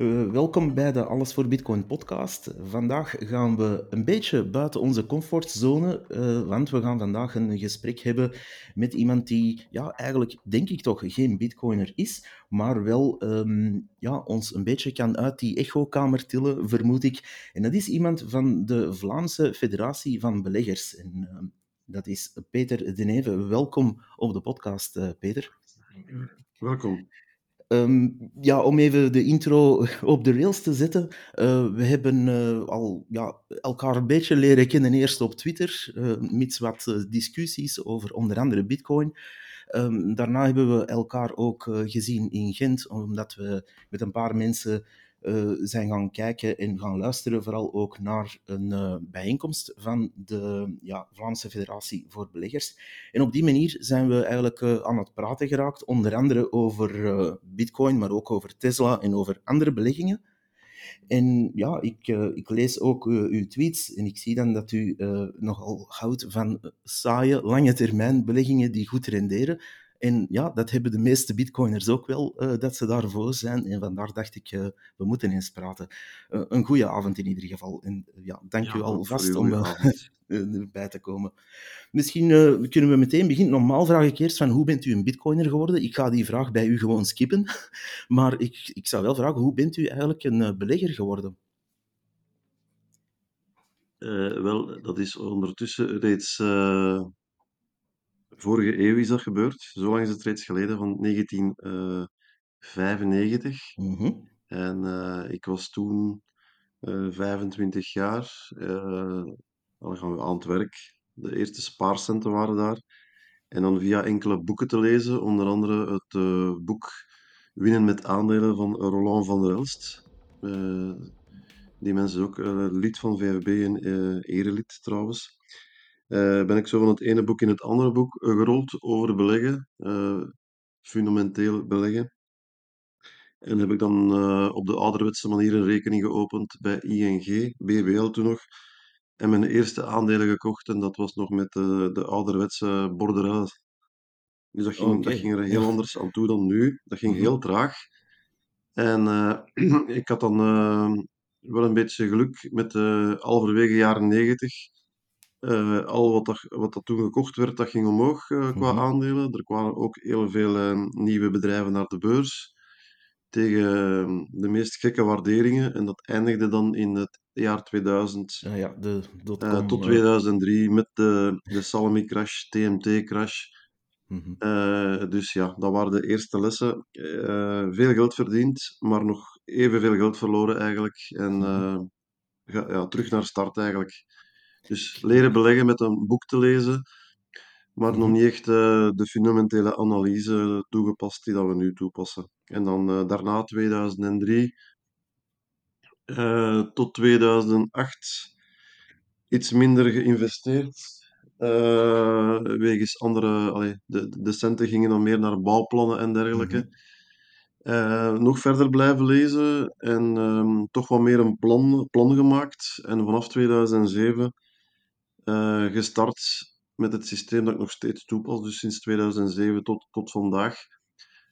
Uh, welkom bij de Alles voor Bitcoin podcast. Vandaag gaan we een beetje buiten onze comfortzone, uh, want we gaan vandaag een gesprek hebben met iemand die, ja, eigenlijk denk ik toch geen Bitcoiner is, maar wel um, ja, ons een beetje kan uit die echokamer tillen, vermoed ik. En dat is iemand van de Vlaamse Federatie van Beleggers. En, uh, dat is Peter Deneve. Welkom op de podcast, uh, Peter. Welkom. Um, ja, om even de intro op de rails te zetten. Uh, we hebben uh, al ja, elkaar een beetje leren kennen eerst op Twitter, uh, mits wat discussies over onder andere Bitcoin. Um, daarna hebben we elkaar ook gezien in Gent, omdat we met een paar mensen uh, zijn gaan kijken en gaan luisteren, vooral ook naar een uh, bijeenkomst van de ja, Vlaamse Federatie voor Beleggers. En op die manier zijn we eigenlijk uh, aan het praten geraakt, onder andere over Bitcoin, maar ook over Tesla en over andere beleggingen. En ja, ik, ik lees ook uw tweets en ik zie dan dat u nogal houdt van saaie, lange termijn beleggingen die goed renderen. En ja, dat hebben de meeste bitcoiners ook wel, uh, dat ze daarvoor zijn. En vandaar dacht ik, uh, we moeten eens praten. Uh, een goede avond in ieder geval. En ja, dank ja, u alvast om erbij te komen. Misschien kunnen we meteen beginnen. Normaal vraag ik eerst van, hoe bent u een bitcoiner geworden? Ik ga die vraag bij u gewoon skippen. Maar ik, ik zou wel vragen, hoe bent u eigenlijk een belegger geworden? wel, dat is ondertussen reeds vorige eeuw is dat gebeurd. Zo lang is het reeds geleden, van 1995. Mhm. En eh, ik was toen eh 25 jaar. eh, dan gaan we aan het werk. De eerste spaarcenten waren daar. En dan via enkele boeken te lezen, onder andere het eh, boek Winnen met aandelen van Roland van der Elst. Eh, die mensen is ook eh, lid van VFB en eh erelid trouwens. Eh, ben ik zo van het ene boek in het andere boek eh, gerold over beleggen, eh, fundamenteel beleggen. En heb ik dan op de ouderwetse manier een rekening geopend bij ING, BBL toen nog, en mijn eerste aandelen gekocht. En dat was nog met de, de ouderwetse borderel. Dus dat ging, dat ging er heel anders aan toe dan nu. Dat ging Mhm. heel traag. En ik had dan wel een beetje geluk met eh halverwege jaren negentig. Eh, al wat dat, wat dat toen gekocht werd, dat ging omhoog eh, qua Mhm. aandelen. Er kwamen ook heel veel eh, nieuwe bedrijven naar de beurs tegen eh, de meest gekke waarderingen. En dat eindigde dan in het jaar 2000 Ah ja, de tot eh, 2003 met de, de Salami-crash, TMT-crash. mhm. Dus ja, dat waren de eerste lessen. Veel geld verdiend, maar nog evenveel geld verloren eigenlijk. En Mhm. ga- ja, terug naar start eigenlijk. Dus leren beleggen met een boek te lezen, maar nog Mhm. niet echt eh, de fundamentele analyse toegepast die dat we nu toepassen. En dan eh, daarna 2003 eh, tot 2008 iets minder geïnvesteerd. eh, wegens andere, allee, de, de centen gingen dan meer naar bouwplannen en dergelijke. Mhm. Nog verder blijven lezen en ehm, toch wat meer een plan, plan gemaakt. En vanaf 2007 eh, gestart met het systeem dat ik nog steeds toepas, dus sinds 2007 tot, tot vandaag.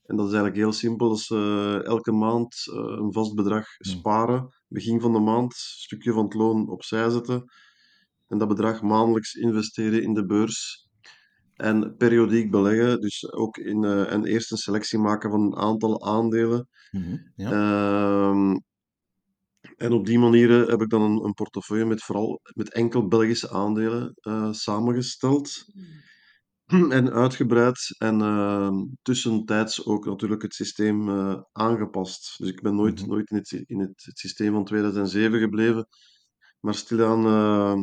En dat is eigenlijk heel simpel. Dat is eh, elke maand eh, een vast bedrag Mhm. sparen. Begin van de maand, een stukje van het loon opzij zetten. En dat bedrag maandelijks investeren in de beurs. En periodiek beleggen, dus ook in, en eerst een selectie maken van een aantal aandelen. Mhm. Ja. Ehm, en op die manier eh, heb ik dan een, een portefeuille met vooral met enkel Belgische aandelen eh, samengesteld en uitgebreid. En ehm, tussentijds ook natuurlijk het systeem eh, aangepast. Dus ik ben nooit, Mhm. nooit in, het, in het, het systeem van 2007 gebleven, maar stilaan eh,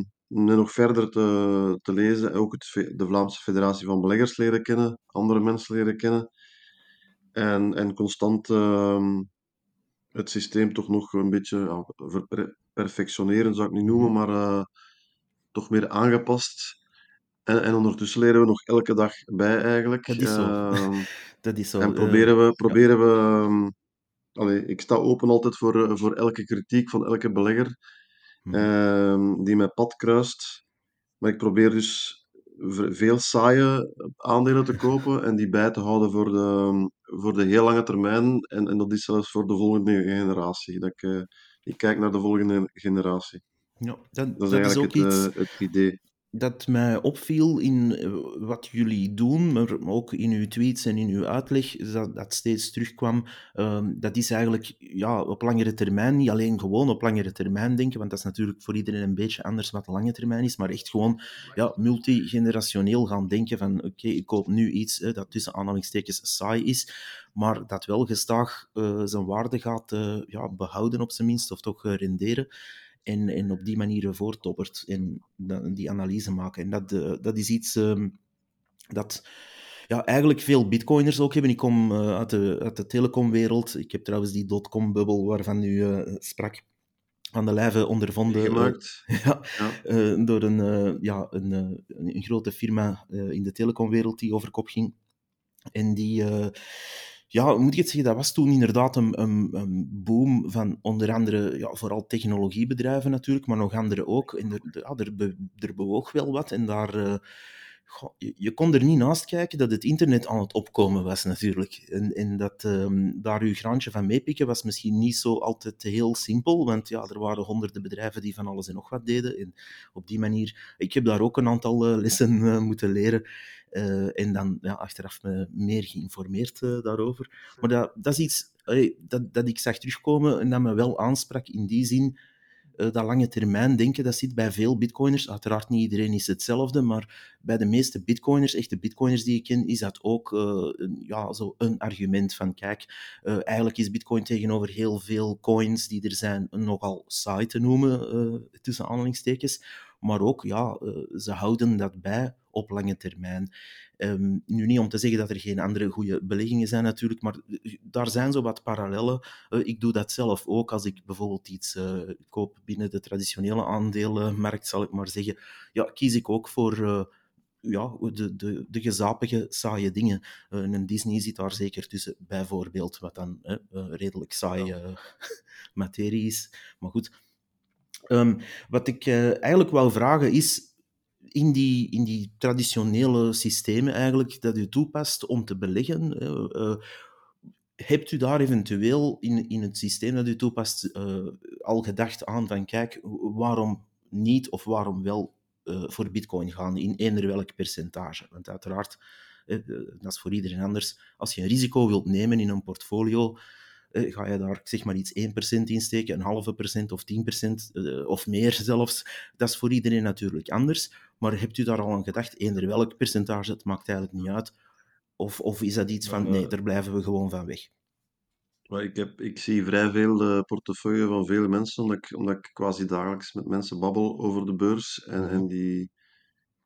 nog verder te, te lezen. Ook het, de Vlaamse Federatie van Beleggers leren kennen, andere mensen leren kennen. En, en constant ehm, het systeem toch nog een beetje perfectioneren, zou ik niet noemen, Mhm. maar eh, toch meer aangepast. En, en ondertussen leren we nog elke dag bij eigenlijk. Dat is zo. Ehm, Dat is en zo. eh, proberen we, ja. proberen we ehm, allee, ik sta open altijd voor, eh, voor elke kritiek van elke belegger Mhm. ehm, die mijn pad kruist. Maar ik probeer dus veel saaie aandelen te kopen en die bij te houden voor de, voor de heel lange termijn en, en dat is zelfs voor de volgende generatie. Dat ik, eh, ik kijk naar de volgende generatie. Ja, dat, Dat is eigenlijk ook het, iets eh, het idee. Dat mij opviel in eh, wat jullie doen, maar ook in uw tweets en in uw uitleg, dat, dat steeds terugkwam. Ehm, dat is eigenlijk ja, op langere termijn, niet alleen gewoon op langere termijn denken, want dat is natuurlijk voor iedereen een beetje anders wat de lange termijn is, maar echt gewoon ja, multigenerationeel gaan denken van oké, ik koop nu iets dat tussen aanhalingstekens saai is, maar dat wel gestaag eh, zijn waarde gaat eh, ja, behouden op zijn minst, of toch renderen. En, en op die manier voorttoppert en die analyse maken. En dat, eh, dat is iets ehm, dat ja, eigenlijk veel bitcoiners ook hebben. Ik kom eh, uit, de, uit de telecomwereld. Ik heb trouwens die dotcom-bubbel waarvan u eh, sprak aan de lijve ondervonden. Meegemaakt. ja, Ja. door een, ja, een, een, grote firma in de telecomwereld die over kop ging. En die, ja, moet ik het zeggen, dat was toen inderdaad een, een, een boom van onder andere, ja, vooral technologiebedrijven natuurlijk, maar nog andere ook. En er, er, be- er bewoog wel wat en daar... je, kon er niet naast kijken dat het internet aan het opkomen was natuurlijk. En, en dat ehm, daar uw graantje van meepikken was misschien niet zo altijd heel simpel, want ja, er waren honderden bedrijven die van alles en nog wat deden. En op die manier, ik heb daar ook een aantal eh, lessen eh, moeten leren. eh, en dan ja, achteraf me meer geïnformeerd daarover. Maar dat, dat is iets dat, dat ik zag terugkomen en dat me wel aansprak in die zin eh, dat lange termijn denken, dat zit bij veel bitcoiners. Uiteraard niet iedereen is hetzelfde, maar bij de meeste bitcoiners, echte bitcoiners die ik ken, is dat ook een, ja, zo een argument van kijk, eh, eigenlijk is bitcoin tegenover heel veel coins die er zijn nogal saai te noemen, tussen aanhalingstekens. Maar ook, ja, ze houden dat bij op lange termijn. Ehm, nu niet om te zeggen dat er geen andere goede beleggingen zijn natuurlijk, maar eh, daar zijn zo wat parallellen. Eh, ik doe dat zelf ook als ik bijvoorbeeld iets eh, koop binnen de traditionele aandelenmarkt, zal ik maar zeggen. Ja, kies ik ook voor ja, de, de, de gezapige, saaie dingen. Een Disney zit daar zeker tussen, bijvoorbeeld, wat dan redelijk saai eh, materie is. Maar goed. Ehm, wat ik eigenlijk wou vragen is, in die, in die traditionele systemen eigenlijk dat u toepast om te beleggen, eh, eh, hebt u daar eventueel in, in het systeem dat u toepast eh, al gedacht aan van kijk, waarom niet of waarom wel voor bitcoin gaan in eender welk percentage? Want uiteraard, dat is voor iedereen anders. Als je een risico wilt nemen in een portfolio, eh, ga je daar zeg maar iets 1% in steken, een halve procent of 10% eh, of meer zelfs. Dat is voor iedereen natuurlijk anders. Maar hebt u daar al aan gedacht, eender welk percentage, het maakt eigenlijk niet uit. Of, of is dat iets van, Eh, nee, daar blijven we gewoon van weg? Maar ik, heb, ik zie vrij veel de portefeuille van vele mensen, omdat ik, omdat ik quasi dagelijks met mensen babbel over de beurs. En, en Mhm, die,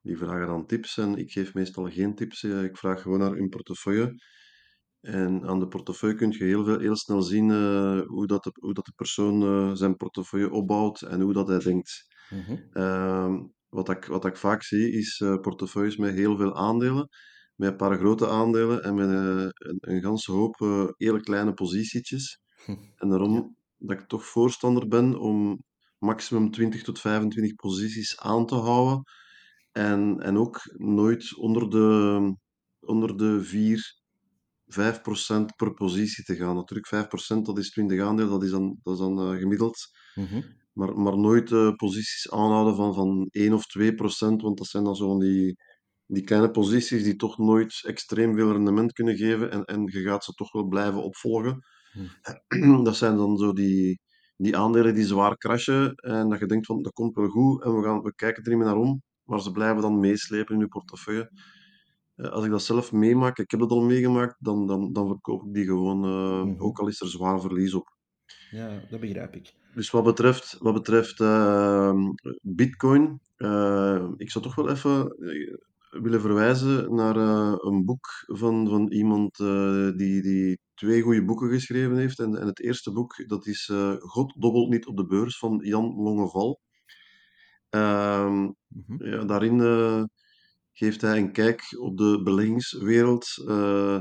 die vragen dan tips. En ik geef meestal geen tips. eh, Ik vraag gewoon naar hun portefeuille. En aan de portefeuille kun je heel, veel, heel snel zien eh, hoe, dat de, hoe dat de persoon eh, zijn portefeuille opbouwt en hoe dat hij denkt. mhm, Ehm, wat ik, wat ik vaak zie, is eh, portefeuilles met heel veel aandelen, met een paar grote aandelen en met een, een ganse hoop hele kleine positietjes. En Ja. daarom dat ik toch voorstander ben om maximum 20 tot 25 posities aan te houden. En, en ook nooit onder de, onder de 4, 5% per positie te gaan. Natuurlijk, 5% dat is 20 aandelen, dat is dan, dat is dan eh, gemiddeld. mhm, Maar, maar nooit eh, posities aanhouden van, van 1 of 2%, want dat zijn dan zo van die, die kleine posities die toch nooit extreem veel rendement kunnen geven. En, en je gaat ze toch wel blijven opvolgen. hm, Dat zijn dan zo die, die aandelen die zwaar crashen en dat je denkt van dat komt wel goed en we, gaan, we kijken er niet meer naar om, maar ze blijven dan meeslepen in je portefeuille. Eh, Als ik dat zelf meemaak, ik heb dat al meegemaakt, dan, dan, dan verkoop ik die gewoon, eh, mhm. ook al is er zwaar verlies op. Ja, dat begrijp ik. Dus wat betreft, wat betreft ehm, Bitcoin, eh, ik zou toch wel even willen verwijzen naar een boek van, van iemand die, die twee goede boeken geschreven heeft. En, en het eerste boek, dat is God dobbelt niet op de beurs van Jan Longeval. Ehm, Mhm, ja, daarin geeft hij een kijk op de beleggingswereld. eh,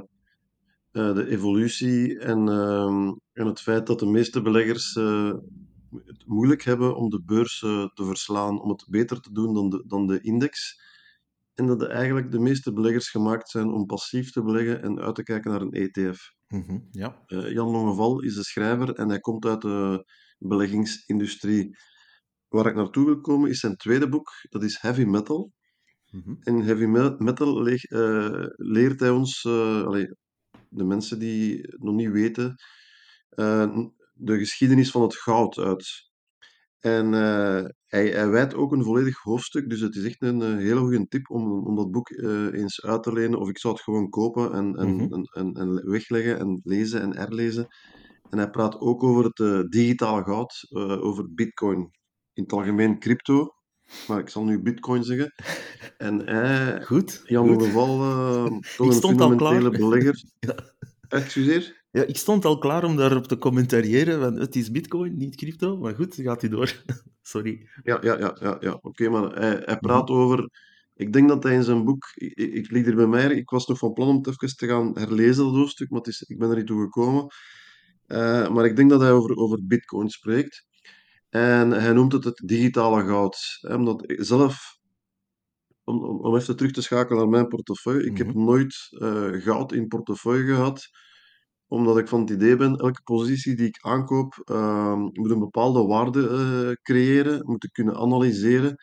eh, de evolutie en, ehm, en het feit dat de meeste beleggers eh, het moeilijk hebben om de beurs te verslaan, om het beter te doen dan de, dan de index. en dat eigenlijk de meeste beleggers gemaakt zijn om passief te beleggen en uit te kijken naar een ETF. Mhm, Ja. Jan Longeval is de schrijver en hij komt uit de beleggingsindustrie. Waar ik naartoe wil komen is zijn tweede boek, dat is Heavy Metal. Mhm. In Heavy Me- Metal eh, leert hij ons, eh, allee, de mensen die het nog niet weten, eh, de geschiedenis van het goud uit. En hij, hij wijdt ook een volledig hoofdstuk, dus het is echt een hele goede tip om, om dat boek eens uit te lenen. Of ik zou het gewoon kopen en, en, Mhm. en, en, en wegleggen en lezen en herlezen. En hij praat ook over het digitale goud, over bitcoin. In het algemeen crypto, maar ik zal nu bitcoin zeggen. En hij, Goed. Jan goed. Longeval, eh, toch Ik een stond al klaar. fundamentele belegger. Ja. Excuseer? Ja, ik stond al klaar om daarop te commentariëren, want het is bitcoin, niet crypto. Maar goed, gaat u door. Sorry. Ja, ja, ja, ja, ja. oké, maar hij, hij Mhm. praat over. Ik denk dat hij in zijn boek. Ik, ik, liet er bij mij. Ik was nog van plan om het even te gaan herlezen, dat hoofdstuk, maar het is, ik ben er niet toe gekomen. Eh, maar ik denk dat hij over, over Bitcoin spreekt. En hij noemt het het digitale goud. Hè, omdat zelf. Om, om, om even terug te schakelen naar mijn portefeuille. Ik heb Mhm. nooit eh, goud in portefeuille gehad omdat ik van het idee ben, elke positie die ik aankoop uh, moet een bepaalde waarde uh, creëren, moet ik kunnen analyseren.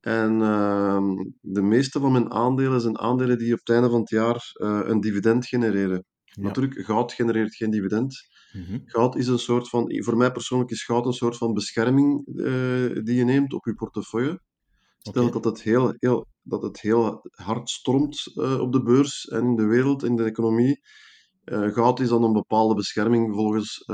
En uh, de meeste van mijn aandelen zijn aandelen die op het einde van het jaar uh, een dividend genereren. Ja. Natuurlijk, goud genereert geen dividend. Mhm. Goud is een soort van, voor mij persoonlijk is goud een soort van bescherming uh, die je neemt op je portefeuille. Stel dat, het heel, heel, dat het heel hard stormt uh, op de beurs en in de wereld, in de economie. Uh, goud is dan een bepaalde bescherming volgens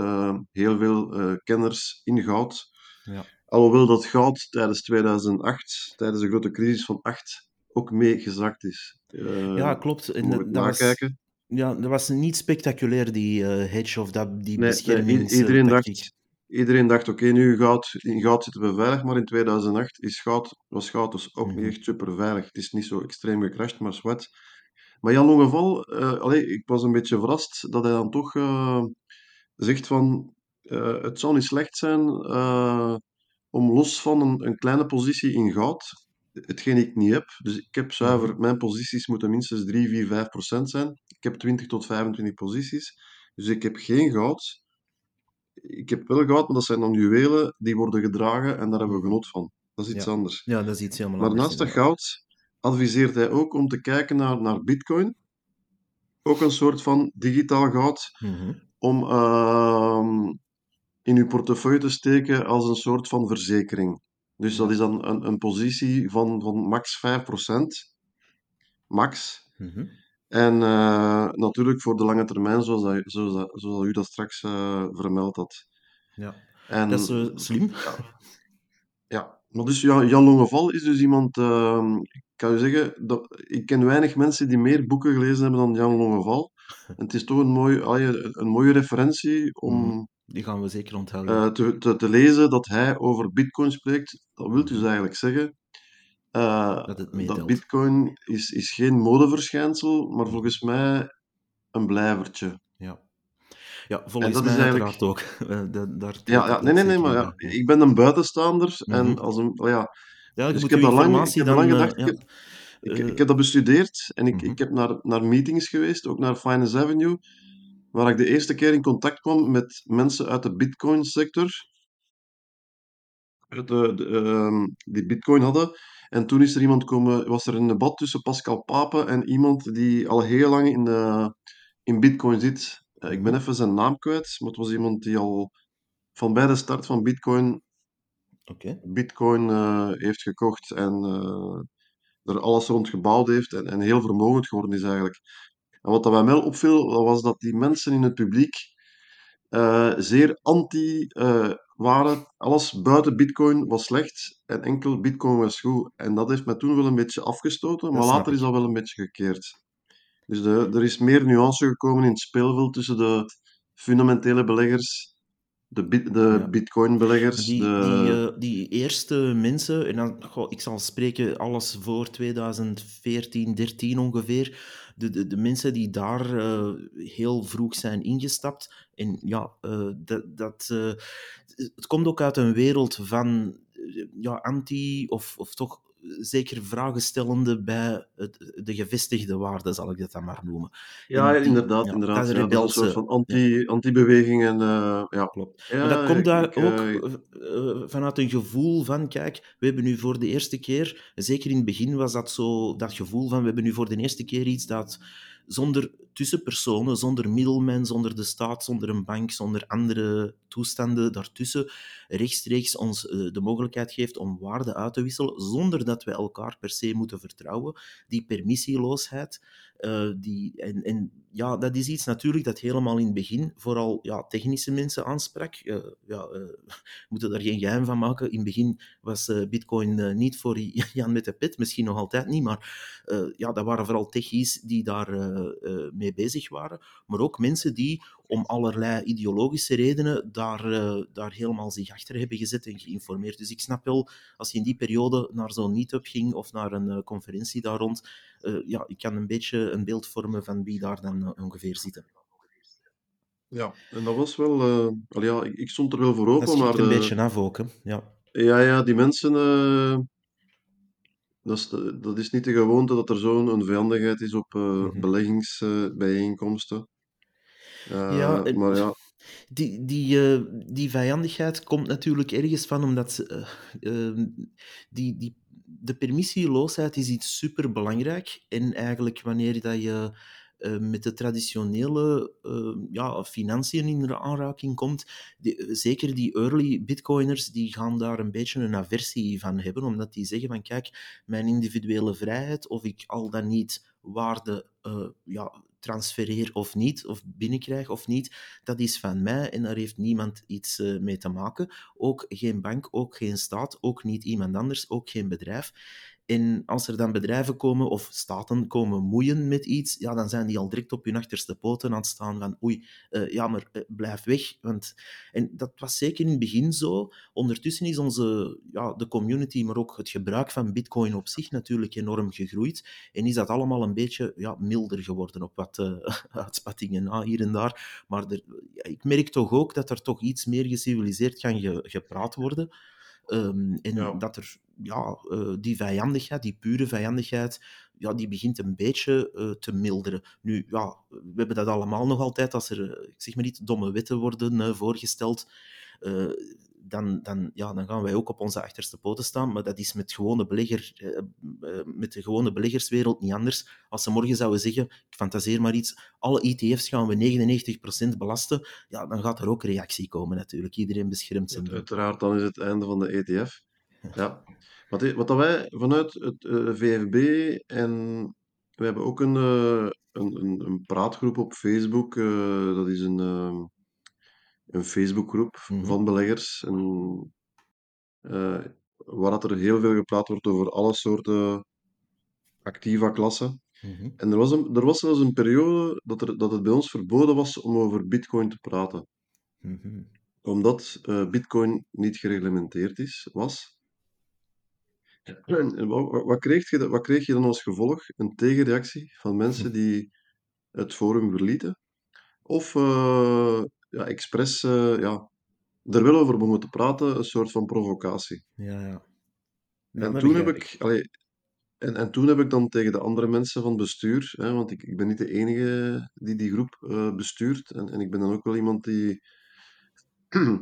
heel veel kenners in goud. Ja. Alhoewel dat goud tijdens 2008, tijdens de grote crisis van 8, ook mee gezakt is. Ja, klopt. En moet dat, nakijken. Ja, dat was niet spectaculair, die eh, hedge of dat, die Nee, beschermings... iedereen dacht, iedereen dacht oké, nu goud, in goud zitten we veilig, maar in 2008 is goud, was goud dus ook niet Mhm. echt super veilig. Het is niet zo extreem gecrashed, maar zwart. Maar Jan Longeval, allee, ik was een beetje verrast dat hij dan toch eh, zegt van het zou niet slecht zijn om los van een, een kleine positie in goud, hetgeen ik niet heb, dus ik heb zuiver, Mhm. mijn posities moeten minstens 3, 4, 5 procent zijn. Ik heb 20 tot 25 posities, dus ik heb geen goud. Ik heb wel goud, maar dat zijn dan juwelen die worden gedragen en daar hebben we genot van. Dat is iets Ja. anders. ja, dat is iets helemaal Maar anders. naast dat goud adviseert hij ook om te kijken naar, naar bitcoin. Ook een soort van digitaal goud Mhm. om ehm, in uw portefeuille te steken als een soort van verzekering. Dus dat Ja. is dan een, een positie van, van max 5%. Max. Mhm. En eh, natuurlijk voor de lange termijn, zoals, dat, zoals, dat- zoals u dat straks eh, vermeld had. Ja. En Dat is eh, slim. Ja, maar dus ja, Jan Longeval is dus iemand, ehm, ik kan je zeggen, dat, ik ken weinig mensen die meer boeken gelezen hebben dan Jan Longeval. En het is toch een, mooi, een mooie referentie om Mhm. Die gaan we zeker onthouden. eh, te, te, te lezen dat hij over bitcoin spreekt. Dat wil dus Mhm. eigenlijk zeggen eh, Dat het dat bitcoin is, is geen modeverschijnsel, maar Mhm. volgens mij een blijvertje. Ja. ja, volgens dat is mij eigenlijk- uiteraard ook. Eh, da- daar treed Ja, ja nee, nee, nee, maar ja, ik ben een buitenstaander en Mhm. als een, ja, Ja, Dus ik heb dat lang, ik informatie heb dan... lang gedacht, ja, ik, ik, ik heb dat bestudeerd en ik, mhm. ik heb naar, naar meetings geweest, ook naar Finance Avenue, waar ik de eerste keer in contact kwam met mensen uit de Bitcoin-sector, uit de, de, ehm, die Bitcoin hadden. En toen is er iemand komen, was er een debat tussen Pascal Pape en iemand die al heel lang in, de, in Bitcoin zit. Eh, ik ben even zijn naam kwijt, maar het was iemand die al van bij de start van Bitcoin. Bitcoin eh, heeft gekocht en eh, er alles rond gebouwd heeft en, en heel vermogend geworden is eigenlijk. En wat dat bij mij opviel, dat was dat die mensen in het publiek eh, zeer anti eh, waren. Alles buiten Bitcoin was slecht en enkel Bitcoin was goed. En dat heeft mij toen wel een beetje afgestoten, maar later is dat wel een beetje gekeerd. Dus de, er is meer nuance gekomen in het speelveld tussen de fundamentele beleggers, de, bit, de Ja. Bitcoin-beleggers, Die, de... die, eh, die eerste mensen, en dan, goh, ik zal spreken alles voor 2014, 13 ongeveer, de, de, de mensen die daar eh, heel vroeg zijn ingestapt. En ja, eh, dat, dat, het komt ook uit een wereld van ja, anti- of, of toch zeker vragen stellende bij het, de gevestigde waarden, zal ik dat dan maar noemen. Ja, die, inderdaad, ja, inderdaad. dat is Ja, dat is een soort van Ja, anti, anti-beweging en eh, ja. klopt. Maar dat komt daar ik, ook eh, eh, eh, vanuit een gevoel van, kijk, we hebben nu voor de eerste keer, zeker in het begin was dat zo, dat gevoel van, we hebben nu voor de eerste keer iets dat zonder tussenpersonen, zonder middelmen, zonder de staat, zonder een bank, zonder andere toestanden daartussen, rechtstreeks ons eh, de mogelijkheid geeft om waarden uit te wisselen, zonder dat we elkaar per se moeten vertrouwen. Die permissieloosheid, eh, die, en ja, dat is iets natuurlijk dat helemaal in het begin vooral ja, technische mensen aansprak. Eh, ja, eh, we moeten daar geen geheim van maken. In het begin was eh, Bitcoin niet voor Jan met de pet, misschien nog altijd niet, maar ja, dat waren vooral techies die daar mee bezig waren. Maar ook mensen die om allerlei ideologische redenen daar, daar helemaal zich achter hebben gezet en geïnformeerd. Dus ik snap wel, als je in die periode naar zo'n meetup ging of naar een conferentie daar rond, ja, ik kan een beetje een beeld vormen van wie daar dan eh, ongeveer zitten. ja, en dat was wel... eh, al ja, ik, ik stond er wel voor open, maar een de, beetje af ook, hè. Ja. ja, ja, die mensen... eh, dat is, de- dat is niet de gewoonte dat er zo'n een vijandigheid is op eh Mhm. beleggingsbijeenkomsten. Ja, Eh, maar ja, die, die, eh, die vijandigheid komt natuurlijk ergens van omdat ze, eh, eh, die, die, de permissieloosheid is iets superbelangrijk. En eigenlijk wanneer dat je eh, met de traditionele eh, ja, financiën in aanraking komt, die- zeker die early bitcoiners, die gaan daar een beetje een aversie van hebben, omdat die zeggen van kijk, mijn individuele vrijheid, of ik al dan niet waarde eh, ja, transfereer of niet, of binnenkrijg of niet, dat is van mij en daar heeft niemand iets eh, mee te maken. Ook geen bank, ook geen staat, ook niet iemand anders, ook geen bedrijf. En als er dan bedrijven komen of staten komen moeien met iets, ja, dan zijn die al direct op hun achterste poten aan het staan van oei, eh, ja, maar eh, blijf weg. Want... En dat was zeker in het begin zo. Ondertussen is onze, ja, de community, maar ook het gebruik van bitcoin op zich natuurlijk enorm gegroeid. En is dat allemaal een beetje ja, milder geworden op wat uh, uitspattingen na hier en daar. Maar er, ja, ik merk toch ook dat er toch iets meer geciviliseerd kan ge, gepraat worden. Um, en ja. dat er ja, uh, die vijandigheid, die pure vijandigheid, ja, die begint een beetje uh, te milderen. Nu, ja, we hebben dat allemaal nog altijd als er, ik zeg maar niet, domme wetten worden uh, voorgesteld. Dan, dan, ja, dan gaan wij ook op onze achterste poten staan. Maar dat is met, gewone belegger, met de gewone beleggerswereld niet anders. Als ze morgen zouden zeggen, ik fantaseer maar iets, alle ETF's gaan we 99% belasten, ja, dan gaat er ook reactie komen natuurlijk. Iedereen beschermt zijn Uit, Uiteraard, dan is het einde van de ETF. Ja. Wat, wat wij vanuit het uh, VFB en we hebben ook een, een, een, praatgroep op Facebook. Dat is een, een Facebookgroep mm -hmm. van beleggers. En, waar dat er heel veel gepraat wordt over alle soorten activa klassen. Mm -hmm. En er was, een, er was zelfs een periode dat, er, dat het bij ons verboden was om over bitcoin te praten. Mm -hmm. Omdat bitcoin niet gereglementeerd is, was. En wat, wat, kreeg je, wat kreeg je dan als gevolg? Een tegenreactie van mensen die het forum verlieten? Of uh, ja, expres uh, ja, er wel over begonnen te praten, een soort van provocatie. Ja, ja. En toen heb ik... Allee, en, en toen heb ik dan tegen de andere mensen van het bestuur, hè, want ik, ik ben niet de enige die die groep uh, bestuurt, en, en ik ben dan ook wel iemand die uh,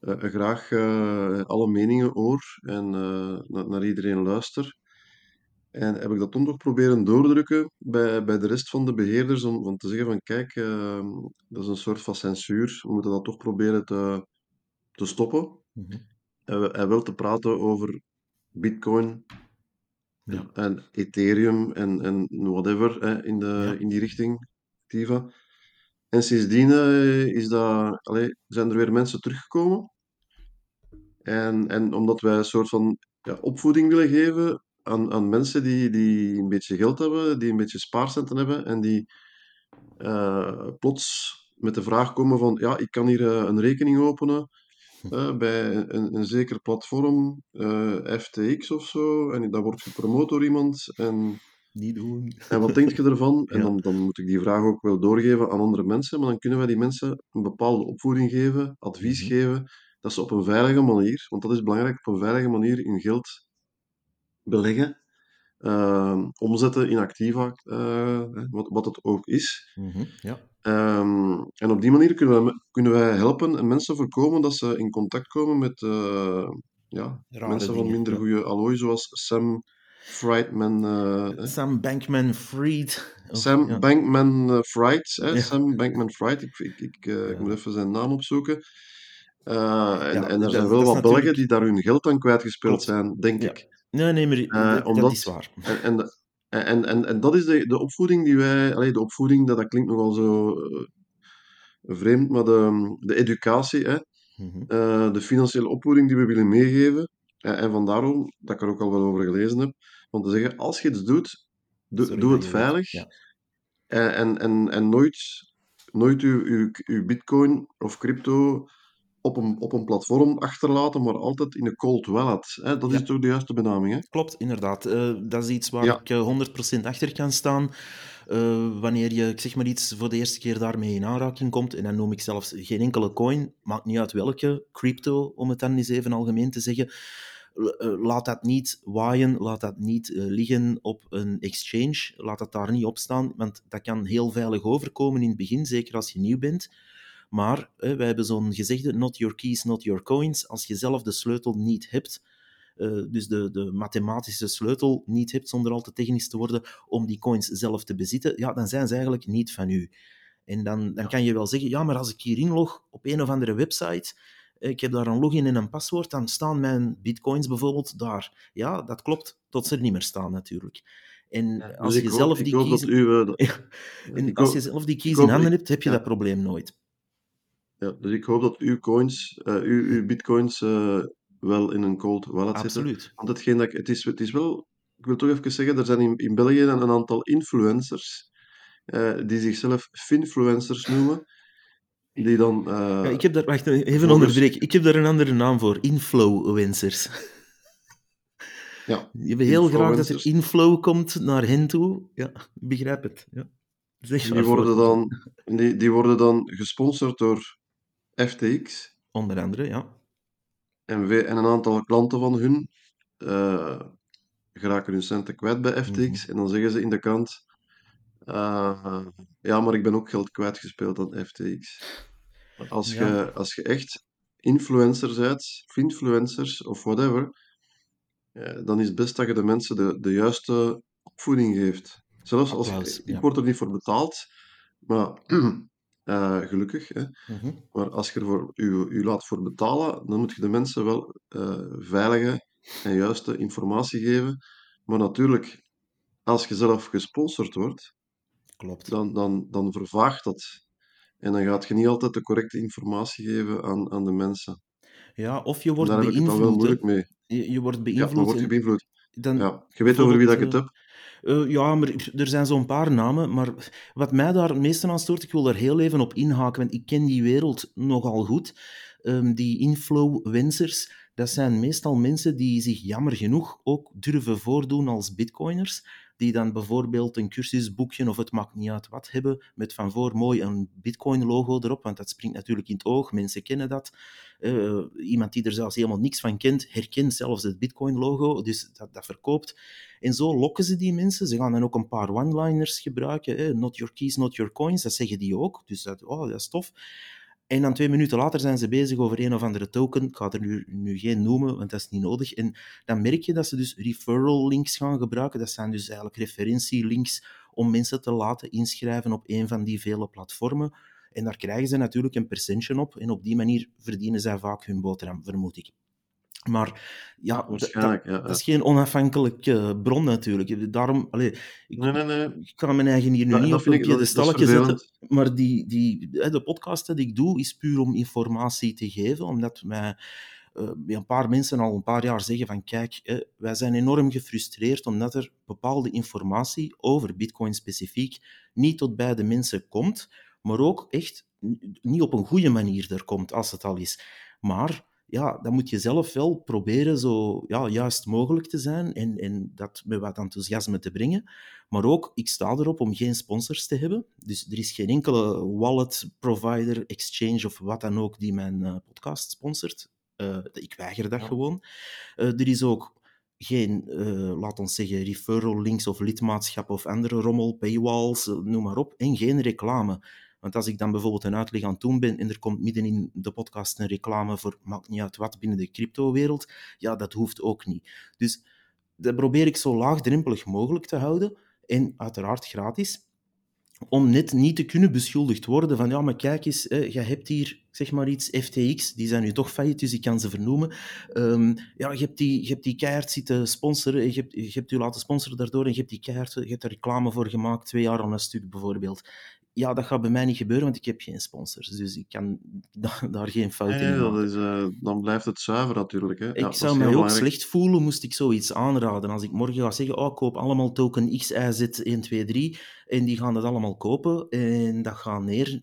graag alle meningen hoor en naar, naar iedereen luister. En heb ik dat toen toch proberen doordrukken bij, bij de rest van de beheerders om, om te zeggen van kijk, uh, dat is een soort van censuur. We moeten dat toch proberen te, te stoppen. Mm-hmm. En, en, wel te praten over bitcoin ja. en ethereum en, en whatever hè, in, de, Ja. in die richting, Tiva. En sindsdien uh, is dat, allee, zijn er weer mensen teruggekomen. En, en omdat wij een soort van ja, opvoeding willen geven aan, aan mensen die, die een beetje geld hebben, die een beetje spaarcenten hebben en die uh, plots met de vraag komen van ja, ik kan hier uh, een rekening openen uh, bij een, een zeker platform, FTX of zo, en dat wordt gepromoot door iemand. En, Niet doen. En wat denk je ervan? En Ja. dan, dan moet ik die vraag ook wel doorgeven aan andere mensen, maar dan kunnen wij die mensen een bepaalde opvoeding geven, advies Mhm. geven, dat ze op een veilige manier, want dat is belangrijk, op een veilige manier hun geld beleggen, uh, omzetten in activa, uh, wat, wat het ook is. Mm -hmm, ja. Um, en op die manier kunnen wij, kunnen wij helpen en mensen voorkomen dat ze in contact komen met uh, ja, mensen van minder ja. goede allooi, zoals Sam Friedman. Uh, Sam Bankman-Fried. Sam ja. Bankman-Fried. Hè? Ja. Sam Bankman-Fried. Ik, ik, ik, ik moet even zijn naam opzoeken. Uh, en, Ja, en er zijn wel wat Belgen natuurlijk- die daar hun geld aan kwijtgespeeld Klopt. zijn, denk Ja. ik. Nee, nee, maar Eh, dat, is waar. En, en, en, en, en dat is de, de opvoeding die wij... Allee, de opvoeding, dat, dat klinkt nogal zo eh, vreemd, maar de, de educatie, hè, Mhm. eh, de financiële opvoeding die we willen meegeven. En, en vandaar ook dat ik er ook al wel over gelezen heb. Om te zeggen, als je iets doet, doe, Sorry doe dat het veilig. Ja. En, en, en, en nooit, nooit uw, uw, uw bitcoin of crypto op een, op een platform achterlaten, maar altijd in een cold wallet. Hè? Dat Ja. is toch de juiste benaming, hè? Klopt, inderdaad. Eh, dat is iets waar Ja. ik eh, 100% achter kan staan. Eh, wanneer je, zeg maar iets, voor de eerste keer daarmee in aanraking komt, en dan noem ik zelfs geen enkele coin, maakt niet uit welke, crypto, om het dan eens even algemeen te zeggen, eh, laat dat niet waaien, laat dat niet eh, liggen op een exchange, laat dat daar niet op staan, want dat kan heel veilig overkomen in het begin, zeker als je nieuw bent. Maar eh, wij hebben zo'n gezegde, not your keys, not your coins. Als je zelf de sleutel niet hebt, eh, dus de, de mathematische sleutel niet hebt, zonder al te technisch te worden, om die coins zelf te bezitten, ja, dan zijn ze eigenlijk niet van u. En dan, dan kan je wel zeggen, ja, maar als ik hier inlog op een of andere website, eh, ik heb daar een login en een paswoord, dan staan mijn bitcoins bijvoorbeeld daar. Ja, dat klopt, tot ze er niet meer staan natuurlijk. En als Dus je zelf die keys... eh, als je zelf die keys in handen hebt, heb je dat probleem nooit. Ja, dus ik hoop dat uw coins, eh, uw, uw bitcoins eh, wel in een cold wallet zitten. Absoluut. Want hetgeen dat ik, het, is, het is wel, ik wil toch even zeggen, er zijn in, in België een, een aantal influencers eh, die zichzelf finfluencers noemen, die dan... Ja, ik heb daar, wacht, even volgens- onderbreken. Ik heb daar een andere naam voor. Influencers. ja, Je wil heel graag dat er inflow komt naar hen toe. Ja, ik begrijp het. Ja. Die, worden dan, die, die worden dan gesponsord door FTX Onder andere, ja. en, we, en een aantal klanten van hun eh, geraken hun centen kwijt bij FTX Mhm. en dan zeggen ze in de krant eh, ja, maar ik ben ook geld kwijtgespeeld aan FTX. Maar Als, Ja. je, als je echt influencer bent, influencers of whatever, eh, dan is het best dat je de mensen de, de juiste opvoeding geeft. Zelfs als Applaus, ik, ja. ik word er niet voor betaald, maar eh, gelukkig. Hè. Mhm. Maar als je er voor, u, u laat voor betalen, dan moet je de mensen wel eh, veilige en juiste informatie geven. Maar natuurlijk, als je zelf gesponsord wordt, Klopt. dan, dan, dan vervaagt dat. En dan gaat je niet altijd de correcte informatie geven aan, aan de mensen. Ja, of je wordt daar heb ik het dan wel beïnvloed. moeilijk mee. Je, je wordt Ja, beïnvloed. maar word je beïnvloed? dan, Ja, je weet over wie dat ik het heb. Eh, ja, maar er zijn zo'n paar namen. Maar wat mij daar het meeste aan stoort, ik wil daar heel even op inhaken, want ik ken die wereld nogal goed. Ehm, die influencers, dat zijn meestal mensen die zich jammer genoeg ook durven voordoen als bitcoiners. Die dan bijvoorbeeld een cursusboekje, of het maakt niet uit wat, hebben, met van voor mooi een bitcoin-logo erop, want dat springt natuurlijk in het oog, mensen kennen dat. Eh, iemand die er zelfs helemaal niks van kent, herkent zelfs het bitcoin-logo, dus dat, dat verkoopt. En zo lokken ze die mensen. Ze gaan dan ook een paar one-liners gebruiken. Hè? Not your keys, not your coins. Dat zeggen die ook. Dus dat, oh, dat is tof. En dan twee minuten later zijn ze bezig over een of andere token. Ik ga er nu, nu geen noemen, want dat is niet nodig. En dan merk je dat ze dus referral links gaan gebruiken. Dat zijn dus eigenlijk referentielinks om mensen te laten inschrijven op een van die vele platformen. En daar krijgen ze natuurlijk een percentage op. En op die manier verdienen zij vaak hun boterham, vermoed ik. Maar ja, dat- Waarschijnlijk, ja. dat, ja. dat is geen onafhankelijke bron natuurlijk. Daarom, allee, ik, Nee, nee, nee. ik kan mijn eigen hier nu niet op een piedestalletje zetten. Maar die, die, de podcast dat ik doe is puur om informatie te geven, omdat mij eh, een paar mensen al een paar jaar zeggen van kijk, wij zijn enorm gefrustreerd omdat er bepaalde informatie over bitcoin specifiek niet tot bij de mensen komt, maar ook echt niet op een goede manier er komt, als het al is. Maar ja, dan moet je zelf wel proberen zo ja, juist mogelijk te zijn en, en dat met wat enthousiasme te brengen. Maar ook, ik sta erop om geen sponsors te hebben. Dus er is geen enkele wallet, provider, exchange of wat dan ook die mijn eh, podcast sponsort. Eh, ik weiger dat Ja. gewoon. Eh, er is ook geen, uh, laat ons zeggen, referral links of lidmaatschap of andere rommel, paywalls, noem maar op, en geen reclame. Want als ik dan bijvoorbeeld een uitleg aan het doen ben en er komt midden in de podcast een reclame voor maakt niet uit wat binnen de crypto-wereld, ja, dat hoeft ook niet. Dus dat probeer ik zo laagdrempelig mogelijk te houden en uiteraard gratis om net niet te kunnen beschuldigd worden van ja, maar kijk eens, je hebt hier zeg maar iets, FTX, die zijn nu toch failliet, dus ik kan ze vernoemen. Um, ja, je hebt, die, je hebt die keihard zitten sponsoren, je hebt, je hebt u laten sponsoren daardoor en je hebt die keihard, je hebt er reclame voor gemaakt, twee jaar aan een stuk bijvoorbeeld ja, dat gaat bij mij niet gebeuren, want ik heb geen sponsors. Dus ik kan daar geen fout in maken. Dat is, uh, dan blijft het zuiver natuurlijk. Hè? Ik ja, zou mij ook slecht voelen moest ik zoiets aanraden. Als ik morgen ga zeggen, oh, koop allemaal token XIZ123 en die gaan dat allemaal kopen en dat gaat neer 90%,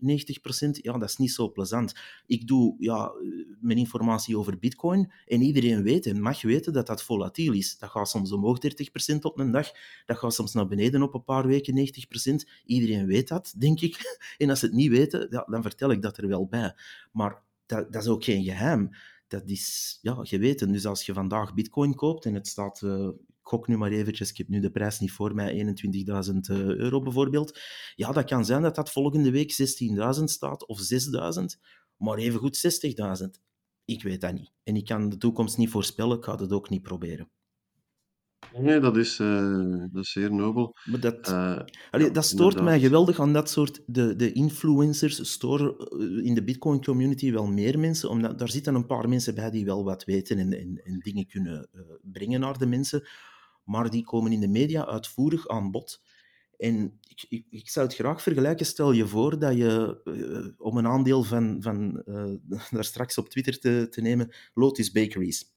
ja, dat is niet zo plezant. Ik doe ja, mijn informatie over bitcoin en iedereen weet en mag weten dat dat volatiel is. Dat gaat soms omhoog 30% op een dag, dat gaat soms naar beneden op een paar weken 90%. Iedereen weet dat, denk ik. En als ze het niet weten, ja, dan vertel ik dat er wel bij. Maar dat, dat is ook geen geheim dat is ja, geweten. Dus als je vandaag bitcoin koopt en het staat, uh, ik gok nu maar eventjes, ik heb nu de prijs niet voor mij, 21.000 uh, euro bijvoorbeeld. Ja, dat kan zijn dat dat volgende week 16.000 staat of 6.000, maar evengoed 60.000. Ik weet dat niet. En ik kan de toekomst niet voorspellen, ik ga het ook niet proberen. Nee, dat is, uh, dat is zeer nobel. Maar dat, uh, allee, dat stoort mij geweldig aan dat soort... De, de influencers storen eh, in de Bitcoin-community wel meer mensen, omdat daar zitten een paar mensen bij die wel wat weten en, en, en dingen kunnen uh, brengen naar de mensen, maar die komen in de media uitvoerig aan bod. En ik, ik, ik, zou het graag vergelijken. Stel je voor dat je, uh, om een aandeel van, van uh, daar straks op Twitter te, te nemen, Lotus Bakeries.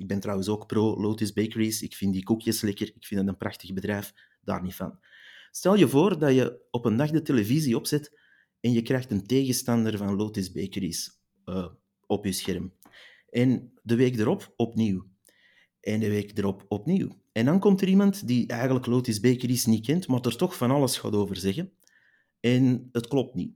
Ik ben trouwens ook pro Lotus Bakeries. Ik vind die koekjes lekker. Ik vind het een prachtig bedrijf. Daar niet van. Stel je voor dat je op een dag de televisie opzet en je krijgt een tegenstander van Lotus Bakeries uh, op je scherm. En de week erop opnieuw. En de week erop opnieuw. En dan komt er iemand die eigenlijk Lotus Bakeries niet kent, maar er toch van alles gaat over zeggen. En het klopt niet.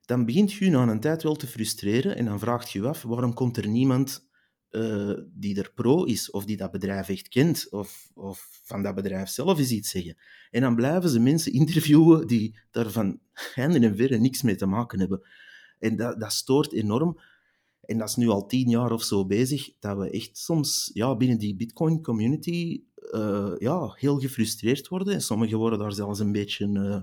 Dan begint je na een tijd wel te frustreren en dan vraagt je je af, waarom komt er niemand uh, die er pro is, of die dat bedrijf echt kent, of, of van dat bedrijf zelf eens iets zeggen. En dan blijven ze mensen interviewen die daar van heinde en verre niks mee te maken hebben. En dat, dat stoort enorm. En dat is nu al tien jaar of zo bezig, dat we echt soms ja, binnen die Bitcoin-community uh, ja, heel gefrustreerd worden. En sommigen worden daar zelfs een beetje uh,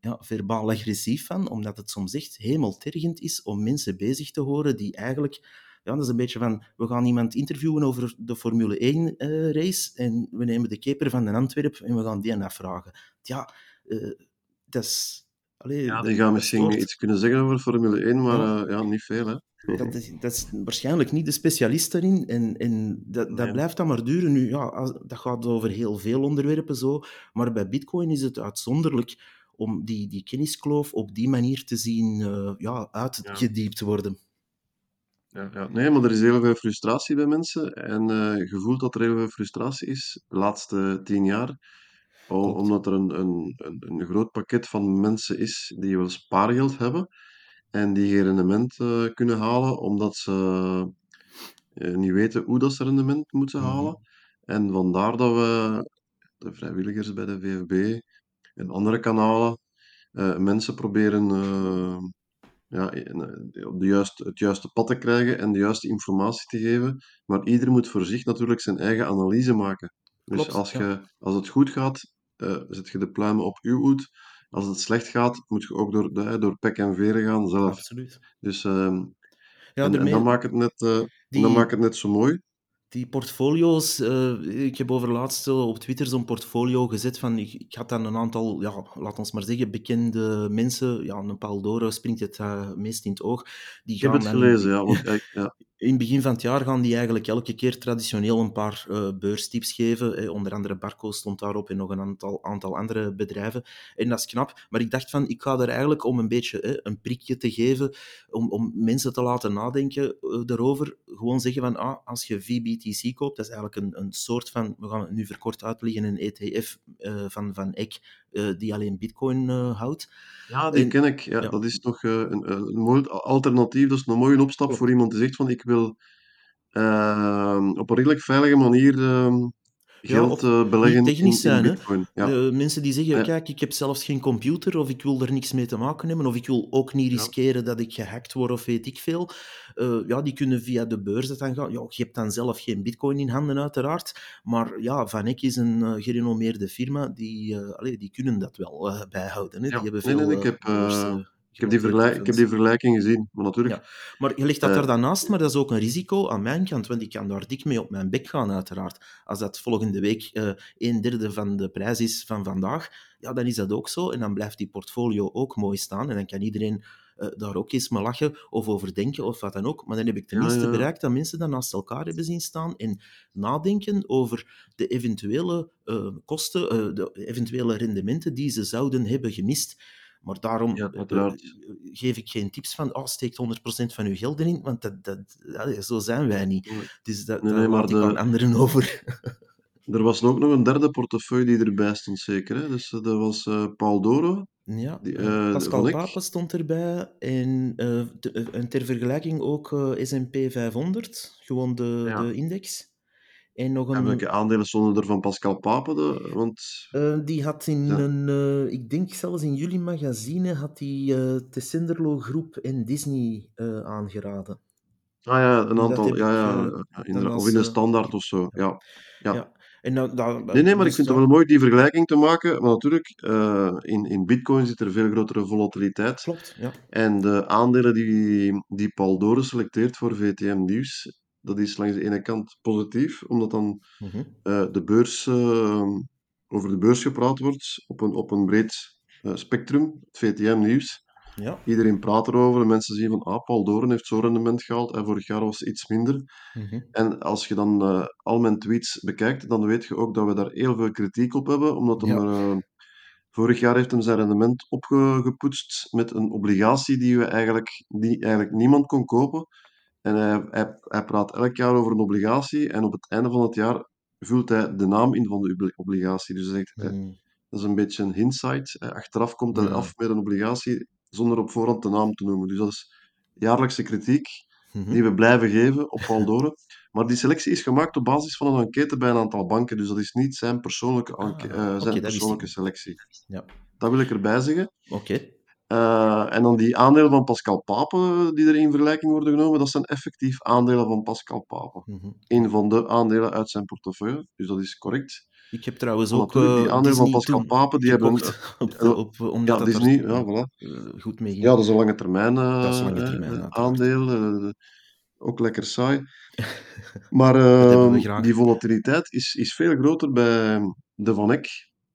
ja, verbaal agressief van, omdat het soms echt hemeltergend is om mensen bezig te horen die eigenlijk ja, dat is een beetje van, we gaan iemand interviewen over de Formule 1 uh, eh, race en we nemen de keeper van de Antwerp en we gaan die vragen. Ja, uh, dat is... Allee, ja, die gaan misschien iets kunnen zeggen over Formule 1, maar ja, uh, ja niet veel, hè. Dat is, dat is, waarschijnlijk niet de specialist daarin. En, en dat, dat blijft dan maar duren. Nu, ja, dat gaat over heel veel onderwerpen zo. Maar bij Bitcoin is het uitzonderlijk om die, die kenniskloof op die manier te zien uh, ja, uitgediept worden. Ja, ja. Nee, maar er is heel veel frustratie bij mensen. En uh, je voelt dat er heel veel frustratie is de laatste tien jaar. omdat er een, een, een, een, groot pakket van mensen is die wel spaargeld hebben. En die geen rendement uh, kunnen halen, omdat ze uh, niet weten hoe dat ze rendement moeten mhm. halen. En vandaar dat we, de vrijwilligers bij de VFB en andere kanalen, mensen proberen ja, eh, op de juiste, het juiste pad te krijgen en de juiste informatie te geven. Maar ieder moet voor zich natuurlijk zijn eigen analyse maken. Dus als, je, als het goed gaat, uh, zet je de pluimen op uw hoed. Als het slecht gaat, moet je ook door, de, door pek en veren gaan zelf. Absoluut. Dus uh, ja, en, en, dat maakt het net, uh, die... dat maakt het net zo mooi die portfolio's, uh, ik heb over laatst op Twitter zo'n portfolio gezet van, ik, ik, had dan een aantal, ja, laat ons maar zeggen, bekende mensen, ja, een Paul Doro springt het uh, meest in het oog. Die ik heb het gelezen, ja, want, ja in het begin van het jaar gaan die eigenlijk elke keer traditioneel een paar uh, beurstips geven. onder andere Barco stond daarop en nog een aantal, aantal andere bedrijven. En dat is knap. Maar ik dacht van, ik ga er eigenlijk om een beetje een prikje te geven, om, om mensen te laten nadenken uh, erover. Gewoon zeggen van, ah, als je VBTC koopt, dat is eigenlijk een, een soort van, we gaan het nu verkort uitleggen, een ETF uh, eh, van, van EC, die alleen bitcoin houdt. Ja, die ken ik. Ja, Dat is toch een, een mooi alternatief. Dat is een mooie opstap voor iemand die zegt van, ik wil ehm, op een redelijk veilige manier ehm, geld eh, beleggen in, technisch in zijn, hè. bitcoin. Ja, De mensen die zeggen: "Kijk, ik heb zelfs geen computer" of "Ik wil er niks mee te maken hebben" of "Ik wil ook niet riskeren dat ik gehackt word" of weet ik veel. Eh, ja, die kunnen via de beurzen dan gaan. Ja, je hebt dan zelf geen bitcoin in handen uiteraard, maar ja, Van Eck is een eh, gerenommeerde firma, die, allee, die kunnen dat wel bijhouden, hè. Die hebben nee, veel nee, ik heb, ik heb die vergelijk, ik heb die vergelijking gezien. Maar natuurlijk, Ja, maar je legt dat eh, daar dan naast, maar dat is ook een risico aan mijn kant, want ik kan daar dik mee op mijn bek gaan, uiteraard. Als dat volgende week eh een derde van de prijs is van vandaag, ja, dan is dat ook zo. En dan blijft die portfolio ook mooi staan. En dan kan iedereen eh, daar ook eens mee lachen of over denken of wat dan ook. Maar dan heb ik tenminste ja, bereikt dat mensen dat naast elkaar hebben zien staan en nadenken over de eventuele eh, kosten, eh, de eventuele rendementen die ze zouden hebben gemist. Maar daarom ja, eh, uiteraard. geef ik geen tips van, oh, steek 100% van uw geld erin, want dat, dat, zo zijn wij niet. Dus dat, nee, nee, maar laat ik aan de, anderen over. er was ook nog een derde portefeuille die erbij stond, zeker. Hè? Dus eh, dat was eh, Paul Doro, Ja, die, eh, eh, Pascal van Pape ik. stond erbij en, eh, te- eh, en ter vergelijking ook eh, S&P 500, gewoon de, Ja. de index. En nog En welke een, aandelen stonden er van Pascal Pape? De, want eh, die had in ja. een, eh, ik denk zelfs in jullie magazine, had die eh Tessenderlo Groep en Disney aangeraden. Ah ja, een En dat aantal. Ja, ik ja, inderdaad. Of in de standaard of zo. ja. Ja, en dan, dan, Nee, nee, maar ik dus vind het wel mooi die vergelijking te maken. Maar natuurlijk, in, in Bitcoin zit er veel grotere volatiliteit. klopt, ja. En de aandelen die, die Paul Dore selecteert voor VTM Nieuws, dat is langs de ene kant positief, omdat dan Mhm. eh, de beurs, eh, over de beurs gepraat wordt op een, op een breed eh, spectrum, het VTM Nieuws. Ja. Iedereen praat erover en mensen zien van, ah, Paul Doren heeft zo'n rendement gehaald en vorig jaar was het iets minder. Mhm. En als je dan eh, al mijn tweets bekijkt, dan weet je ook dat we daar heel veel kritiek op hebben, omdat Ja. er, vorig jaar heeft hem zijn rendement opgepoetst met een obligatie die, we eigenlijk, die eigenlijk niemand kon kopen. En hij, hij, hij praat elk jaar over een obligatie en op het einde van het jaar vult hij de naam in van de obli- obligatie. Dus hij zegt, Mhm. dat is een beetje een hindsight. Eh, Achteraf komt hij Ja. af met een obligatie zonder op voorhand de naam te noemen. Dus dat is jaarlijkse kritiek Mhm. die we blijven geven op Paul Dore. Maar die selectie is gemaakt op basis van een enquête bij een aantal banken. Dus dat is niet zijn persoonlijke, Ah, eh, zijn persoonlijke selectie. Ja, Dat wil ik erbij zeggen. oké. Eh, en dan die aandelen van Pascal Pape, die er in vergelijking worden genomen, dat zijn effectief aandelen van Pascal Pape. Mhm. Een van de aandelen uit zijn portefeuille, dus dat is correct. Ik heb trouwens ook die eh, aandelen van Pascal toen Pape, die hebben op de, op, omdat ja, dat Disney, er ja, voilà. eh, goed mee Ja, dat is een lange termijn Dat is eh, lange eh, termijn, eh, uiteraard. aandeel. eh, ook lekker saai. Maar ehm, die volatiliteit is, is veel groter bij de Van Eck,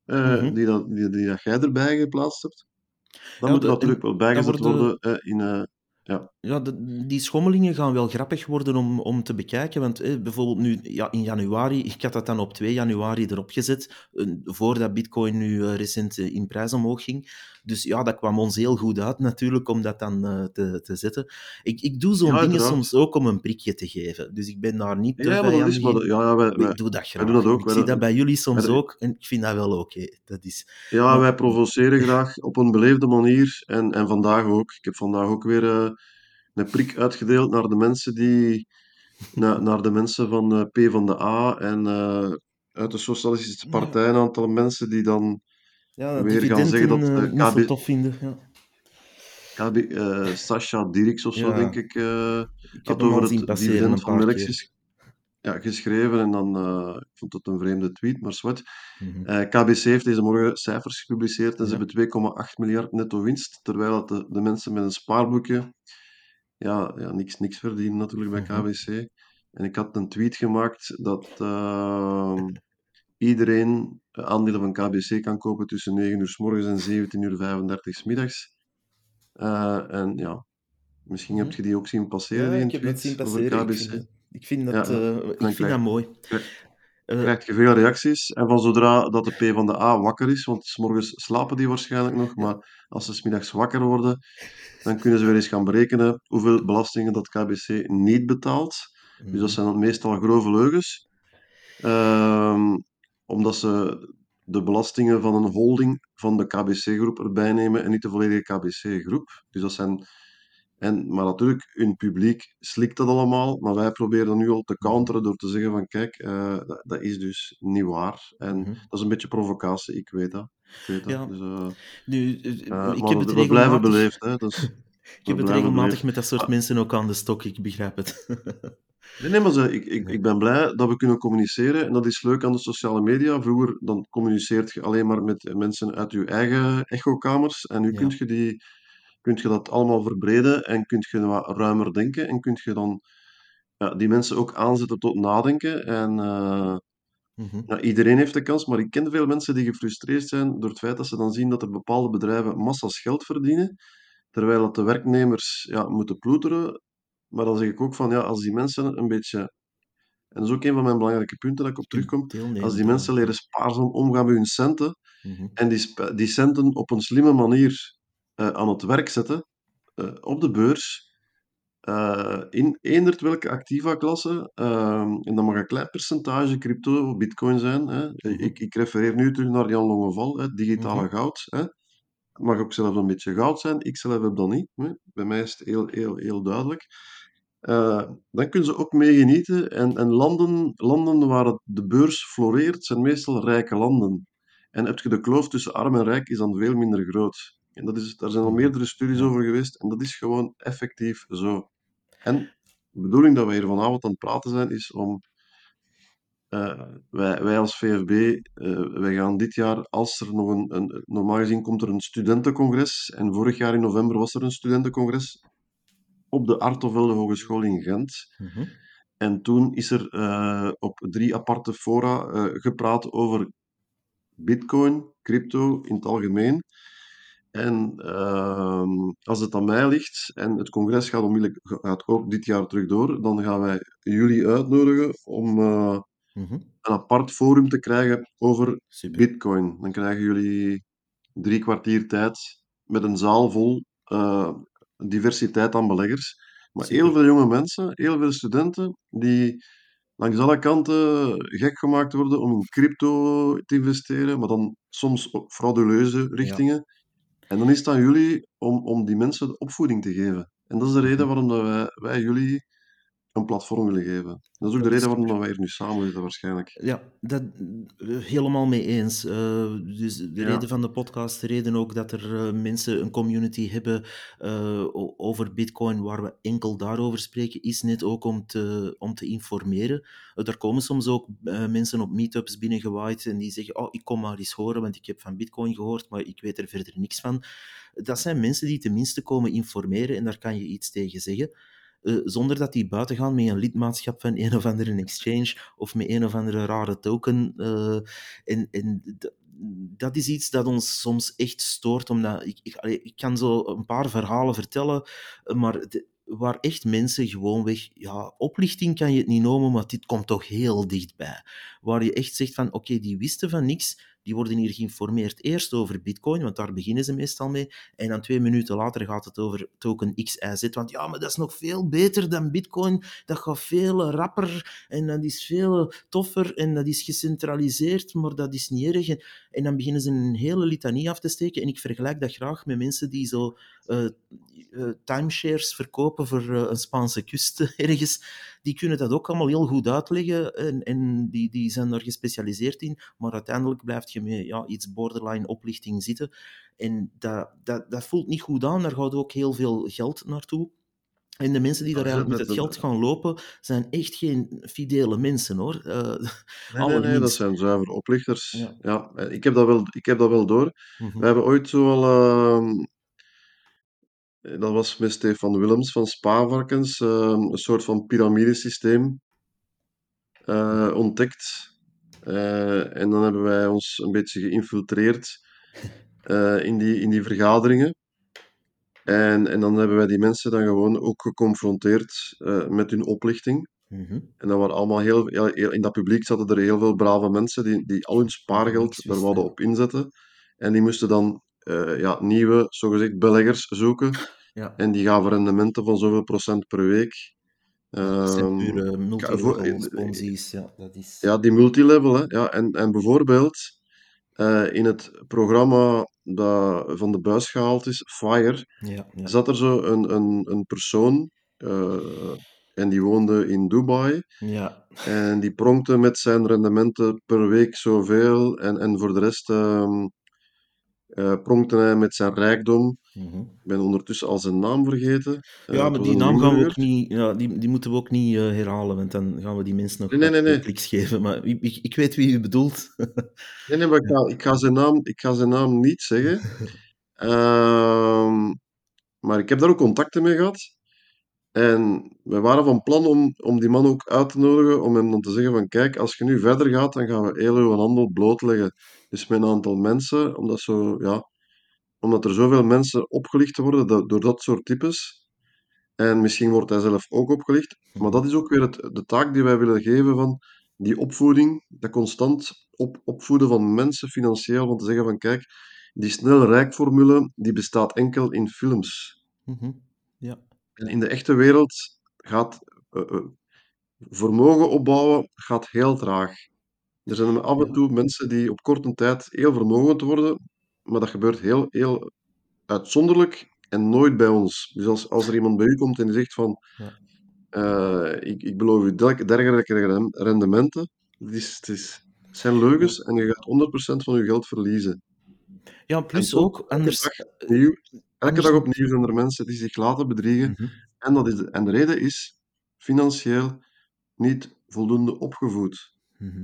eh, Mhm. die, dat, die, die dat jij erbij geplaatst hebt. Dat Ja, moet de, natuurlijk wel dat bijgezet worden worden in... eh, ja, Ja, de- die schommelingen gaan wel grappig worden om, om te bekijken. Want eh, bijvoorbeeld nu ja, in januari, ik had dat dan op 2 januari erop gezet, voordat Bitcoin nu eh, recent in prijs omhoog ging. Dus ja, dat kwam ons heel goed uit natuurlijk om dat dan eh, te, te zetten. Ik, ik doe zo'n ja dingen soms ook om een prikje te geven. Dus ik ben daar niet te Ja, maar dat is... Maar ja, ja, wij, ik doe dat wij doen dat graag. Ook. ik Wij, zie dat bij jullie soms ook en ik vind dat wel oké. Dat is... ja, Maar wij provoceren graag op een beleefde manier. En, en vandaag ook. Ik heb vandaag ook weer eh, een prik uitgedeeld naar de mensen die... Naar, naar de mensen van eh, P van de A en uit de Socialistische Partij, een aantal mensen die dan ja, weer gaan zeggen dat eh, eh, niet zo KB, tof vinden. Ja, KB, eh, Sascha Dirks of zo, denk ik, eh, ik had over het dividend van Melks ges- ja, geschreven. En dan, eh, ik vond het een vreemde tweet, maar zwart. Eh, KBC heeft deze morgen cijfers gepubliceerd en ze hebben 2,8 miljard netto winst, terwijl dat de, de mensen met een spaarboekje ja, ja, niks, niks verdienen natuurlijk bij Mhm. KBC. En ik had een tweet gemaakt dat ehm, iedereen eh, aandelen van KBC kan kopen tussen 9 uur s morgens en 17 uur 35 s middags. Eh, en ja, misschien heb Mhm. je die ook zien passeren, Ja, die ik heb dat zien passeren. Ik KBC. vind dat, ik vind dat, ja. eh, ik vind krijg, dat mooi. krijg, Eh, krijg je veel reacties. En van zodra dat de P van de A wakker is, want 's morgens slapen die waarschijnlijk nog, maar als ze 's middags wakker worden, dan kunnen ze weer eens gaan berekenen hoeveel belastingen dat KBC niet betaalt. Dus dat Mhm. zijn dan meestal grove leugens. Ehm, omdat ze de belastingen van een holding van de KBC-groep erbij nemen en niet de volledige KBC-groep. Dus dat zijn En, maar natuurlijk, hun publiek slikt dat allemaal, maar wij proberen dat nu al te counteren door te zeggen van kijk, eh, dat, dat is dus niet waar. En Mhm. dat is een beetje provocatie, ik weet dat. Ik weet dat. Ja, Dus, eh, nu, eh, ik maar heb het we, we blijven regelmatig beleefd, hè. Dus, ik heb het regelmatig beleefd. met dat soort Maar, mensen ook aan de stok, ik begrijp het. nee, nee, maar ze, ik, ik, ik ben blij dat we kunnen communiceren en dat is leuk aan de sociale media. Vroeger dan communiceert je alleen maar met mensen uit je eigen echokamers en nu kun Ja. je, die, kunt je dat allemaal verbreden en kun je wat ruimer denken en kun je dan ja, die mensen ook aanzetten tot nadenken. En eh, Mhm. iedereen heeft de kans, maar ik ken veel mensen die gefrustreerd zijn door het feit dat ze dan zien dat er bepaalde bedrijven massa's geld verdienen, terwijl dat de werknemers ja, moeten ploeteren. Maar dan zeg ik ook van, ja, als die mensen een beetje, en dat is ook een van mijn belangrijke punten dat ik op terugkom, als die mensen leren spaarzaam omgaan met hun centen, Mhm. en die, die centen op een slimme manier eh, aan het werk zetten, eh, op de beurs, eh, in eenderd welke activa-klasse, en dat mag een klein percentage crypto of bitcoin zijn. Hè. Mhm. Ik, ik refereer nu terug naar Jan Longeval, hè, digitale Mhm. goud. Hè. Het mag ook zelfs een beetje goud zijn. Ik zelf heb dat niet. Hè. Bij mij is het heel, heel, heel duidelijk. Eh, dan kunnen ze ook mee genieten. En, en landen, landen waar het, de beurs floreert, zijn meestal rijke landen. En heb je de kloof tussen arm en rijk, is dan veel minder groot. En dat is, daar zijn al meerdere studies over geweest. En dat is gewoon effectief zo. En de bedoeling dat wij hier vanavond aan het praten zijn, is om eh, wij, wij als VFB, eh, wij gaan dit jaar, als er nog een, een, normaal gezien komt er een studentencongres, en vorig jaar in november was er een studentencongres op de Artovelde Hogeschool in Gent. Mhm. En toen is er eh, op drie aparte fora eh, gepraat over bitcoin, crypto in het algemeen. En ehm, als het aan mij ligt, en het congres gaat, onmiddellijk, gaat ook dit jaar terug door, dan gaan wij jullie uitnodigen om eh, Mhm. een apart forum te krijgen over Super. bitcoin. Dan krijgen jullie drie kwartier tijd met een zaal vol diversiteit aan beleggers. Maar heel veel jonge mensen, heel veel studenten, die langs alle kanten gek gemaakt worden om in crypto te investeren, maar dan soms op frauduleuze Ja. richtingen. En dan is het aan jullie om, om die mensen de opvoeding te geven. En dat is de reden Mhm. waarom dat wij, wij jullie een platform willen geven. Dat is ook de reden waarom wij hier nu samen zitten, waarschijnlijk. Ja, dat eh, helemaal mee eens. Eh, dus de Ja, reden van de podcast, de reden ook dat er eh, mensen een community hebben over Bitcoin, waar we enkel daarover spreken, is net ook om te, om te informeren. Er komen soms ook mensen op meetups binnengewaaid en die zeggen: Oh, ik kom maar eens horen, want ik heb van Bitcoin gehoord, maar ik weet er verder niks van. Dat zijn mensen die tenminste komen informeren en daar kan je iets tegen zeggen. Eh, zonder dat die buiten gaan met een lidmaatschap van een of andere exchange of met een of andere rare token. eh, en en dat is iets dat ons soms echt stoort, omdat ik, ik, ik kan zo een paar verhalen vertellen, eh, maar waar echt mensen gewoonweg, ja, oplichting kan je het niet noemen, maar dit komt toch heel dichtbij. Waar je echt zegt van, oké, die wisten van niks, die worden hier geïnformeerd eerst over bitcoin, want daar beginnen ze meestal mee, en dan twee minuten later gaat het over token XYZ. Want ja, maar dat is nog veel beter dan Bitcoin. Dat gaat veel rapper en dat is veel toffer en dat is gecentraliseerd, maar dat is niet erg. En, dan beginnen ze een hele litanie af te steken. En ik vergelijk dat graag met mensen die zo timeshares verkopen voor eh, een Spaanse kust ergens. Die kunnen dat ook allemaal heel goed uitleggen en, en die, die zijn daar gespecialiseerd in. Maar uiteindelijk blijft je met ja, iets borderline oplichting zitten. En dat, dat, dat voelt niet goed aan, daar gaat ook heel veel geld naartoe. En de mensen die daar eigenlijk met dat, het geld gaan lopen, zijn echt geen fidele mensen hoor. Eh nee, nee, nee, dat zijn zuiver oplichters. Ja. Ja, eh, ik heb dat wel, ik heb dat wel door. Mhm. We hebben ooit zo al, dat was met Stefan Willems van Spaarvarkens, ehm, een soort van piramidesysteem eh, ontdekt. Eh, en dan hebben wij ons een beetje geïnfiltreerd eh, in die, in die vergaderingen. En, en dan hebben wij die mensen dan gewoon ook geconfronteerd eh, met hun oplichting. Mhm. En dat waren allemaal heel, heel, heel- in dat publiek zaten er heel veel brave mensen die, die al hun spaargeld daar wisten. wouden op inzetten. En die moesten dan eh, ja, nieuwe, zogezegd, beleggers zoeken. Ja, En die gaven rendementen van zoveel procent per week. ja, dat zijn Ehm, pure multilevel eh. Ja, dat is... ja, die multilevel, hè. Ja, en, en bijvoorbeeld, eh, in het programma dat van de buis gehaald is, Fire, Ja, ja. zat er zo een, een, een persoon en die woonde in Dubai. Ja. En die pronkte met zijn rendementen per week zoveel. En, en voor de rest ehm, pronkte hij met zijn rijkdom. Mhm. Ik ben ondertussen al zijn naam vergeten. Eh, Ja, maar die naam gaan we ook niet, ja, die, die moeten we ook niet eh, herhalen, want dan gaan we die mensen nog Nee, kliks geven. Maar ik, ik, weet wie u bedoelt. Nee, nee, maar ik ga, ik ga, zijn, naam, ik ga zijn naam niet zeggen. Ehm, maar ik heb daar ook contacten mee gehad. En we waren van plan om, om die man ook uit te nodigen, om hem dan te zeggen van kijk, als je nu verder gaat, dan gaan we heel uw handel blootleggen. Dus met een aantal mensen, omdat, zo, ja, omdat er zoveel mensen opgelicht worden dat- door dat soort types. En misschien wordt hij zelf ook opgelicht. Maar dat is ook weer het, de taak die wij willen geven van die opvoeding, dat constant op, opvoeden van mensen financieel, van te zeggen van kijk, die snel rijkformule, die bestaat enkel in films. Mhm. Ja. En in de echte wereld gaat eh, eh, vermogen opbouwen gaat heel traag. Er zijn af en toe mensen die op korte tijd heel vermogend worden, maar dat gebeurt heel, heel uitzonderlijk en nooit bij ons. Dus als, als er iemand bij u komt en die zegt van eh, ik, ik beloof u derg- dergelijke rendementen, het, is, het, is, het zijn leugens en je gaat 100% van je geld verliezen. Ja, plus ook, elke anders... dag opnieuw, elke dag opnieuw zijn er mensen die zich laten bedriegen. Mhm. En, dat is de, en de reden is financieel niet voldoende opgevoed. Mhm.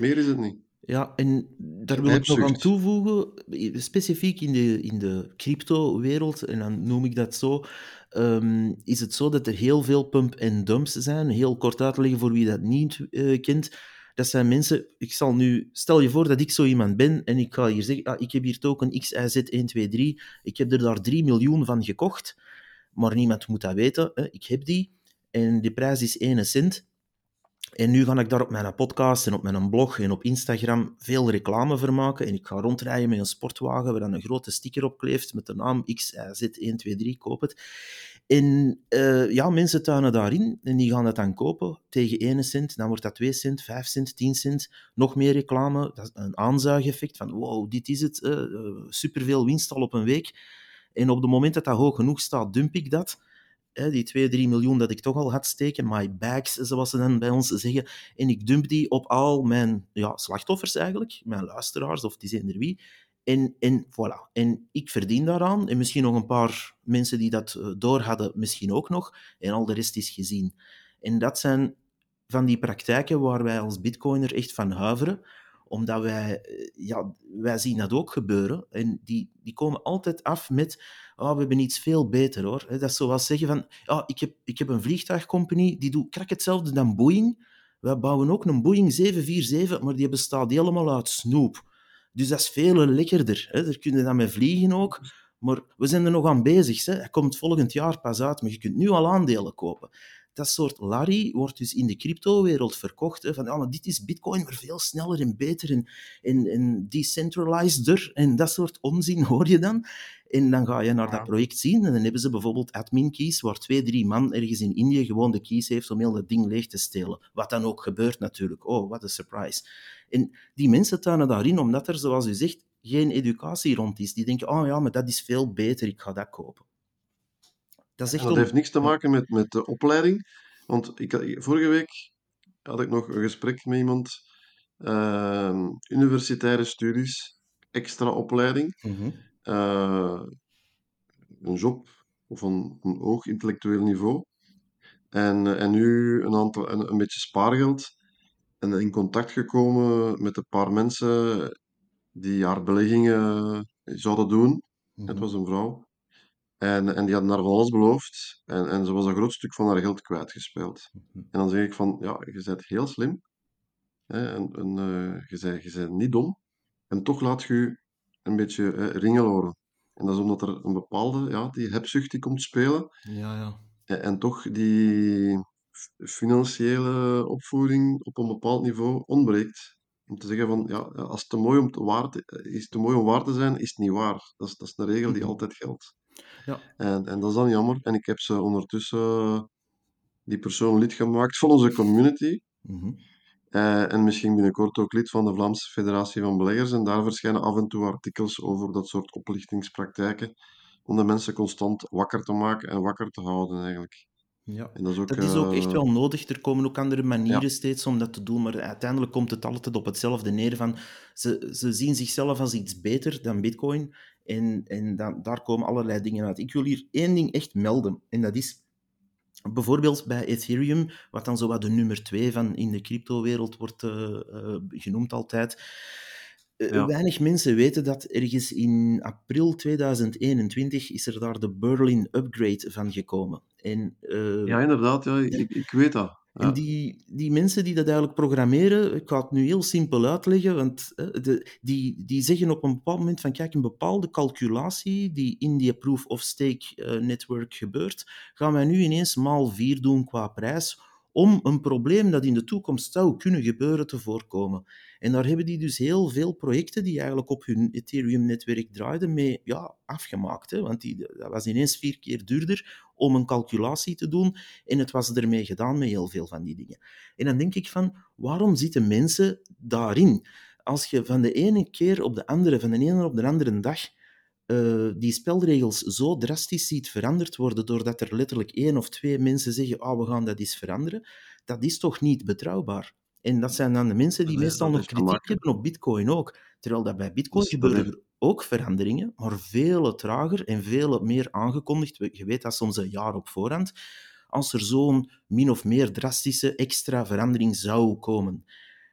Meer is het niet. Ja, en daar wil ik nog aan toevoegen, specifiek in de, in de crypto-wereld, en dan noem ik dat zo, ehm, is het zo dat er heel veel pump-and-dumps zijn. Heel kort uit te leggen voor wie dat niet eh, kent. Dat zijn mensen, ik zal nu, stel je voor dat ik zo iemand ben en ik ga hier zeggen, ah, ik heb hier token XIZ123, ik heb er daar 3 miljoen van gekocht, maar niemand moet dat weten, hè, ik heb die, en de prijs is 1 cent. En nu ga ik daar op mijn podcast en op mijn blog en op Instagram veel reclame voor maken. En ik ga rondrijden met een sportwagen waar dan een grote sticker op kleeft met de naam XIZ123, koop het. En eh, ja, mensen tuinen daarin en die gaan dat dan kopen tegen 1 cent. Dan wordt dat 2 cent, 5 cent, 10 cent. Nog meer reclame. Dat is een aanzuigeffect van wow, dit is het. eh, eh, superveel winst al op een week. En op het moment dat dat hoog genoeg staat, dump ik dat. Die 2, 3 miljoen dat ik toch al had steken, my bags, zoals ze dan bij ons zeggen. En ik dump die op al mijn ja, slachtoffers eigenlijk, mijn luisteraars of die eender wie. En, en voilà. En ik verdien daaraan. En misschien nog een paar mensen die dat eh, door hadden, misschien ook nog. En al de rest is gezien. En dat zijn van die praktijken waar wij als bitcoiner echt van huiveren omdat wij, eh, ja, wij zien dat ook gebeuren. En die, die komen altijd af met, oh, we hebben iets veel beter hoor. Dat is zoals zeggen van, ja, ik, heb, ik heb een vliegtuigcompagnie, die doet krak hetzelfde dan Boeing. Wij bouwen ook een Boeing 747, maar die bestaat helemaal uit snoep. Dus dat is veel lekkerder. Hè. Daar kun je dan mee vliegen ook. Maar we zijn er nog aan bezig. Hè. Hij komt volgend jaar pas uit, maar je kunt nu al aandelen kopen. Dat soort Larry wordt dus in de cryptowereld verkocht. Hè, van, ja, maar dit is bitcoin, maar veel sneller en beter en, en, en decentralizeder. En dat soort onzin hoor je dan. En dan ga je naar dat project zien en dan hebben ze bijvoorbeeld admin keys, waar twee, drie man ergens in Indië gewoon de keys heeft om heel dat ding leeg te stelen. Wat dan ook gebeurt natuurlijk. Oh, wat een surprise. En die mensen tuinen daarin omdat er, zoals u zegt, geen educatie rond is. Die denken, oh ja, maar dat is veel beter, ik ga dat kopen. Dat is En echt dat on- heeft niks te maken met, met de opleiding. Want ik, vorige week had ik nog een gesprek met iemand. ehm, universitaire studies, extra opleiding. Mhm. eh, een job of een, een hoog intellectueel niveau. En, eh, en nu een, aantal, een, een beetje spaargeld. En in contact gekomen met een paar mensen die haar beleggingen zouden doen. Het Mhm. was een vrouw. En, en die hadden haar van alles beloofd. En, en ze was een groot stuk van haar geld kwijtgespeeld. Mhm. En dan zeg ik van, ja, je bent heel slim. Hè, en, en, eh, je, bent, je bent niet dom. En toch laat je je een beetje eh, ringeloren. En dat is omdat er een bepaalde, ja, die hebzucht die komt spelen. Ja, ja. En, en toch die financiële opvoeding op een bepaald niveau ontbreekt. Om te zeggen van, ja, als het te mooi om te waar te, is te mooi om waar te zijn, is het niet waar. Dat is, dat is een regel die Mhm. altijd geldt. Ja. En, en dat is dan jammer. En ik heb ze ondertussen, die persoon lid gemaakt van onze community. Mhm. Eh, en misschien binnenkort ook lid van de Vlaamse Federatie van Beleggers. En daar verschijnen af en toe artikels over dat soort oplichtingspraktijken, om de mensen constant wakker te maken en wakker te houden eigenlijk. Ja, En dat is ook, dat is ook echt eh, wel nodig. Er komen ook andere ja, manieren steeds om dat te doen, maar uiteindelijk komt het altijd op hetzelfde neer van ze, ze zien zichzelf als iets beter dan bitcoin en, en dan, daar komen allerlei dingen uit. Ik wil hier één ding echt melden en dat is bijvoorbeeld bij Ethereum, wat dan zo wat de nummer twee van in de cryptowereld wordt uh, uh, genoemd altijd. Uh, ja. Weinig mensen weten dat ergens in april 2021 is er daar de Berlin Upgrade van gekomen. En, ja, inderdaad, ja, ik, ik weet dat. Ja. En die, die mensen die dat eigenlijk programmeren, ik ga het nu heel simpel uitleggen, want de, die, die zeggen op een bepaald moment van kijk, een bepaalde calculatie die in die proof-of-stake uh, network gebeurt, gaan wij nu ineens maal 4 doen qua prijs om een probleem dat in de toekomst zou kunnen gebeuren te voorkomen. En daar hebben die dus heel veel projecten die eigenlijk op hun Ethereum-netwerk draaiden mee ja, afgemaakt. Hè? Want die, dat was ineens vier keer duurder om een calculatie te doen en het was ermee gedaan met heel veel van die dingen. En dan denk ik van, waarom zitten mensen daarin? Als je van de ene keer op de andere, van de ene op de andere dag uh, die spelregels zo drastisch ziet veranderd worden doordat er letterlijk één of twee mensen zeggen oh, we gaan dat eens veranderen, dat is toch niet betrouwbaar. En dat zijn dan de mensen die Nee, meestal nog kritiek gemakkelijk. hebben op bitcoin ook. Terwijl dat bij bitcoin Dus dat gebeuren er ook veranderingen, maar veel trager en veel meer aangekondigd. Je weet dat soms een jaar op voorhand. Als er zo'n min of meer drastische extra verandering zou komen.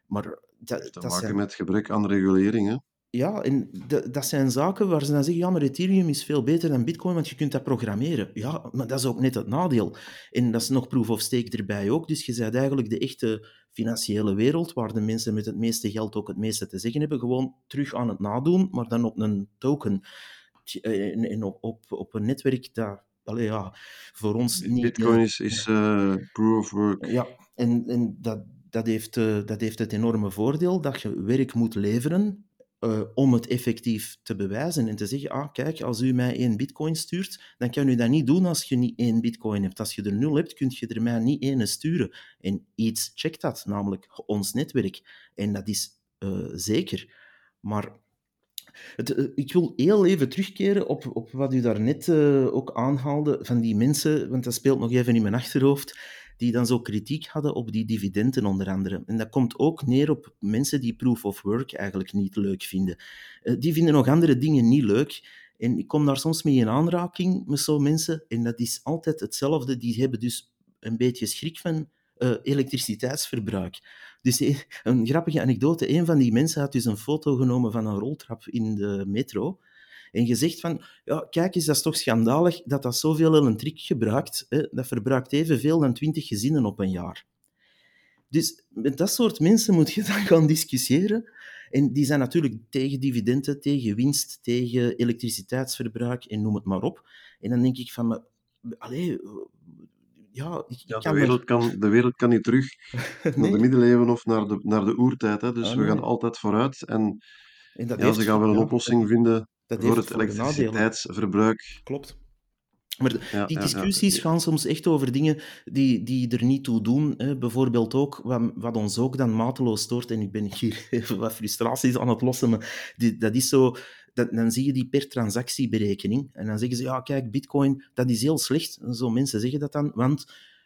Maar dat, dat maken zijn met gebrek aan regulering. Hè? Ja, en dat zijn zaken waar ze dan zeggen, ja, maar Ethereum is veel beter dan Bitcoin, want je kunt dat programmeren. Ja, maar dat is ook net het nadeel. En dat is nog proof of stake erbij ook. Dus je bent eigenlijk de echte financiële wereld, waar de mensen met het meeste geld ook het meeste te zeggen hebben, gewoon terug aan het nadoen, maar dan op een token. En, en op, op, op een netwerk dat, allee, ja, voor ons niet... Bitcoin is, is eh, proof of work. Ja, en, en dat, dat, heeft, eh, dat heeft het enorme voordeel dat je werk moet leveren eh, om het effectief te bewijzen en te zeggen, ah, kijk, als u mij één bitcoin stuurt, dan kan u dat niet doen als je niet één bitcoin hebt. Als je er nul hebt, kun je er mij niet één sturen. En iets checkt dat, namelijk ons netwerk. En dat is eh, zeker. Maar het, eh, ik wil heel even terugkeren op, op wat u daarnet eh ook aanhaalde van die mensen, want dat speelt nog even in mijn achterhoofd, die dan zo kritiek hadden op die dividenden onder andere. En dat komt ook neer op mensen die proof of work eigenlijk niet leuk vinden. Eh, die vinden nog andere dingen niet leuk. En ik kom daar soms mee in aanraking met zo'n mensen. En dat is altijd hetzelfde. Die hebben dus een beetje schrik van eh, elektriciteitsverbruik. Dus eh, een grappige anekdote. Een van die mensen had dus een foto genomen van een roltrap in de metro. En gezegd van, ja, kijk eens, dat is toch schandalig dat dat zoveel elektriek gebruikt. Hè? Dat verbruikt evenveel dan 20 gezinnen op een jaar. Dus met dat soort mensen moet je dan gaan discussiëren. En die zijn natuurlijk tegen dividenden, tegen winst, tegen elektriciteitsverbruik en noem het maar op. En dan denk ik van, maar, allee, ja, ik, Ja, de, wereld kan, de wereld kan niet terug er... naar de middeleeuwen of naar de, naar de oertijd. Hè? Dus Ah, we gaan altijd vooruit. En En dat ja, ze gaan wel een oplossing vinden dat voor heeft het elektriciteitsverbruik. Klopt. Maar Ja, die ja, ja. discussies gaan soms echt over dingen die, die er niet toe doen. Hè. Bijvoorbeeld ook, wat, wat ons ook dan mateloos stoort, en ik ben hier even wat frustraties aan het lossen, maar die, dat is zo... Dat, dan zie je die per transactieberekening. En dan zeggen ze, ja, kijk, bitcoin, dat is heel slecht. Zo mensen zeggen dat dan, want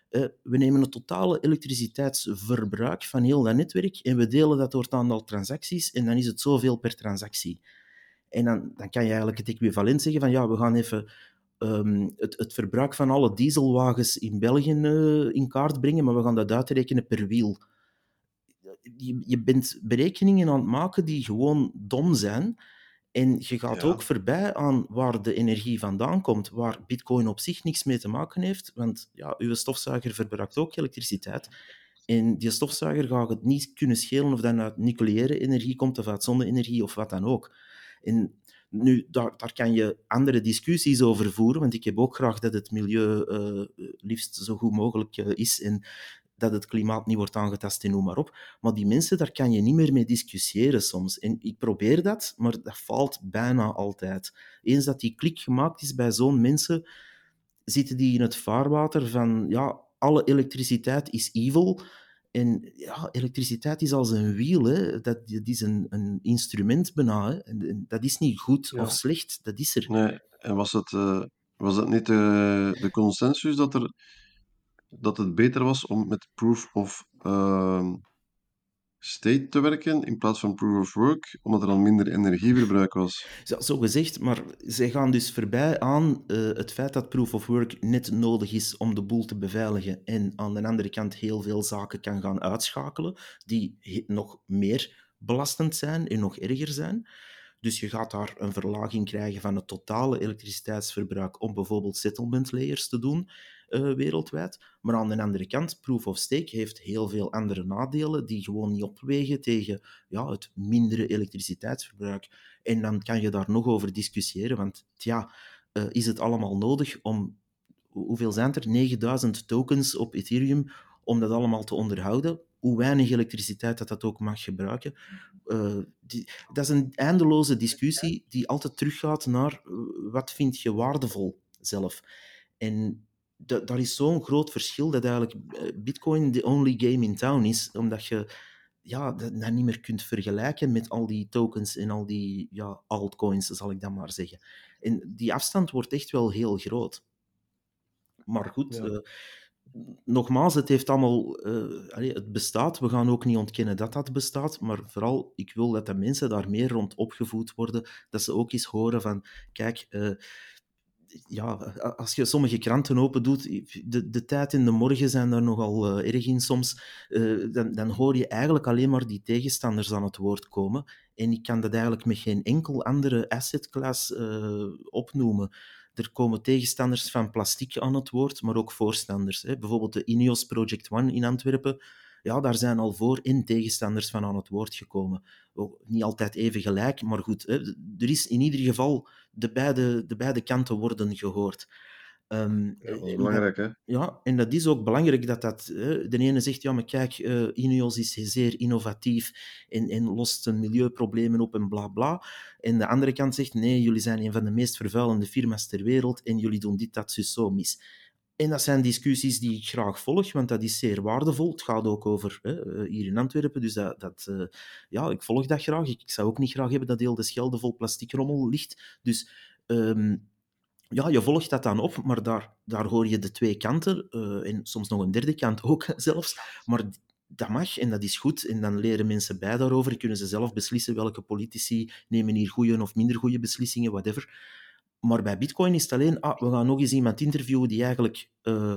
eh, we nemen het totale elektriciteitsverbruik van heel dat netwerk en we delen dat door het aantal transacties en dan is het zoveel per transactie. En dan, dan kan je eigenlijk het equivalent zeggen van ja, we gaan even ehm, het, het verbruik van alle dieselwagens in België eh, in kaart brengen, maar we gaan dat uitrekenen per wiel. Je, je bent berekeningen aan het maken die gewoon dom zijn. En je gaat Ja. ook voorbij aan waar de energie vandaan komt, waar bitcoin op zich niks mee te maken heeft. Want ja, uw stofzuiger verbruikt ook elektriciteit. En die stofzuiger gaat het niet kunnen schelen of dat uit nucleaire energie komt of uit zonne-energie of wat dan ook. En nu, daar, daar kan je andere discussies over voeren, want ik heb ook graag dat het milieu eh, liefst zo goed mogelijk eh, is en dat het klimaat niet wordt aangetast en noem maar op. Maar die mensen, daar kan je niet meer mee discussiëren soms. En ik probeer dat, maar dat faalt bijna altijd. Eens dat die klik gemaakt is bij zo'n mensen, zitten die in het vaarwater van, ja, alle elektriciteit is evil. En ja, elektriciteit is als een wiel. Hè. Dat, dat is een, een instrument bijna. Hè. En, dat is niet goed Ja. of slecht, dat is er. Nee, en was het, eh, was het niet de, de consensus dat, er, dat het beter was om met proof of ehm, state te werken in plaats van proof of work, omdat er dan minder energieverbruik was? Zo, gezegd, maar zij gaan dus voorbij aan eh, het feit dat proof of work net nodig is om de boel te beveiligen en aan de andere kant heel veel zaken kan gaan uitschakelen die nog meer belastend zijn en nog erger zijn. Dus je gaat daar een verlaging krijgen van het totale elektriciteitsverbruik om bijvoorbeeld settlement layers te doen eh, wereldwijd. Maar aan de andere kant, proof of stake heeft heel veel andere nadelen die gewoon niet opwegen tegen ja, het mindere elektriciteitsverbruik. En dan kan je daar nog over discussiëren, want ja, uh, is het allemaal nodig om, hoeveel zijn er? 9000 tokens op Ethereum om dat allemaal te onderhouden? Hoe weinig elektriciteit dat dat ook mag gebruiken. Uh, die, dat is een eindeloze discussie die altijd teruggaat naar wat vind je waardevol zelf. En dat, daar is zo'n groot verschil dat eigenlijk Bitcoin the only game in town is, omdat je ja, dat, dat niet meer kunt vergelijken met al die tokens en al die ja, altcoins, zal ik dan maar zeggen. En die afstand wordt echt wel heel groot. Maar goed, ja. uh, nogmaals, het heeft allemaal... Uh, allee, het bestaat, we gaan ook niet ontkennen dat dat bestaat, maar vooral, ik wil dat de mensen daar meer rond opgevoed worden, dat ze ook eens horen van, kijk... Uh, ja, als je sommige kranten open doet, de, de tijd in de morgen zijn daar nogal uh, erg in soms, uh, dan, dan hoor je eigenlijk alleen maar die tegenstanders aan het woord komen. En ik kan dat eigenlijk met geen enkel andere assetclass uh, opnoemen. Er komen tegenstanders van plastic aan het woord, maar ook voorstanders. Hè. Bijvoorbeeld de Ineos Project One in Antwerpen. Ja, daar zijn al voor- en tegenstanders van aan het woord gekomen. Ook niet altijd even gelijk, maar goed. Hè. Er is in ieder geval de beide, de beide kanten worden gehoord. Um, ja, dat is belangrijk, hè? Ja, en dat is ook belangrijk dat dat... Hè, de ene zegt, ja, maar kijk, uh, Ineos is zeer innovatief en, en lost milieuproblemen op en bla bla. En de andere kant zegt, nee, jullie zijn een van de meest vervuilende firma's ter wereld en jullie doen dit, dat, zo mis. En dat zijn discussies die ik graag volg, want dat is zeer waardevol. Het gaat ook over hè, hier in Antwerpen, dus dat, dat, uh, ja, ik volg dat graag. Ik, zou ook niet graag hebben dat heel de Schelde vol plastic rommel ligt. Dus um, ja, je volgt dat dan op, maar daar, daar hoor je de twee kanten, uh, en soms nog een derde kant ook zelfs. Maar dat mag en dat is goed. En dan leren mensen bij daarover, kunnen ze zelf beslissen welke politici nemen hier goede of minder goede beslissingen, whatever. Maar bij Bitcoin is het alleen, ah, we gaan nog eens iemand interviewen die eigenlijk uh,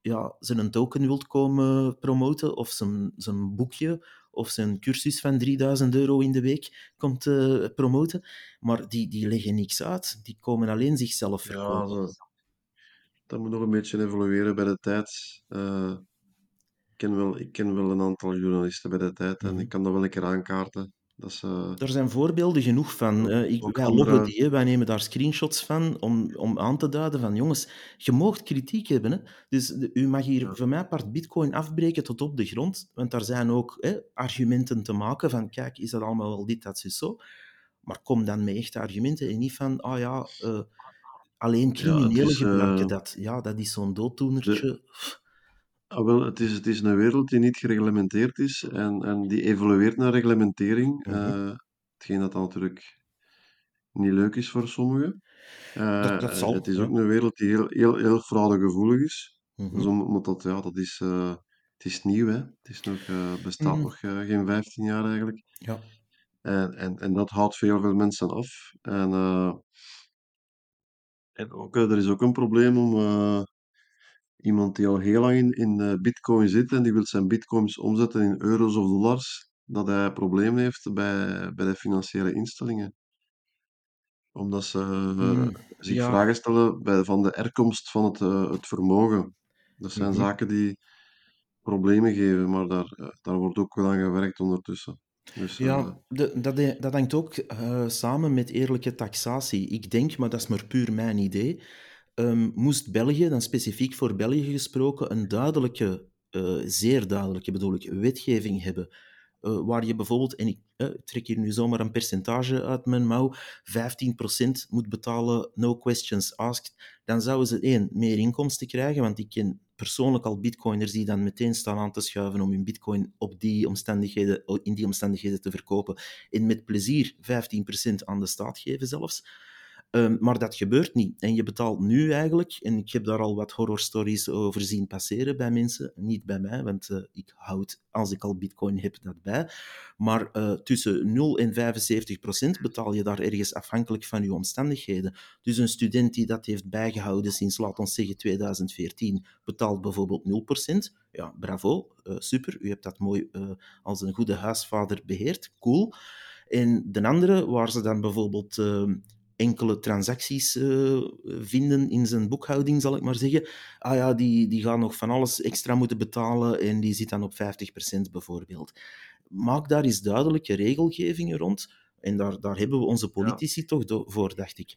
ja, zijn token wilt komen promoten, of zijn, zijn boekje, of zijn cursus van 3000 euro in de week komt uh, promoten. Maar die, die leggen niks uit, die komen alleen zichzelf verkopen. Ja, dat, dat moet nog een beetje evolueren bij de tijd. Uh, ik, ken wel, ik ken wel een aantal journalisten bij de tijd en -hmm. ik kan dat wel een keer aankaarten. Dat is, uh, er zijn voorbeelden genoeg van. Uh, ik, wij andere... die, hè. wij nemen daar screenshots van om, om aan te duiden van jongens, je moogt kritiek hebben. Hè. Dus de, u mag hier ja. voor mij part bitcoin afbreken tot op de grond, want daar zijn ook hè, argumenten te maken van kijk, is dat allemaal wel dit, dat, zo. Maar kom dan met echte argumenten en niet van, ah ja, uh, alleen criminelen ja, gebruiken dat. Ja, dat is zo'n dooddoenertje. De... Ah, wel, het is, het is een wereld die niet gereglementeerd is en, en die evolueert naar reglementering. Mm -hmm. uh, hetgeen dat natuurlijk niet leuk is voor sommigen. Uh, dat, dat zal, het is ja. ook een wereld die heel, heel, heel fraudegevoelig is. Mhm. Mm -hmm. dus omdat dat, ja, dat is, uh, het is nieuw, hè. Het is nog, bestaat Mhm. nog geen 15 jaar eigenlijk. Ja. En, en, en dat houdt veel, veel mensen af. En, en ook, er is ook een probleem om iemand die al heel lang in, in uh, bitcoin zit en die wil zijn bitcoins omzetten in euro's of dollars, dat hij problemen heeft bij, bij de financiële instellingen. Omdat ze uh, Mm, zich ja. vragen stellen bij, van de herkomst van het, uh, het vermogen. Dat zijn Mhm. zaken die problemen geven, maar daar, daar wordt ook wel aan gewerkt ondertussen. Dus, Ja, de, dat, dat hangt ook uh, samen met eerlijke taxatie. Ik denk, maar dat is maar puur mijn idee, um, moest België, dan specifiek voor België gesproken, een duidelijke, uh, zeer duidelijke bedoel ik, wetgeving hebben. Uh, waar je bijvoorbeeld, en ik trek hier nu zomaar een percentage uit mijn mouw, 15% moet betalen, no questions asked, dan zouden ze één, meer inkomsten krijgen, want ik ken persoonlijk al bitcoiners die dan meteen staan aan te schuiven om hun bitcoin op die omstandigheden, in die omstandigheden te verkopen. En met plezier 15% aan de staat geven zelfs. Ehm, maar dat gebeurt niet. En je betaalt nu eigenlijk, en ik heb daar al wat horrorstories over zien passeren bij mensen, niet bij mij, want uh, ik houd, als ik al bitcoin heb, dat bij. Maar uh, tussen 0 en 75 procent betaal je daar ergens afhankelijk van je omstandigheden. Dus een student die dat heeft bijgehouden sinds, laat ons zeggen, 2014, betaalt bijvoorbeeld 0 procent. Ja, bravo, uh, super, u hebt dat mooi als een goede huisvader beheerd, cool. En de andere, waar ze dan bijvoorbeeld ehm, enkele transacties uh, vinden in zijn boekhouding, zal ik maar zeggen. Ah ja, die, die gaan nog van alles extra moeten betalen en die zit dan op 50% bijvoorbeeld. Maak daar eens duidelijke regelgevingen rond. En daar, daar hebben we onze politici ja. toch voor, dacht ik.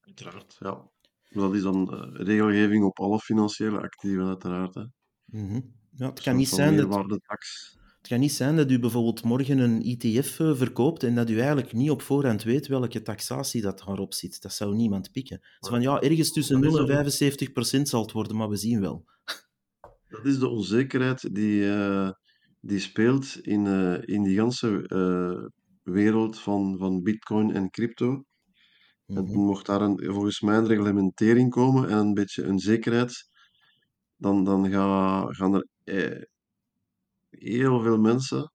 Uiteraard, ja. Dat is dan uh, regelgeving op alle financiële actieven, uiteraard. Hè. Mm -hmm. ja, het kan niet zijn dat... Het kan niet zijn dat u bijvoorbeeld morgen een ETF eh, verkoopt en dat u eigenlijk niet op voorhand weet welke taxatie dat daarop zit. Dat zou niemand pikken. Van ja, ergens tussen 0 en 75 procent zal het worden, maar we zien wel. Dat is de onzekerheid die, uh, die speelt in, uh, in die ganse uh, wereld van, van bitcoin en crypto. Mm -hmm. En mocht daar een, volgens mij een reglementering komen en een beetje een zekerheid, dan, dan ga, gaan er heel veel mensen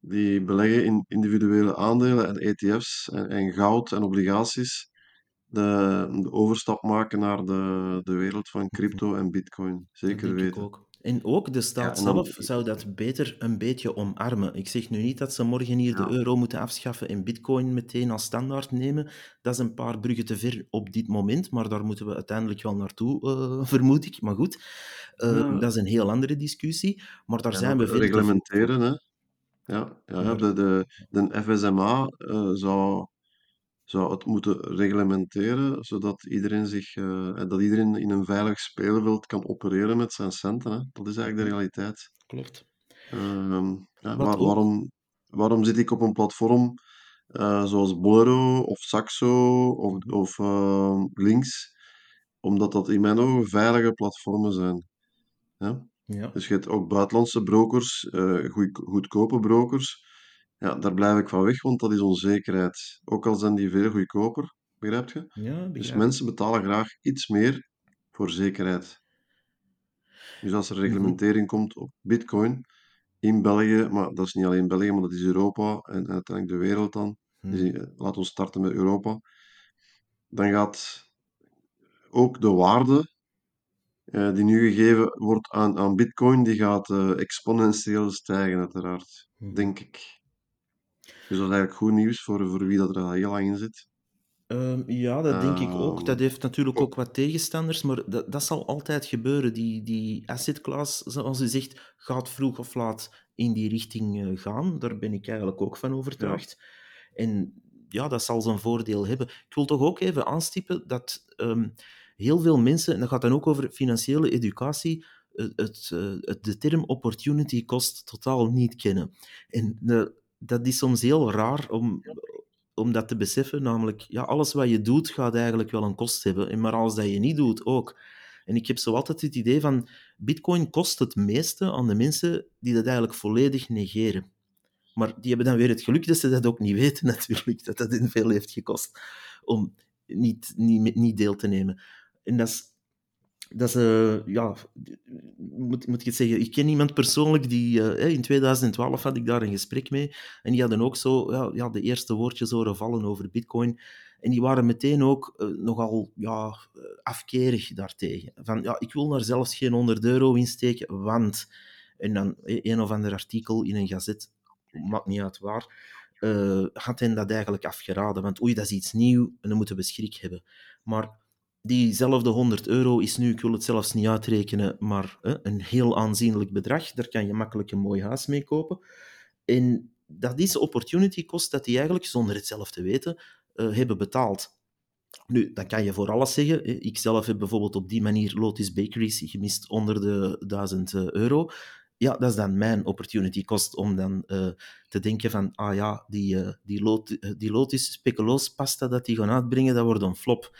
die beleggen in individuele aandelen en ETF's en, en goud en obligaties, de, de, overstap maken naar de, de wereld van crypto en bitcoin. Zeker weten. ook. En ook de staat ja, dan, zelf zou dat beter een beetje omarmen. Ik zeg nu niet dat ze morgen hier ja. de euro moeten afschaffen en bitcoin meteen als standaard nemen. Dat is een paar bruggen te ver op dit moment, maar daar moeten we uiteindelijk wel naartoe, uh, vermoed ik. Maar goed, uh, ja. dat is een heel andere discussie. Maar daar zijn we veel reglementeren, hè. Ja, ja de, de, de FSMA uh, zou, zou het moeten reglementeren, zodat iedereen, zich, uh, dat iedereen in een veilig speelveld kan opereren met zijn centen. Hè. Dat is eigenlijk de realiteit. Klopt. Uh, ja, waar, waarom, waarom zit ik op een platform uh, zoals Bolero of Saxo of, of Links? Omdat dat in mijn ogen veilige platformen zijn. Ja? Ja. Dus je hebt ook buitenlandse brokers, goed, goedkope brokers. Ja, daar blijf ik van weg, want dat is onzekerheid. Ook al zijn die veel goedkoper, begrijp je? Ja, begrijp. Dus mensen betalen graag iets meer voor zekerheid. Dus als er reglementering mm -hmm. komt op bitcoin in België, maar dat is niet alleen België, maar dat is Europa en uiteindelijk de wereld dan. -hmm. dus, laten we starten met Europa. Dan gaat ook de waarde uh, die nu gegeven wordt aan, aan bitcoin, die gaat uh, exponentieel stijgen uiteraard, hmm. denk ik. Dus dat is eigenlijk goed nieuws voor, voor wie dat er al heel lang in zit. Um, ja, dat denk ik ook. Dat heeft natuurlijk ook wat tegenstanders, maar dat, dat zal altijd gebeuren. Die, die asset class, zoals u zegt, gaat vroeg of laat in die richting uh, gaan. Daar ben ik eigenlijk ook van overtuigd. Ja. En ja, dat zal zijn voordeel hebben. Ik wil toch ook even aanstippen dat um, heel veel mensen, en dat gaat dan ook over financiële educatie, het, het, het, de term opportunity cost totaal niet kennen. En de, dat is soms heel raar om, om dat te beseffen, namelijk, ja, alles wat je doet gaat eigenlijk wel een kost hebben, en maar alles dat je niet doet ook. En ik heb zo altijd het idee van, bitcoin kost het meeste aan de mensen die dat eigenlijk volledig negeren. Maar die hebben dan weer het geluk dat ze dat ook niet weten natuurlijk, dat dat in veel heeft gekost om niet, niet, niet deel te nemen. En dat is, dat uh, ja, moet, moet ik het zeggen, ik ken iemand persoonlijk die, uh, in 2012 had ik daar een gesprek mee, en die hadden ook zo, ja, ja de eerste woordjes horen vallen over bitcoin, en die waren meteen ook uh, nogal ja, afkerig daartegen. Van, ja, ik wil daar zelfs geen 100 euro in steken, want... En dan een of ander artikel in een gazet, maakt niet uit waar, had hen dat eigenlijk afgeraden. Want oei, dat is iets nieuw en dan moeten we schrik hebben. Maar Diezelfde 100 euro is nu, ik wil het zelfs niet uitrekenen, maar hè, een heel aanzienlijk bedrag. Daar kan je makkelijk een mooi huis mee kopen. En dat is opportunity cost dat die eigenlijk, zonder het zelf te weten, uh, hebben betaald. Nu, dat kan je voor alles zeggen. Ik zelf heb bijvoorbeeld op die manier Lotus Bakeries gemist onder de 1000 eh, euro. Ja, dat is dan mijn opportunity cost om dan uh, te denken van, ah ja, die, die, lot, die Lotus speculoos pasta dat die gaan uitbrengen, dat wordt een flop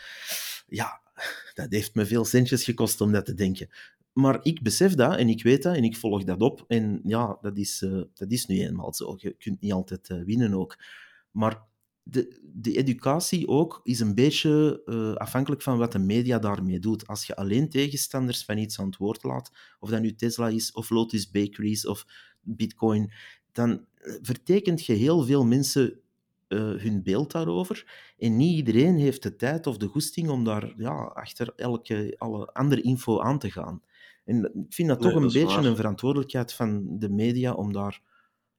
ja, dat heeft me veel centjes gekost om dat te denken. Maar ik besef dat en ik weet dat en ik volg dat op. En ja, dat is, uh, dat is nu eenmaal zo. Je kunt niet altijd uh, winnen ook. Maar de, de educatie ook is een beetje uh, afhankelijk van wat de media daarmee doet. Als je alleen tegenstanders van iets aan het woord laat, of dat nu Tesla is, of Lotus Bakeries, of Bitcoin, dan vertekent je heel veel mensen uh, hun beeld daarover. En niet iedereen heeft de tijd of de goesting om daar ja, achter elke, alle andere info aan te gaan. En ik vind dat toch een beetje waar. een verantwoordelijkheid van de media om daar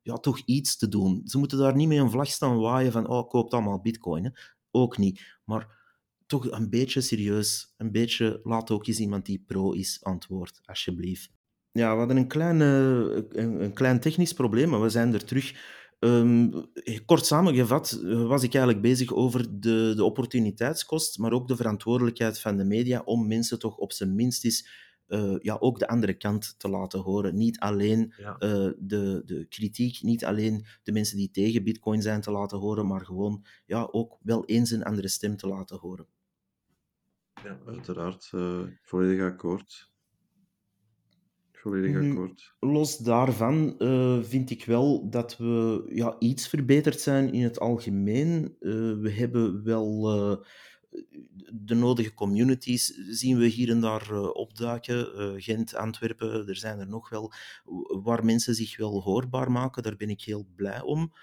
ja, toch iets te doen. Ze moeten daar niet mee een vlag staan waaien van oh, koopt allemaal bitcoin. Hè. Ook niet. Maar toch een beetje serieus. Een beetje, laat ook eens iemand die pro is antwoord, alsjeblieft. Ja, we hadden een klein, een, een klein technisch probleem, maar we zijn er terug. Um, kort samengevat was ik eigenlijk bezig over de, de opportuniteitskost, maar ook de verantwoordelijkheid van de media om mensen toch op zijn minst eens uh, ja, ook de andere kant te laten horen. Niet alleen ja. uh, de, de kritiek, niet alleen de mensen die tegen bitcoin zijn te laten horen, maar gewoon ja, ook wel eens een andere stem te laten horen. Ja, uiteraard. Uh, volledig akkoord. Volledig akkoord. Los daarvan uh, vind ik wel dat we ja, iets verbeterd zijn in het algemeen. Uh, we hebben wel uh, de nodige communities, zien we hier en daar opduiken. Gent, Antwerpen, er zijn er nog wel, waar mensen zich wel hoorbaar maken. Daar ben ik heel blij om.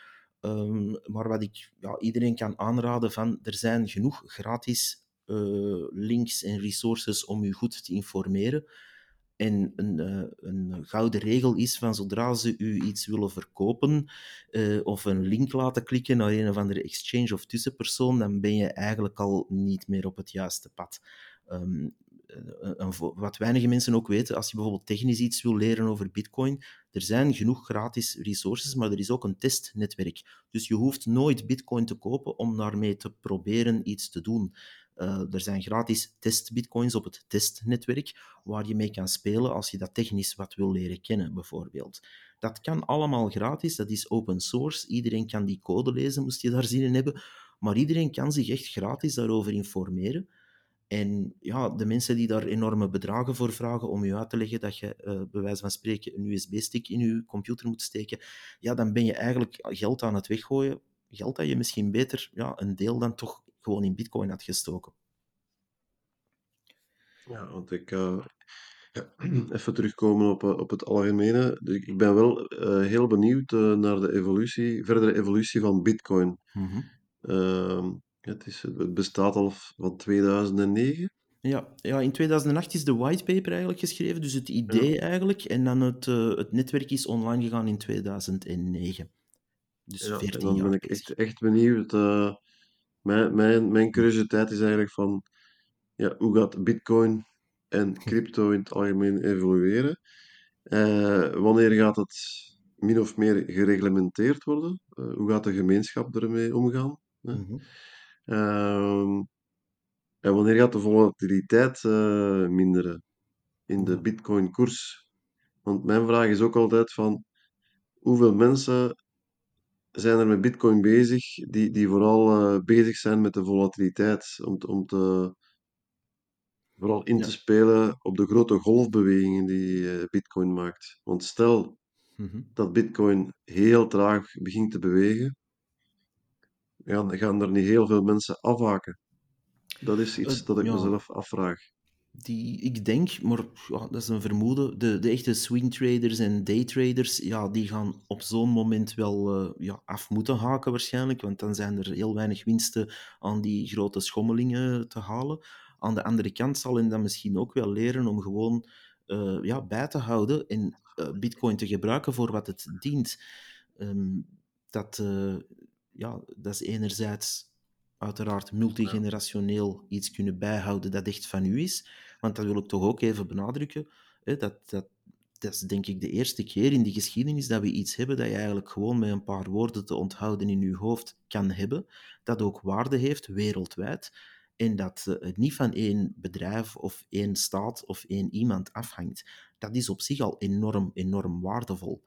Um, maar wat ik ja, iedereen kan aanraden van, er zijn genoeg gratis links en resources om u goed te informeren. En een, uh, een, gouden regel is van zodra ze u iets willen verkopen uh, of een link laten klikken naar een of andere exchange of tussenpersoon, dan ben je eigenlijk al niet meer op het juiste pad. Um, wat weinige mensen ook weten, als je bijvoorbeeld technisch iets wil leren over Bitcoin, er zijn genoeg gratis resources, maar er is ook een testnetwerk. Dus je hoeft nooit Bitcoin te kopen om daarmee te proberen iets te doen. Uh, er zijn gratis testbitcoins op het testnetwerk waar je mee kan spelen als je dat technisch wat wil leren kennen, bijvoorbeeld. Dat kan allemaal gratis, dat is open source. Iedereen kan die code lezen, moest je daar zin in hebben. Maar iedereen kan zich echt gratis daarover informeren. En ja, de mensen die daar enorme bedragen voor vragen om je uit te leggen dat je uh, bij wijze van spreken een USB-stick in je computer moet steken, ja, dan ben je eigenlijk geld aan het weggooien. Geld dat je misschien beter ja, een deel dan toch gewoon in bitcoin had gestoken. Ja, want ik uh, even terugkomen op, op het algemene. Ik ben wel uh, heel benieuwd uh, naar de evolutie, verdere evolutie van bitcoin. Mm -hmm. het, is, het bestaat al van 2009. Ja, ja, in 2008 is de whitepaper eigenlijk geschreven, dus het idee ja. eigenlijk. En dan het, het netwerk is online gegaan in 2009. Dus ja, 14 dan jaar. ben ik echt, echt benieuwd mijn, mijn, mijn curiositeit is eigenlijk van ja, hoe gaat Bitcoin en crypto in het algemeen evolueren? Uh, wanneer gaat het min of meer gereglementeerd worden? Uh, hoe gaat de gemeenschap ermee omgaan? Mm -hmm. uh, en wanneer gaat de volatiliteit uh, minderen in de Bitcoin-koers? Want mijn vraag is ook altijd van hoeveel mensen zijn er met Bitcoin bezig, die, die vooral uh, bezig zijn met de volatiliteit, om, om te, vooral in ja. te spelen op de grote golfbewegingen die uh, Bitcoin maakt. Want stel mm -hmm. dat Bitcoin heel traag begint te bewegen, gaan, gaan er niet heel veel mensen afhaken. Dat is iets uh, dat ik ja. mezelf afvraag. Die, ik denk, maar ja, dat is een vermoeden, de, de echte swing traders en day traders, ja, die gaan op zo'n moment wel uh, ja, af moeten haken waarschijnlijk, want dan zijn er heel weinig winsten aan die grote schommelingen te halen. Aan de andere kant zal hen dan misschien ook wel leren om gewoon uh, ja, bij te houden en uh, bitcoin te gebruiken voor wat het dient. Um, dat, ja, dat is enerzijds uiteraard multigenerationeel iets kunnen bijhouden dat echt van u is. Want dat wil ik toch ook even benadrukken. Hè, dat, dat, dat is denk ik de eerste keer in de geschiedenis dat we iets hebben dat je eigenlijk gewoon met een paar woorden te onthouden in je hoofd kan hebben. Dat ook waarde heeft wereldwijd. En dat het niet van één bedrijf of één staat of één iemand afhangt. Dat is op zich al enorm, enorm waardevol.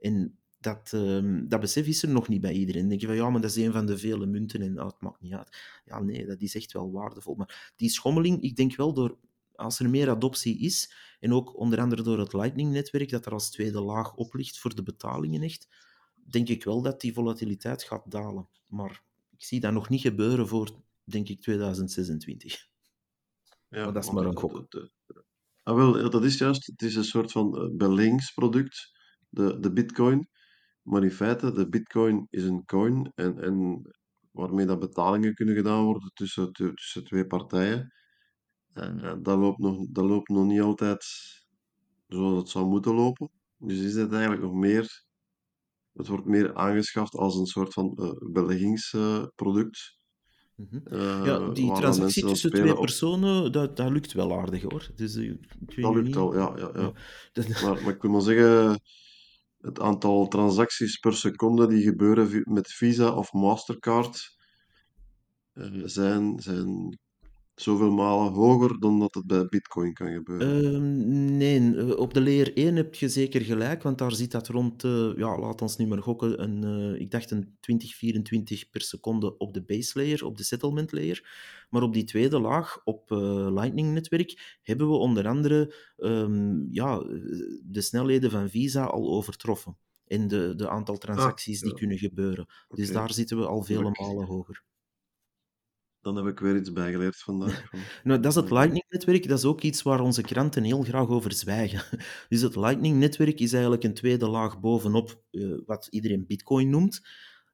En dat, ehm, dat besef is er nog niet bij iedereen. Dan denk je van ja, maar dat is een van de vele munten en dat maakt niet uit. Ja, nee, dat is echt wel waardevol. Maar die schommeling, ik denk wel door als er meer adoptie is, en ook onder andere door het Lightning-netwerk, dat er als tweede laag op ligt voor de betalingen echt, denk ik wel dat die volatiliteit gaat dalen. Maar ik zie dat nog niet gebeuren voor, denk ik, 2026. Ja, Maar dat is maar een het- gok. het- het- ah, wel, ja, dat is juist. Het is een soort van eh, beleggingsproduct, de, de bitcoin. Maar in feite, de bitcoin is een coin en, en waarmee dat betalingen kunnen gedaan worden tussen, tu- tussen twee partijen. En dat loopt nog, dat loopt nog niet altijd zoals het zou moeten lopen. Dus is het eigenlijk nog meer, het wordt meer aangeschaft als een soort van eh, beleggingsproduct, Mhm. Ja, eh, die waar dan transactie tussen twee op. personen, dat, dat lukt wel aardig hoor. Dus eh, Dat lukt niet. al, ja, ja, Ja. ja. Maar, maar ik wil maar zeggen, het aantal transacties per seconde die gebeuren met Visa of Mastercard eh, zijn, zijn zoveel malen hoger dan dat het bij Bitcoin kan gebeuren. Ehm, nee, eh, op de layer 1 heb je zeker gelijk, want daar zit dat rond, eh, ja, laat ons nu maar gokken, een, eh, ik dacht een 20, 24 per seconde op de base layer, op de settlement layer. Maar op die tweede laag, op Lightning-netwerk, hebben we onder andere ehm, ja, de snelheden van Visa al overtroffen. En de, de aantal Ah, transacties die kunnen gebeuren. Dus daar zitten we al vele malen hoger. Dan heb ik weer iets bijgeleerd vandaag. Van, Nou, dat is het Lightning-netwerk. Dat is ook iets waar onze kranten heel graag over zwijgen. Dus het Lightning-netwerk is eigenlijk een tweede laag bovenop eh, wat iedereen Bitcoin noemt.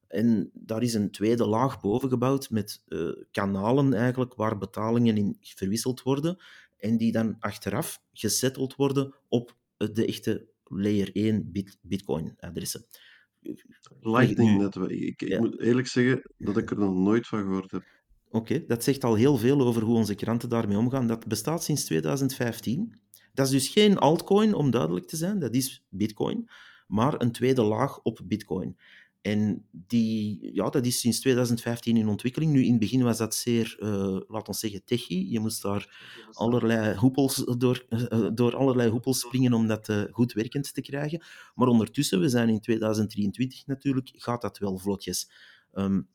En daar is een tweede laag boven gebouwd met eh, kanalen eigenlijk waar betalingen in verwisseld worden en die dan achteraf gesetteld worden op eh, de echte layer 1 bit Bitcoin-adressen. Lightning netwerk. Ik, ik ja. moet eerlijk zeggen dat ik er nog nooit van gehoord heb. Oké, dat zegt al heel veel over hoe onze kranten daarmee omgaan. Dat bestaat sinds 2015. Dat is dus geen altcoin, om duidelijk te zijn. Dat is Bitcoin, maar een tweede laag op Bitcoin. En die, ja, dat is sinds 2015 in ontwikkeling. Nu, in het begin was dat zeer, uh, laten we zeggen, techie. Je moest daar allerlei hoepels door, uh, door allerlei hoepels springen om dat uh, goed werkend te krijgen. Maar ondertussen, we zijn in 2023 natuurlijk, gaat dat wel vlotjes. Um,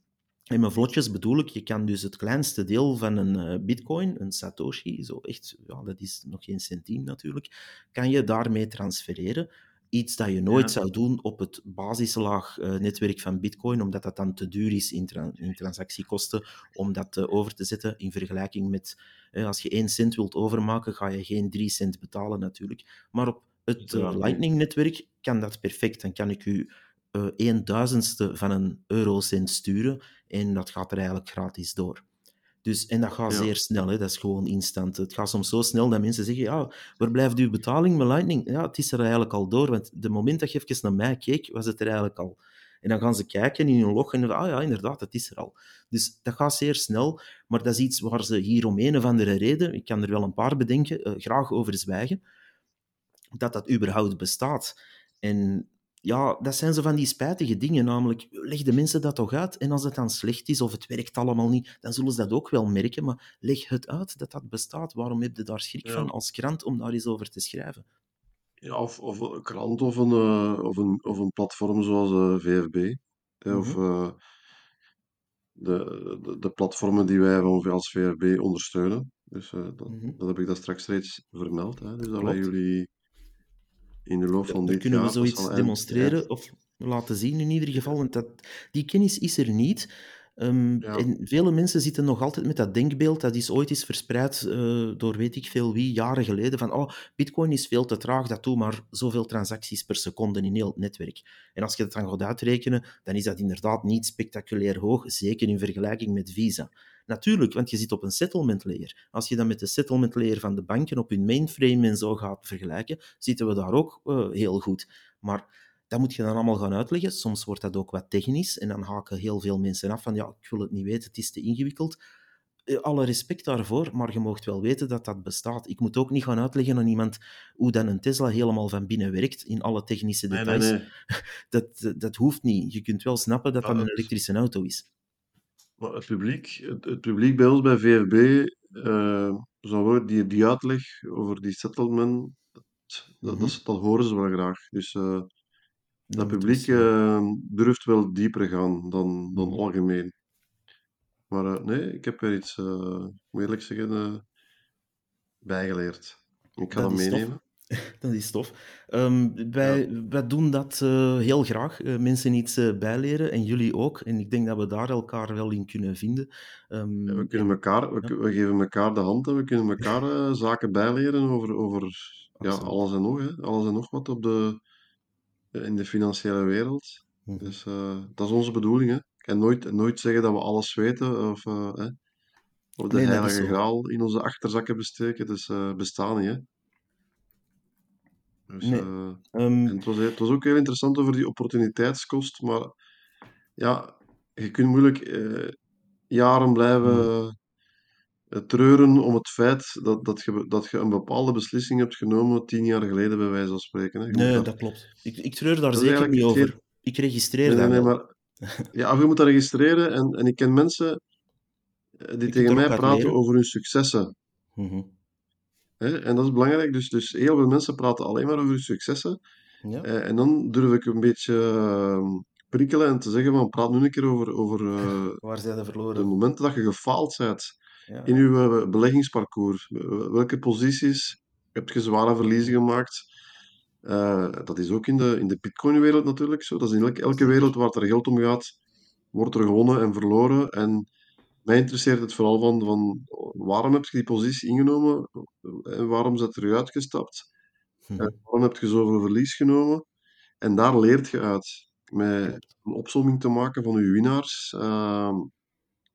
en met vlotjes bedoel ik, je kan dus het kleinste deel van een uh, bitcoin, een satoshi, zo echt, ja, dat is nog geen centiem natuurlijk, kan je daarmee transfereren. Iets dat je nooit ja. zou doen op het basislaag uh, netwerk van bitcoin, omdat dat dan te duur is in, tra in transactiekosten om dat uh, over te zetten in vergelijking met, eh, als je 1 cent wilt overmaken, ga je geen 3 cent betalen natuurlijk. Maar op het uh, Lightning-netwerk kan dat perfect. Dan kan ik u uh, een duizendste van een eurocent sturen en dat gaat er eigenlijk gratis door. Dus, en dat gaat ja. zeer snel, hè? dat is gewoon instant. Het gaat soms zo snel dat mensen zeggen, ja, waar blijft uw betaling met Lightning? Ja, het is er eigenlijk al door, want de moment dat je even naar mij keek, was het er eigenlijk al. En dan gaan ze kijken in hun log en ah ja, inderdaad, het is er al. Dus dat gaat zeer snel, maar dat is iets waar ze hier om een of andere reden, ik kan er wel een paar bedenken, uh, graag over zwijgen, dat dat überhaupt bestaat. En ja, dat zijn zo van die spijtige dingen, namelijk, leg de mensen dat toch uit, en als het dan slecht is, of het werkt allemaal niet, dan zullen ze dat ook wel merken, maar leg het uit dat dat bestaat. Waarom heb je daar schrik ja. van als krant om daar eens over te schrijven? Ja, of, of een krant of een, uh, of een, of een platform zoals uh, VFB, mm -hmm. of uh, de, de, de, platformen die wij als VFB ondersteunen. Dus dat, mm -hmm. dat, heb ik daar straks reeds vermeld. Hè. Dus dat jullie in de loop van dit kunnen jaar... we zoiets demonstreren of laten zien in ieder geval. Want dat, die kennis is er niet. Um, ja. En vele mensen zitten nog altijd met dat denkbeeld, dat is ooit eens verspreid uh, door weet ik veel wie, jaren geleden, van oh, bitcoin is veel te traag, dat doet maar zoveel transacties per seconde in heel het netwerk. En als je dat dan gaat uitrekenen, dan is dat inderdaad niet spectaculair hoog, zeker in vergelijking met Visa. Natuurlijk, want je zit op een settlement layer. Als je dat met de settlement layer van de banken op hun mainframe en zo gaat vergelijken, zitten we daar ook uh, heel goed. Maar dat moet je dan allemaal gaan uitleggen. Soms wordt dat ook wat technisch en dan haken heel veel mensen af van ja, ik wil het niet weten, het is te ingewikkeld. Alle respect daarvoor, maar je mag wel weten dat dat bestaat. Ik moet ook niet gaan uitleggen aan iemand hoe dan een Tesla helemaal van binnen werkt, in alle technische details. Nee, nee, nee. Dat, dat hoeft niet. Je kunt wel snappen dat dat een elektrische auto is. Maar het publiek, het, het publiek bij ons bij VFB, uh, zo, die, die uitleg over die settlement, dat, mm -hmm. dat, dat, horen ze wel graag. Dus uh, dat publiek zien. eh, durft wel dieper gaan dan, dan Mhm. algemeen. Maar eh, nee, ik heb er iets, eh, moet eerlijk zeggen, eh, bijgeleerd. Ik ga Dat meenemen. Dat is tof. Ehm, wij, wij doen dat eh, heel graag, eh, mensen iets eh, bijleren en jullie ook. En ik denk dat we daar elkaar wel in kunnen vinden. Ehm, Ja, we, kunnen en- elkaar, we, ja. ku- we geven elkaar de hand en we kunnen elkaar zaken bijleren over, over ja, alles en nog. Hè. Alles en nog wat op de, in de financiële wereld. Mhm. Dus dat is onze bedoeling. Hè. En nooit, nooit zeggen dat we alles weten of, hè, of de Nee, heilige graal in onze achterzakken besteken. Dus bestaat niet. Hè. Dus, Nee. eh, Ehm, het was, het was ook heel interessant over die opportuniteitskost. Maar ja, je kunt moeilijk eh, jaren blijven eh, treuren om het feit dat, dat, je, dat je een bepaalde beslissing hebt genomen tien jaar geleden, bij wijze van spreken. Hè. Nee, dat, dat klopt. Ik, ik treur daar zeker niet over. Ik registreer Nee, nee, dat nee, maar... Ja, je moet dat registreren. En, en ik ken mensen die tegen mij praten leren. over hun successen. Mhm. Hè? En dat is belangrijk. Dus, dus heel veel mensen praten alleen maar over hun successen. Ja, Eh, en dan durf ik een beetje eh, prikkelen en te zeggen van praat nu een keer over, over eh, waar zijn de de verloren? momenten dat je gefaald bent Ja, in je eh, beleggingsparcours. Welke posities heb je zware verliezen gemaakt? Dat is ook in de, in de Bitcoin-wereld natuurlijk zo. Dat is in elke, elke wereld waar het er geld om gaat, wordt er gewonnen en verloren. En mij interesseert het vooral van, van waarom heb je die positie ingenomen en waarom zit er eruit gestapt? En Mhm. waarom heb je zoveel verlies genomen? En daar leert je uit. Met een opsomming te maken van je winnaars. Ehm,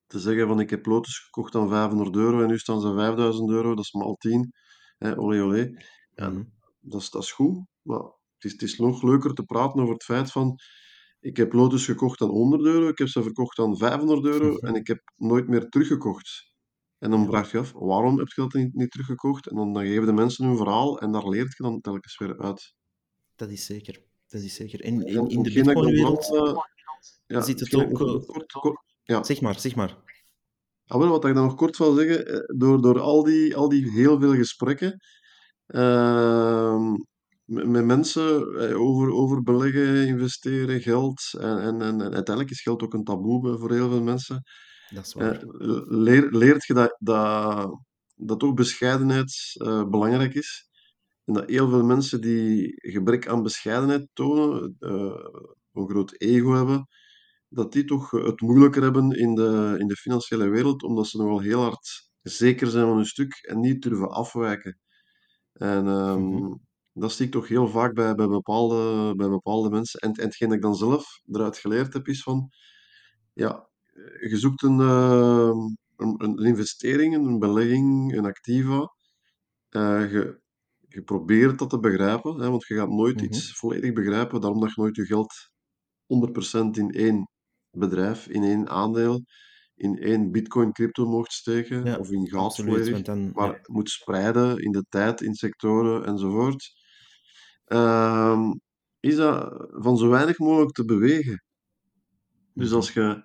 te zeggen van ik heb lotus gekocht aan 500 euro en nu staan ze 5000 euro, dat is maal 10. Hè, olé olé. Dat, is, dat is goed, maar het is, het is nog leuker te praten over het feit van ik heb lotus gekocht aan 100 euro, ik heb ze verkocht aan 500 euro en ik heb nooit meer teruggekocht. En dan vraag je af, waarom heb je dat niet, niet teruggekocht? En dan, dan geven de mensen hun verhaal en daar leert je dan telkens weer uit. dat is zeker. Dat is zeker. En in, de Bitcoin-wereld eh, ja, zit het ook. eh, kort, kort, ja, zeg maar, zeg maar. Ah, wel, wat ik dan nog kort wil zeggen, eh, door, door al, die, al die heel veel gesprekken ehm, met, mensen eh, over, over beleggen, investeren, geld, en, en, en, uiteindelijk is geld ook een taboe voor heel veel mensen, Dat is eh, waar. leer, leert je dat, dat, dat ook bescheidenheid eh, belangrijk is. En dat heel veel mensen die gebrek aan bescheidenheid tonen, een groot ego hebben, dat die toch het moeilijker hebben in de, in de financiële wereld, omdat ze nogal heel hard zeker zijn van hun stuk en niet durven afwijken. En ehm, Mhm. Dat zie ik toch heel vaak bij, bij, bepaalde, bij bepaalde mensen. En, en hetgeen dat ik dan zelf eruit geleerd heb, is van, ja, je zoekt een, eh, een, een investering, een belegging, een activa. Eh, je, je probeert dat te begrijpen, hè, want je gaat nooit Mhm. iets volledig begrijpen, daarom dat je nooit je geld 100% in één bedrijf, in één aandeel, in één bitcoin crypto mocht steken, Ja, of in goud volledig, dan, maar ja. moet spreiden in de tijd, in sectoren enzovoort, Ehm, is dat van zo weinig mogelijk te bewegen. Dus Mhm. als je,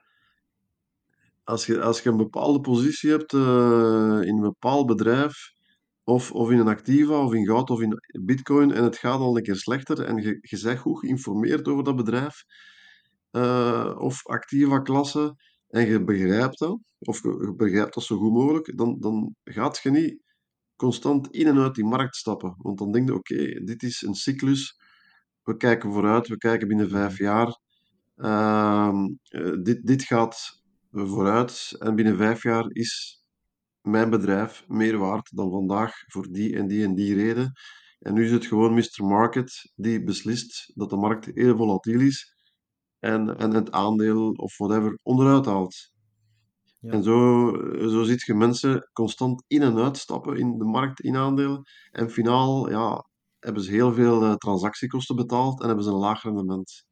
als je, als je een bepaalde positie hebt eh, in een bepaald bedrijf, of, of in een activa, of in goud, of in bitcoin, en het gaat al een keer slechter, en je, je bent goed geïnformeerd over dat bedrijf, eh, of activa klasse, en je begrijpt dat, of je, je begrijpt dat zo goed mogelijk, dan, dan gaat je niet constant in en uit die markt stappen. Want dan denk je, oké, dit is een cyclus, we kijken vooruit, we kijken binnen vijf Mhm. jaar, Ehm, eh, dit, dit gaat vooruit en binnen vijf jaar is mijn bedrijf meer waard dan vandaag voor die en die en die reden. En nu is het gewoon Mr. Market die beslist dat de markt heel volatiel is en, en het aandeel of whatever onderuit haalt. Ja. En zo, zo ziet je mensen constant in en uitstappen in de markt in aandelen. En finaal ja, hebben ze heel veel eh, transactiekosten betaald en hebben ze een laag rendement.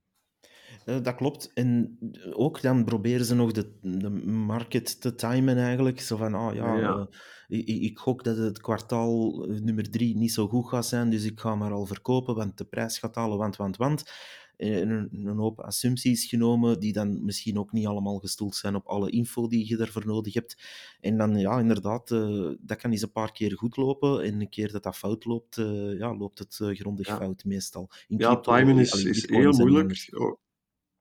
Eh, dat klopt. En ook dan proberen ze nog de, de market te timen eigenlijk. Zo van, ah ja, Ja. eh, ik, ik gok dat het kwartaal eh, nummer drie niet zo goed gaat zijn, dus ik ga maar al verkopen, want de prijs gaat dalen, want, want, want. En een, een hoop assumpties genomen, die dan misschien ook niet allemaal gestoeld zijn op alle info die je daarvoor nodig hebt. En dan, ja, inderdaad, uh, dat kan eens een paar keer goed lopen, en een keer dat dat fout loopt, uh, ja, loopt het grondig Ja. fout meestal. In Ja, crypto, timing is, allee, is heel moeilijk. Oh,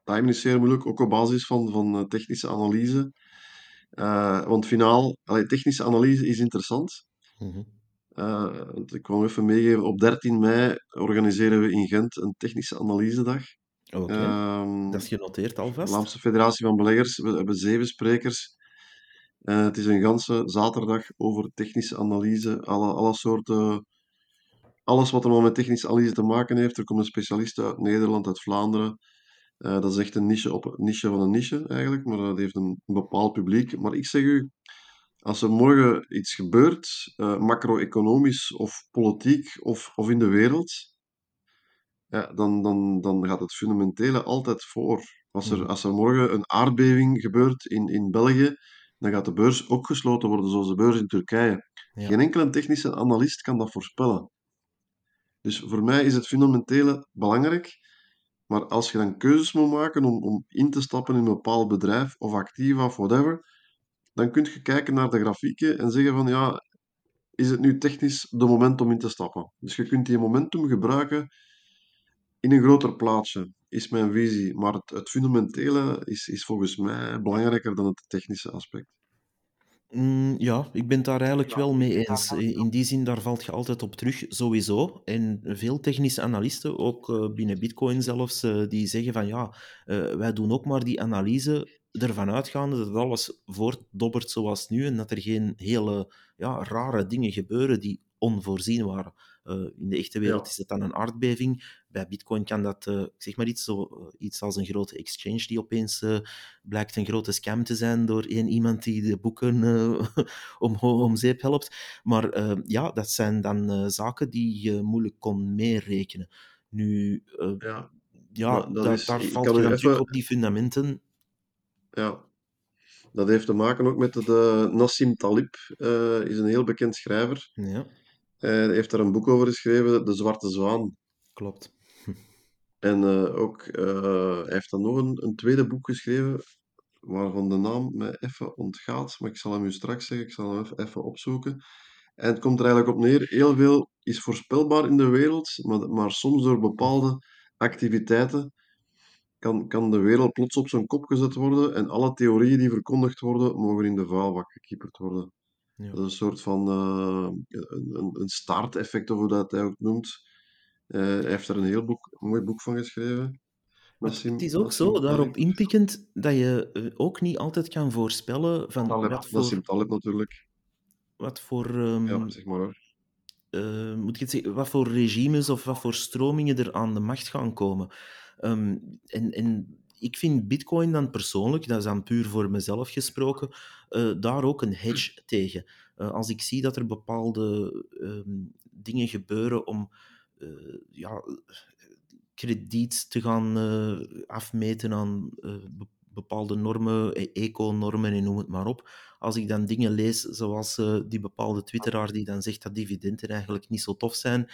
Timing is zeer moeilijk, ook op basis van, van eh, technische analyse. Eh, want finaal, allee, technische analyse is interessant. Eh, want ik wil even meegeven, op 13 mei organiseren we in Gent een technische analysedag. Oké, Ehm, dat is genoteerd alvast. Vlaamse Federatie van Beleggers, we hebben zeven sprekers. Eh, het is een ganse zaterdag over technische analyse, alle, alle soorten, alles wat er maar met technische analyse te maken heeft. Er komt een specialist uit Nederland, uit Vlaanderen. Eh, dat is echt een niche, op, niche van een niche eigenlijk, maar dat heeft een, een bepaald publiek. Maar ik zeg u, als er morgen iets gebeurt, eh, macro-economisch of politiek of, of in de wereld, ja, dan, dan, dan gaat het fundamentele altijd voor. Als er, Mhm. als er morgen een aardbeving gebeurt in, in België, dan gaat de beurs ook gesloten worden, zoals de beurs in Turkije. Ja. Geen enkele technische analist kan dat voorspellen. Dus voor mij is het fundamentele belangrijk. Maar als je dan keuzes moet maken om, om in te stappen in een bepaald bedrijf of activa of whatever, dan kun je kijken naar de grafieken en zeggen van ja, is het nu technisch de moment om in te stappen? Dus je kunt die momentum gebruiken in een groter plaatje, is mijn visie. Maar het, het fundamentele is, is volgens mij belangrijker dan het technische aspect. Mm, ja, ik ben het daar eigenlijk wel mee eens. In die zin, daar valt je altijd op terug, sowieso. En veel technische analisten, ook uh, binnen Bitcoin zelfs, uh, die zeggen van ja, wij doen ook maar die analyse ervan uitgaande dat alles voortdobbert zoals nu en dat er geen hele ja, rare dingen gebeuren die onvoorzien waren. Uh, in de echte wereld Ja. is het dan een aardbeving. Bij Bitcoin kan dat, uh, zeg maar iets, zo, uh, iets als een grote exchange die opeens blijkt een grote scam te zijn door één iemand die de boeken om, om zeep helpt. Maar ja, dat zijn dan zaken die je moeilijk kon meerekenen. Nu, Ja, ja, dat da- is, daar valt je even, op die fundamenten. Ja, dat heeft te maken ook met de, de Nassim Talib, eh, is een heel bekend schrijver. Ja, Hij heeft daar een boek over geschreven, De Zwarte Zwaan. klopt. En eh, ook, eh, hij heeft dan nog een, een tweede boek geschreven, waarvan de naam mij even ontgaat, maar ik zal hem u straks zeggen, ik zal hem even, even opzoeken. En het komt er eigenlijk op neer, heel veel is voorspelbaar in de wereld, maar, maar soms door bepaalde activiteiten kan, kan de wereld plots op zijn kop gezet worden en alle theorieën die verkondigd worden, mogen in de vuilbak gekieperd worden. Ja. Dat is een soort van uh, een, een, staarteffect, of hoe dat hij ook noemt. Uh, hij heeft daar een heel boek, een mooi boek van geschreven. Nassim, het is ook zo, daarop inpikkend, dat je uh, ook niet altijd kan voorspellen van Talib, wat voor... Nassim Talib natuurlijk. Wat voor... Um, ja, zeg maar hoor. Uh, moet ik het zeggen, wat voor regimes of wat voor stromingen er aan de macht gaan komen. Um, en, ik vind Bitcoin dan persoonlijk, dat is dan puur voor mezelf gesproken, uh, daar ook een hedge tegen. Uh, als ik zie dat er bepaalde um, dingen gebeuren om uh, ja, krediet te gaan afmeten aan bepaalde normen, eco-normen en noem het maar op. Als ik dan dingen lees zoals uh, die bepaalde twitteraar die dan zegt dat dividenden eigenlijk niet zo tof zijn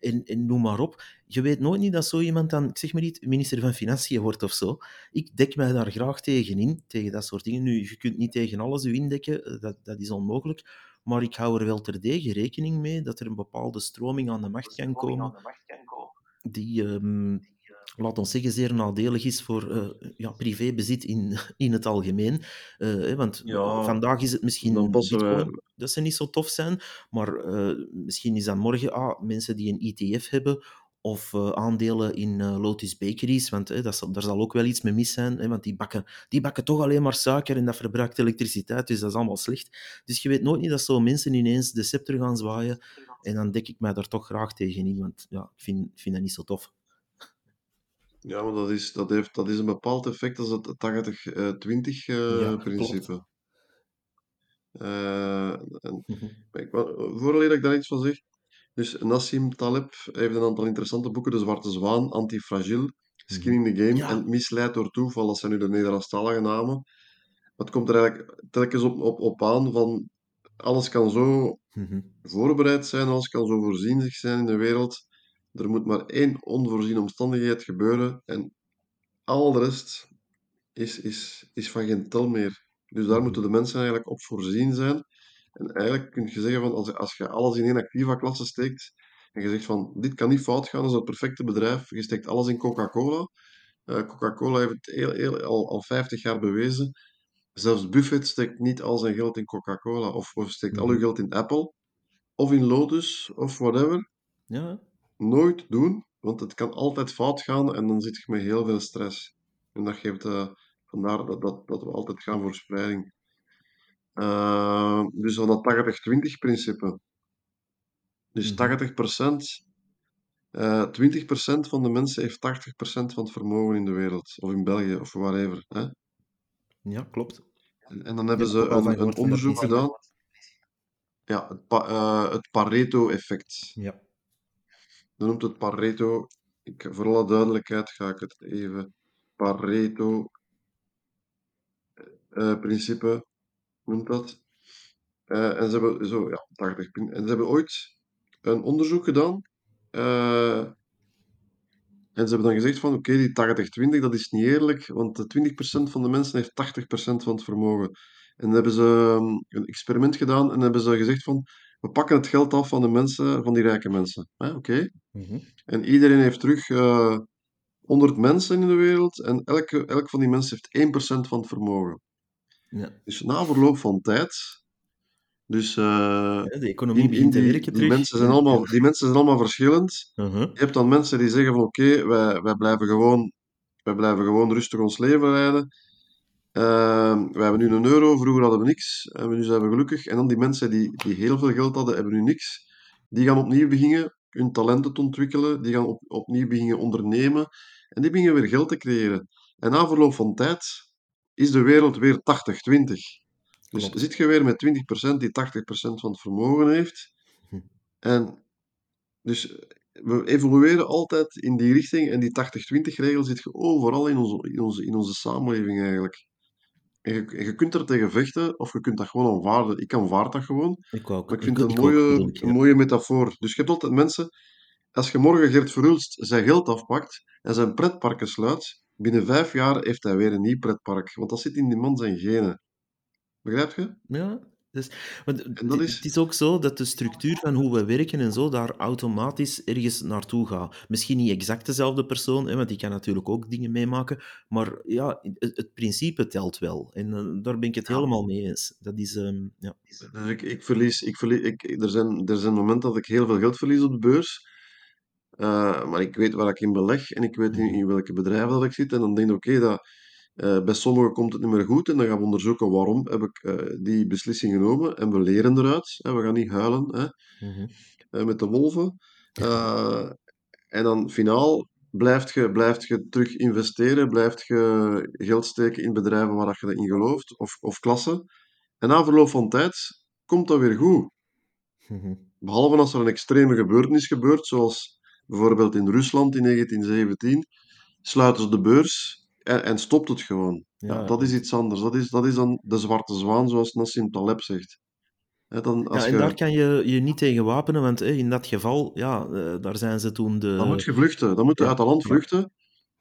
en, en noem maar op. Je weet nooit niet dat zo iemand dan, ik zeg maar niet, minister van Financiën wordt of zo. Ik dek mij daar graag tegen in, tegen dat soort dingen. Nu, je kunt niet tegen alles u indekken, dat, dat is onmogelijk. Maar ik hou er wel terdege rekening mee dat er een bepaalde stroming aan de macht kan komen die... Um, laat ons zeggen, zeer nadelig is voor uh, ja, privébezit in, in het algemeen. Uh, want ja, vandaag is het misschien dan wij... dat ze niet zo tof zijn, maar uh, misschien is dan morgen ah, mensen die een ETF hebben of aandelen in Lotus Bakeries, want dat zal, daar zal ook wel iets mee mis zijn, hè, want die bakken, die bakken toch alleen maar suiker en dat verbruikt elektriciteit, dus dat is allemaal slecht. Dus je weet nooit niet dat zo mensen ineens de scepter gaan zwaaien en dan dek ik mij daar toch graag tegen in, want ja, ik vind, ik vind dat niet zo tof. Ja, maar dat is, dat heeft, dat is een bepaald effect, is het 80-20 uh, Ja, principe. En, Mhm. ik, daar iets van zeg, dus Nassim Taleb heeft een aantal interessante boeken, De Zwarte Zwaan, Antifragile, Skin in the Game Ja. en Misleid door Toeval, dat zijn nu de Nederlandstalige namen. Maar het komt er eigenlijk telkens op, op, op aan van, alles kan zo Mhm. voorbereid zijn, alles kan zo voorzienig zijn in de wereld, Er moet maar één onvoorziene omstandigheid gebeuren en al de rest is, is, is van geen tel meer. Dus daar moeten de mensen eigenlijk op voorzien zijn. En eigenlijk kun je zeggen van als, als je alles in één activa-klasse steekt en je zegt van dit kan niet fout gaan, dat is het perfecte bedrijf. Je steekt alles in Coca-Cola. Eh, Coca-Cola heeft het al, al 50 jaar bewezen. Zelfs Buffett steekt niet al zijn geld in Coca-Cola of, of steekt al uw geld in Apple of in Lotus of whatever. Ja, Nooit doen, want het kan altijd fout gaan en dan zit je met heel veel stress. En dat geeft, eh, vandaar dat, dat, dat we altijd gaan voor spreiding. Eh, dus van dat 80-20 principe. Dus Mhm. 80%, eh 20% van de mensen heeft 80% van het vermogen in de wereld. Of in België, of whatever. Hè? ja klopt. En, en dan hebben heb ze een, onderzoek gedaan. Ja, het, pa- eh, het Pareto-effect. Ja. Dat noemt het Pareto. Ik, voor alle duidelijkheid ga ik het even. Pareto-principe noemt dat. Eh, en ze hebben zo, ja, 80 pin- En ze hebben ooit een onderzoek gedaan. eh, en ze hebben dan gezegd van, oké, die 80-20, dat is niet eerlijk, want de 20% van de mensen heeft 80% van het vermogen. En dan hebben ze um, een experiment gedaan en hebben ze gezegd van, we pakken het geld af van de mensen, van die rijke mensen. Oké? Mhm. En iedereen heeft terug eh 100 mensen in de wereld en elke, elk van die mensen heeft 1% van het vermogen. Ja. Dus na verloop van tijd, dus Ja, De economie in, in begint te die, werken die, terug. mensen zijn allemaal, die mensen zijn allemaal verschillend. Mhm. Je hebt dan mensen die zeggen van oké, wij, wij, blijven gewoon, wij blijven gewoon rustig ons leven leiden. Ehm, we hebben nu een euro, vroeger hadden we niks en nu zijn we gelukkig. En dan die mensen die, die heel veel geld hadden, hebben nu niks. Die gaan opnieuw beginnen hun talenten te ontwikkelen, die gaan op, opnieuw beginnen ondernemen en die beginnen weer geld te creëren. En na verloop van tijd is de wereld weer 80-20. Dus zit je weer met 20% die 80% van het vermogen heeft. Hm. En dus we evolueren altijd in die richting en die 80-20 regel zit je overal in onze, in onze, in onze samenleving eigenlijk. En je, je kunt er tegen vechten of je kunt dat gewoon aanvaarden. Ik aanvaard dat gewoon, Ik ook. maar ik Ik, vind het een ook, mooie, een mooie metafoor. Dus je hebt altijd mensen, als je morgen Gert Verhulst zijn geld afpakt en zijn pretparken sluit, binnen vijf jaar heeft hij weer een nieuw pretpark. Want dat zit in die man zijn genen. Begrijp je? Ja, dus, want En dat het is... ook zo dat de structuur van hoe we werken en zo daar automatisch ergens naartoe gaat. Misschien niet exact dezelfde persoon, hè, want die kan natuurlijk ook dingen meemaken, maar ja, het, het principe telt wel. En eh, daar ben ik het Ja. helemaal mee eens. Dat is, ehm, ja. Dus ik, ik verlies, ik verlies, ik, er, zijn, er zijn momenten dat ik heel veel geld verlies op de beurs. Eh, maar ik weet waar ik in beleg en ik weet in, Mhm. in welke bedrijven dat ik zit. En dan denk ik, oké, dat, eh, bij sommigen komt het niet meer goed. En dan gaan we onderzoeken waarom heb ik eh, die beslissing genomen. En we leren eruit. Hè. We gaan niet huilen hè, Mhm. eh, met de wolven. En dan finaal blijft je, blijft je terug investeren. Blijft je geld steken in bedrijven waar dat je in gelooft. Of, of klassen. En na verloop van tijd komt dat weer goed. Mhm. Behalve als er een extreme gebeurtenis gebeurt, zoals bijvoorbeeld in Rusland in 1917, sluiten ze de beurs en, en stopt het gewoon. Ja, Ja, dat is iets anders. Dat is, dat is dan de zwarte zwaan, zoals Nassim Taleb zegt. Hè, dan, als ja, en daar kan je je niet tegen wapenen, want in dat geval, ja, eh, daar zijn ze toen de... dan moet je vluchten. Dan moet je uit dat land vluchten.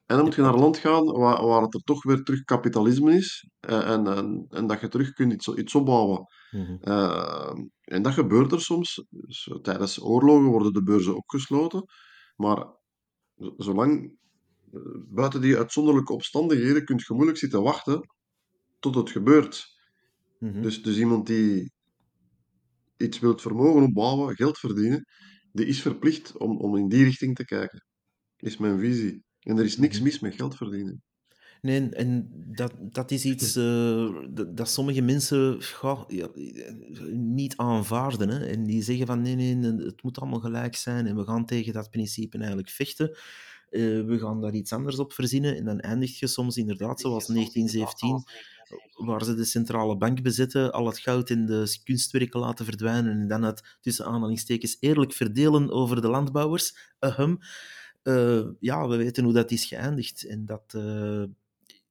En dan moet je naar een land gaan waar, waar het er toch weer terug kapitalisme is. eh, En, en, en dat je terug kunt iets, iets opbouwen. Mhm. Eh, en dat gebeurt er soms. Dus, tijdens oorlogen worden de beurzen opgesloten. Maar zolang, buiten die uitzonderlijke omstandigheden, kun je moeilijk zitten wachten tot het gebeurt. Mhm. Dus, dus iemand die iets wilt vermogen opbouwen, geld verdienen, die is verplicht om, om in die richting te kijken. Is mijn visie. En er is niks Mhm. mis met geld verdienen. Nee, en dat, dat is iets eh, dat, dat sommige mensen goh, ja, niet aanvaarden. Hè? En die zeggen van nee, nee, het moet allemaal gelijk zijn en we gaan tegen dat principe eigenlijk vechten. Eh, we gaan daar iets anders op verzinnen. En dan eindig je soms inderdaad zoals 1917, waar ze de centrale bank bezetten, al het goud in de kunstwerken laten verdwijnen en dan het tussen aanhalingstekens eerlijk verdelen over de landbouwers. Ahem. Eh, ja, we weten hoe dat is geëindigd. En dat, eh,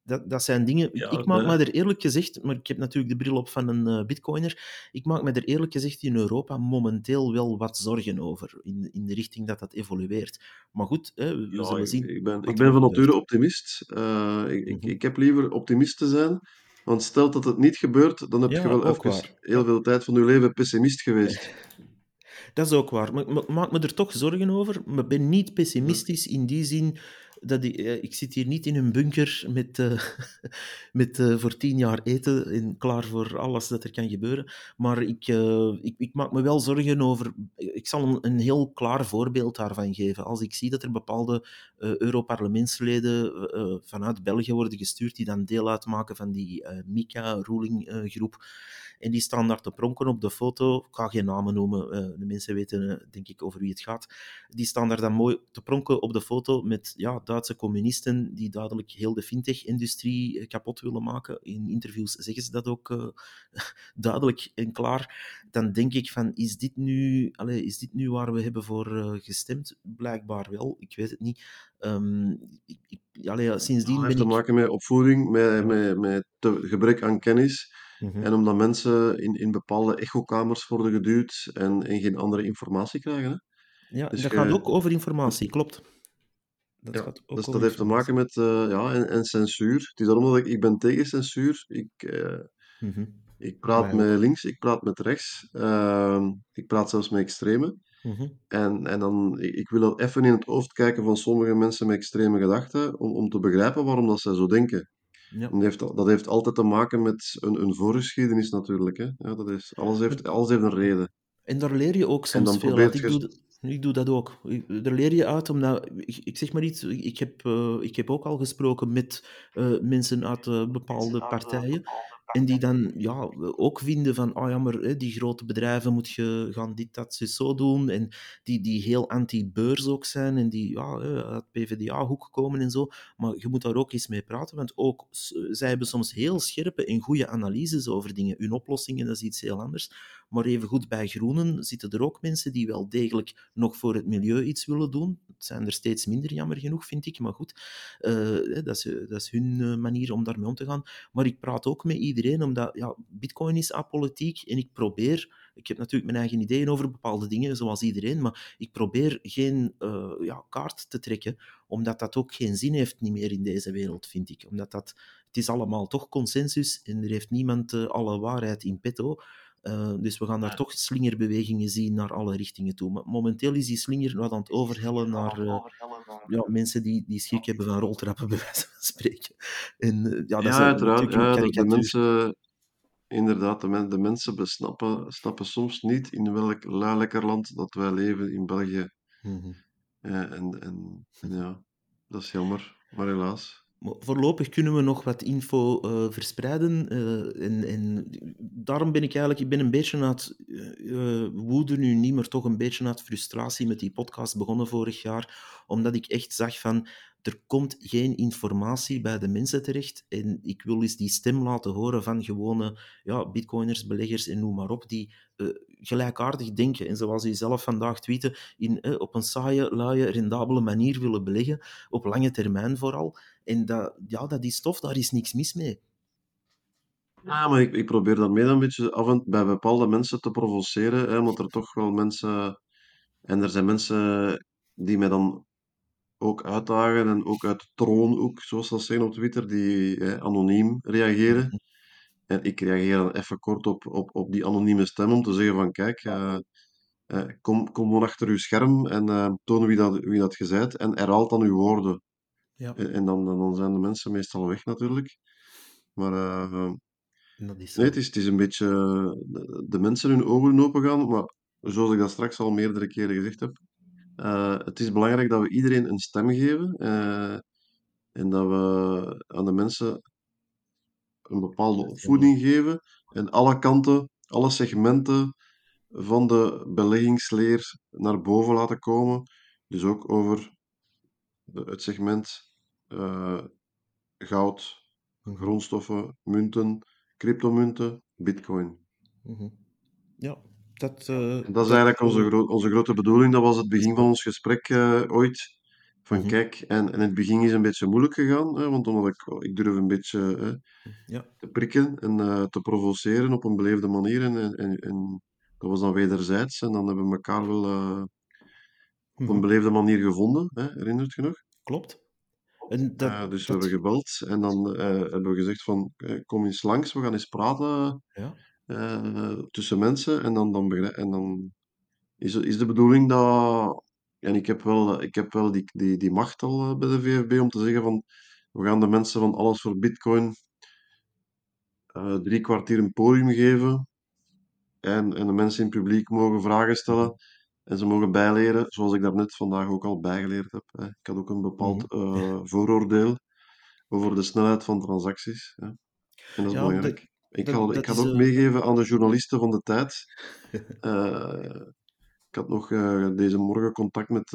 dat, dat zijn dingen... Ik, Ja, ik maak me er eerlijk gezegd... Maar ik heb natuurlijk de bril op van een eh, bitcoiner. Ik maak me er eerlijk gezegd in Europa momenteel wel wat zorgen over. In, in de richting dat dat evolueert. Maar goed, hè, we Ja, zullen ik, zien ik ben, ik van nature optimist. Eh, ik, ik, Mhm. ik heb liever optimist te zijn. Want stel dat het niet gebeurt, dan heb je wel even waar. heel veel tijd van je leven pessimist geweest. Dat is ook waar. Maar ik maak me er toch zorgen over. Maar ik ben niet pessimistisch in die zin dat ik, eh, ik zit hier niet in een bunker met, eh, met eh, voor tien jaar eten en klaar voor alles dat er kan gebeuren. Maar ik, ik, ik maak me wel zorgen over. Ik zal een, een heel klaar voorbeeld daarvan geven. Als ik zie dat er bepaalde Europarlementsleden vanuit België worden gestuurd, die dan deel uitmaken van die MICA-ruling-groep. En die staan daar te pronken op de foto. Ik ga geen namen noemen, eh, de mensen weten eh, denk ik over wie het gaat. Die staan daar dan mooi te pronken op de foto met ja, Duitse communisten die duidelijk heel de fintech-industrie eh, kapot willen maken. In interviews zeggen ze dat ook uh, duidelijk en klaar. Dan denk ik van, is dit nu, allez, is dit nu waar we hebben voor uh, gestemd? Blijkbaar wel, ik weet het niet. Um, ik, ik, allez, sindsdien dat heeft ben te ik... maken met opvoeding, met, met, met te, gebrek aan kennis. Mm -hmm. En omdat mensen in, in bepaalde echokamers worden geduwd en, en geen andere informatie krijgen. Hè? Ja, dus dat je... gaat ook over informatie, klopt. Dat ja, gaat ook dus dat heeft te maken met uh, ja, en, en, censuur. Het is daarom dat ik, ik ben tegen censuur. Ik, uh, mm -hmm. ik praat met links, ik praat met rechts. Uh, ik praat zelfs met extremen. Mm -hmm. en, en dan, ik, ik wil dat even in het hoofd kijken van sommige mensen met extreme gedachten, om, om te begrijpen waarom dat zij zo denken. Ja. Dat, heeft, dat heeft altijd te maken met een, een voorgeschiedenis natuurlijk. Hè? Ja, dat is, alles, heeft, alles heeft een reden. En daar leer je ook soms veel uit. Ik doe, ik doe dat ook. Daar leer je uit, omdat, ik, ik zeg maar iets, ik heb, uh, ik heb ook al gesproken met uh, mensen uit uh, bepaalde partijen. En die dan ja, ook vinden van, oh ja, maar hè, die grote bedrijven moet je gaan dit, dat, zo doen. En die, die heel anti-beurs ook zijn en die ja, uit PvdA-hoek komen en zo. Maar je moet daar ook eens mee praten, want ook zij hebben soms heel scherpe en goede analyses over dingen. Hun oplossingen, dat is iets heel anders. Maar evengoed bij Groenen zitten er ook mensen die wel degelijk nog voor het milieu iets willen doen. Het zijn er steeds minder, jammer genoeg, vind ik. Maar goed, uh, dat, is, dat is hun manier om daarmee om te gaan. Maar ik praat ook met iedereen, omdat ja, bitcoin is apolitiek en ik probeer... Ik heb natuurlijk mijn eigen ideeën over bepaalde dingen, zoals iedereen, maar ik probeer geen uh, ja, kaart te trekken, omdat dat ook geen zin heeft niet meer in deze wereld, vind ik. Omdat dat... Het is allemaal toch consensus en er heeft niemand uh, alle waarheid in petto. Uh, dus we gaan daar toch slingerbewegingen zien naar alle richtingen toe. Maar momenteel is die slinger wat aan het overhellen naar uh, ja, mensen die, die schrik hebben van roltrappen, bij wijze van spreken. En, uh, ja, dat ja, is uiteraard. Ja, de, mensen, inderdaad, de, men, de mensen besnappen, snappen soms niet in welk lekker land dat wij leven in België. Mm -hmm. en, en, en ja, dat is jammer, maar helaas. Voorlopig kunnen we nog wat info uh, verspreiden. Uh, en, en, daarom ben ik eigenlijk ik ben een beetje het uh, woede nu niet, maar toch een beetje het frustratie met die podcast begonnen vorig jaar. Omdat ik echt zag van, er komt geen informatie bij de mensen terecht. En ik wil eens die stem laten horen van gewone ja, bitcoiners, beleggers en noem maar op, die uh, gelijkaardig denken. En zoals u zelf vandaag tweette, in, op een saaie, luie, rendabele manier willen beleggen, op lange termijn vooral. En dat, ja, dat is tof, daar is niks mis mee. Ja, maar ik, ik probeer daarmee dan een beetje af en bij bepaalde mensen te provoceren, hè, omdat er toch wel mensen... En er zijn mensen die mij dan ook uitdagen en ook uit troon, ook, zoals dat zeggen op Twitter, die eh, anoniem reageren. En ik reageer dan even kort op, op, op die anonieme stem om te zeggen van kijk, uh, uh, kom, kom dan achter uw scherm en uh, toon wie dat, wie dat bent en herhaal dan uw woorden. Ja. En, en dan, dan zijn de mensen meestal weg natuurlijk. Maar dat is nee, het is, het is een beetje de, de mensen hun ogen open gaan, maar zoals ik dat straks al meerdere keren gezegd heb, uh, het is belangrijk dat we iedereen een stem geven uh, en dat we aan de mensen een bepaalde opvoeding geven en alle kanten, alle segmenten van de beleggingsleer naar boven laten komen. Dus ook over het segment uh, goud, grondstoffen, munten, cryptomunten, bitcoin. Mhm. Ja, dat... eh, En dat is eigenlijk onze, eh, gro onze grote bedoeling. Dat was het begin van ons gesprek uh, ooit. van Mhm. kijk, en, en in het begin is een beetje moeilijk gegaan, hè, want omdat ik, ik durf een beetje hè, Ja. te prikken en eh, te provoceren op een beleefde manier. En, en, en, dat was dan wederzijds. En dan hebben we elkaar wel eh, op een Mhm. beleefde manier gevonden, hè, herinnert je nog? Klopt. En dat, Eh, dus we hebben dat, gebeld en dan eh, hebben we gezegd van eh, kom eens langs, we gaan eens praten ja. tussen mensen. En dan, dan, en dan is, is de bedoeling dat... En ik heb wel, ik heb wel die, die, die macht al bij de VFB om te zeggen van we gaan de mensen van Alles voor Bitcoin drie kwartier een podium geven en, en de mensen in het publiek mogen vragen stellen en ze mogen bijleren, zoals ik daarnet vandaag ook al bijgeleerd heb. Hè. Ik had ook een bepaald eh, vooroordeel over de snelheid van transacties. Hè. En dat is Ja, dat, belangrijk. Ik dat, ga, ik ga ook meegeven aan de journalisten van de tijd. Eh, ik had nog eh, deze morgen contact met,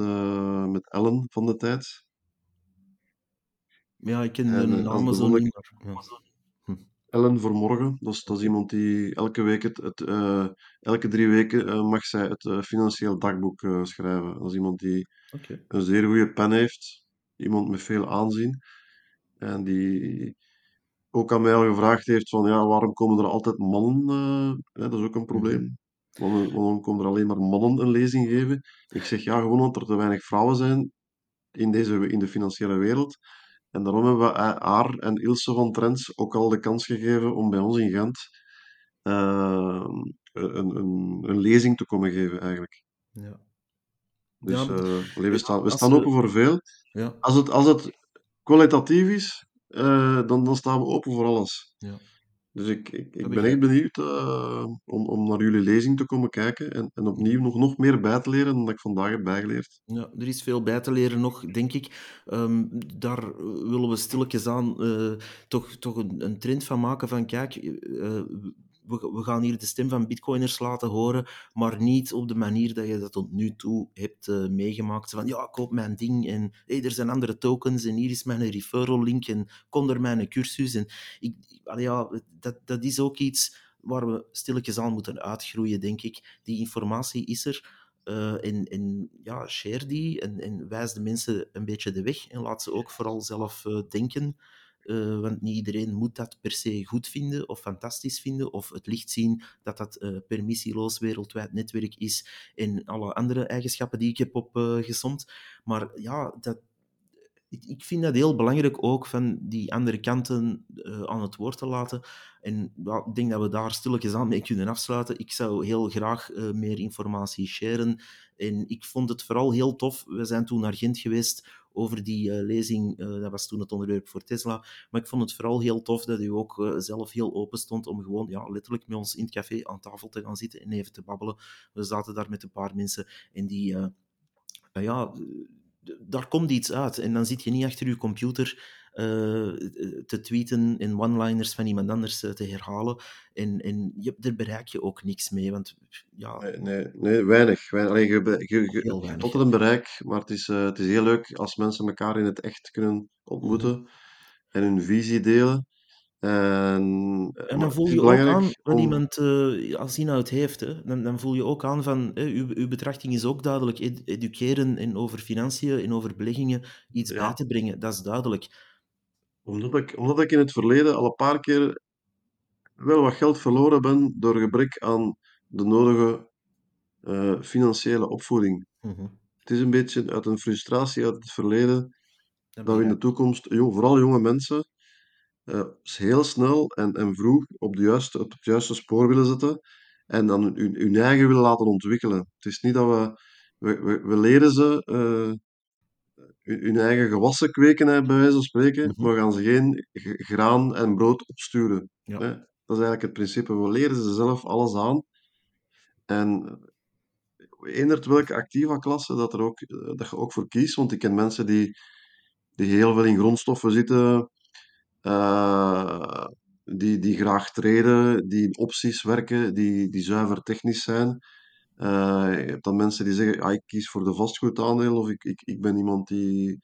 met Ellen van de tijd. ja, ik ken de namen zo niet. Hm. Ellen Vermorgen, dat is, dat is iemand die elke week het, het eh, elke drie weken eh, mag zij het eh, financieel dagboek schrijven. Dat is iemand die een zeer goede pen heeft, iemand met veel aanzien en die ook aan mij al gevraagd heeft van ja, waarom komen er altijd mannen? hè, dat is ook een Mhm. probleem. Waarom, waarom komen er alleen maar mannen een lezing geven? Ik zeg ja, gewoon omdat er te weinig vrouwen zijn in, deze, in de financiële wereld. En daarom hebben we eh, haar en Ilse van Trends ook al de kans gegeven om bij ons in Gent eh, een, een, een lezing te komen geven, eigenlijk. Ja. Ja, Dus maar eh, we, ja, staan, we staan open voor veel. Ja, Als het, als het kwalitatief is, eh, dan, dan staan we open voor alles. ja, Dus ik, ik, ben echt benieuwd eh, om, om naar jullie lezing te komen kijken en, en opnieuw nog, nog meer bij te leren dan dat ik vandaag heb bijgeleerd. Ja, er is veel bij te leren nog, denk ik. Ehm, daar willen we stilletjes aan eh, toch, toch een, een trend van maken van kijk, eh, we, gaan hier de stem van bitcoiners laten horen, maar niet op de manier dat je dat tot nu toe hebt eh, meegemaakt. Van ja, koop mijn ding en er zijn andere tokens en hier is mijn referral link en kom er mijn cursus. En ik, ja, dat, dat is ook iets waar we stilletjes aan moeten uitgroeien, denk ik. Die informatie is er. Uh, en, en, ja, share die en, en, wijs de mensen een beetje de weg en laat ze ook vooral zelf uh, denken. Uh, want niet iedereen moet dat per se goed vinden of fantastisch vinden of het licht zien dat dat permissieloos wereldwijd netwerk is en alle andere eigenschappen die ik heb opgesomd. maar ja, dat, ik, vind dat heel belangrijk ook van die andere kanten uh, aan het woord te laten. En ik denk dat we daar stilletjes aan mee kunnen afsluiten. Ik zou heel graag meer informatie sharen. En ik vond het vooral heel tof. We zijn toen naar Gent geweest over die uh, lezing. dat was toen het onderwerp voor Tesla. Maar ik vond het vooral heel tof dat u ook zelf heel open stond om gewoon ja, letterlijk met ons in het café aan tafel te gaan zitten en even te babbelen. We zaten daar met een paar mensen en die ja, daar komt iets uit. En dan zit je niet achter je computer te tweeten en one-liners van iemand anders uh, te herhalen. En, en je, daar bereik je ook niks mee. Want, ja, nee, nee, nee, weinig. weinig. Allee, je, je, je, weinig. tot een bereik, maar het is, het is heel leuk als mensen elkaar in het echt kunnen ontmoeten Mm -hmm. en hun visie delen. En, en dan voel je ook aan wat om... iemand uh, als inhoud heeft. Hè. Dan, dan voel je ook aan van, hè, uw, uw betrachting is ook duidelijk. Ed educeren en over financiën en over beleggingen iets ja. bij te brengen, dat is duidelijk. Omdat ik, omdat ik in het verleden al een paar keer wel wat geld verloren ben door gebrek aan de nodige uh, financiële opvoeding. Mm -hmm. Het is een beetje uit een frustratie uit het verleden dat, dat we in de toekomst, jong, vooral jonge mensen, uh, heel snel en, en vroeg op, de juiste, op het juiste spoor willen zetten en dan hun, hun eigen willen laten ontwikkelen. Het is niet dat we, we, we, we leren ze uh, hun eigen gewassen kweken, bij wijze van spreken, mm -hmm. maar gaan ze geen graan en brood opsturen. Ja. Hè? Dat is eigenlijk het principe. We leren ze zelf alles aan. En eendert welke activa klasse dat, er ook, dat je ook voor kiest. Want ik ken mensen die, die heel veel in grondstoffen zitten, uh, die, die graag treden, die in opties werken, die, die zuiver technisch zijn. Uh, je hebt dan mensen die zeggen, ah, ik kies voor de vastgoedaandeel, of ik, ik, ik ben iemand die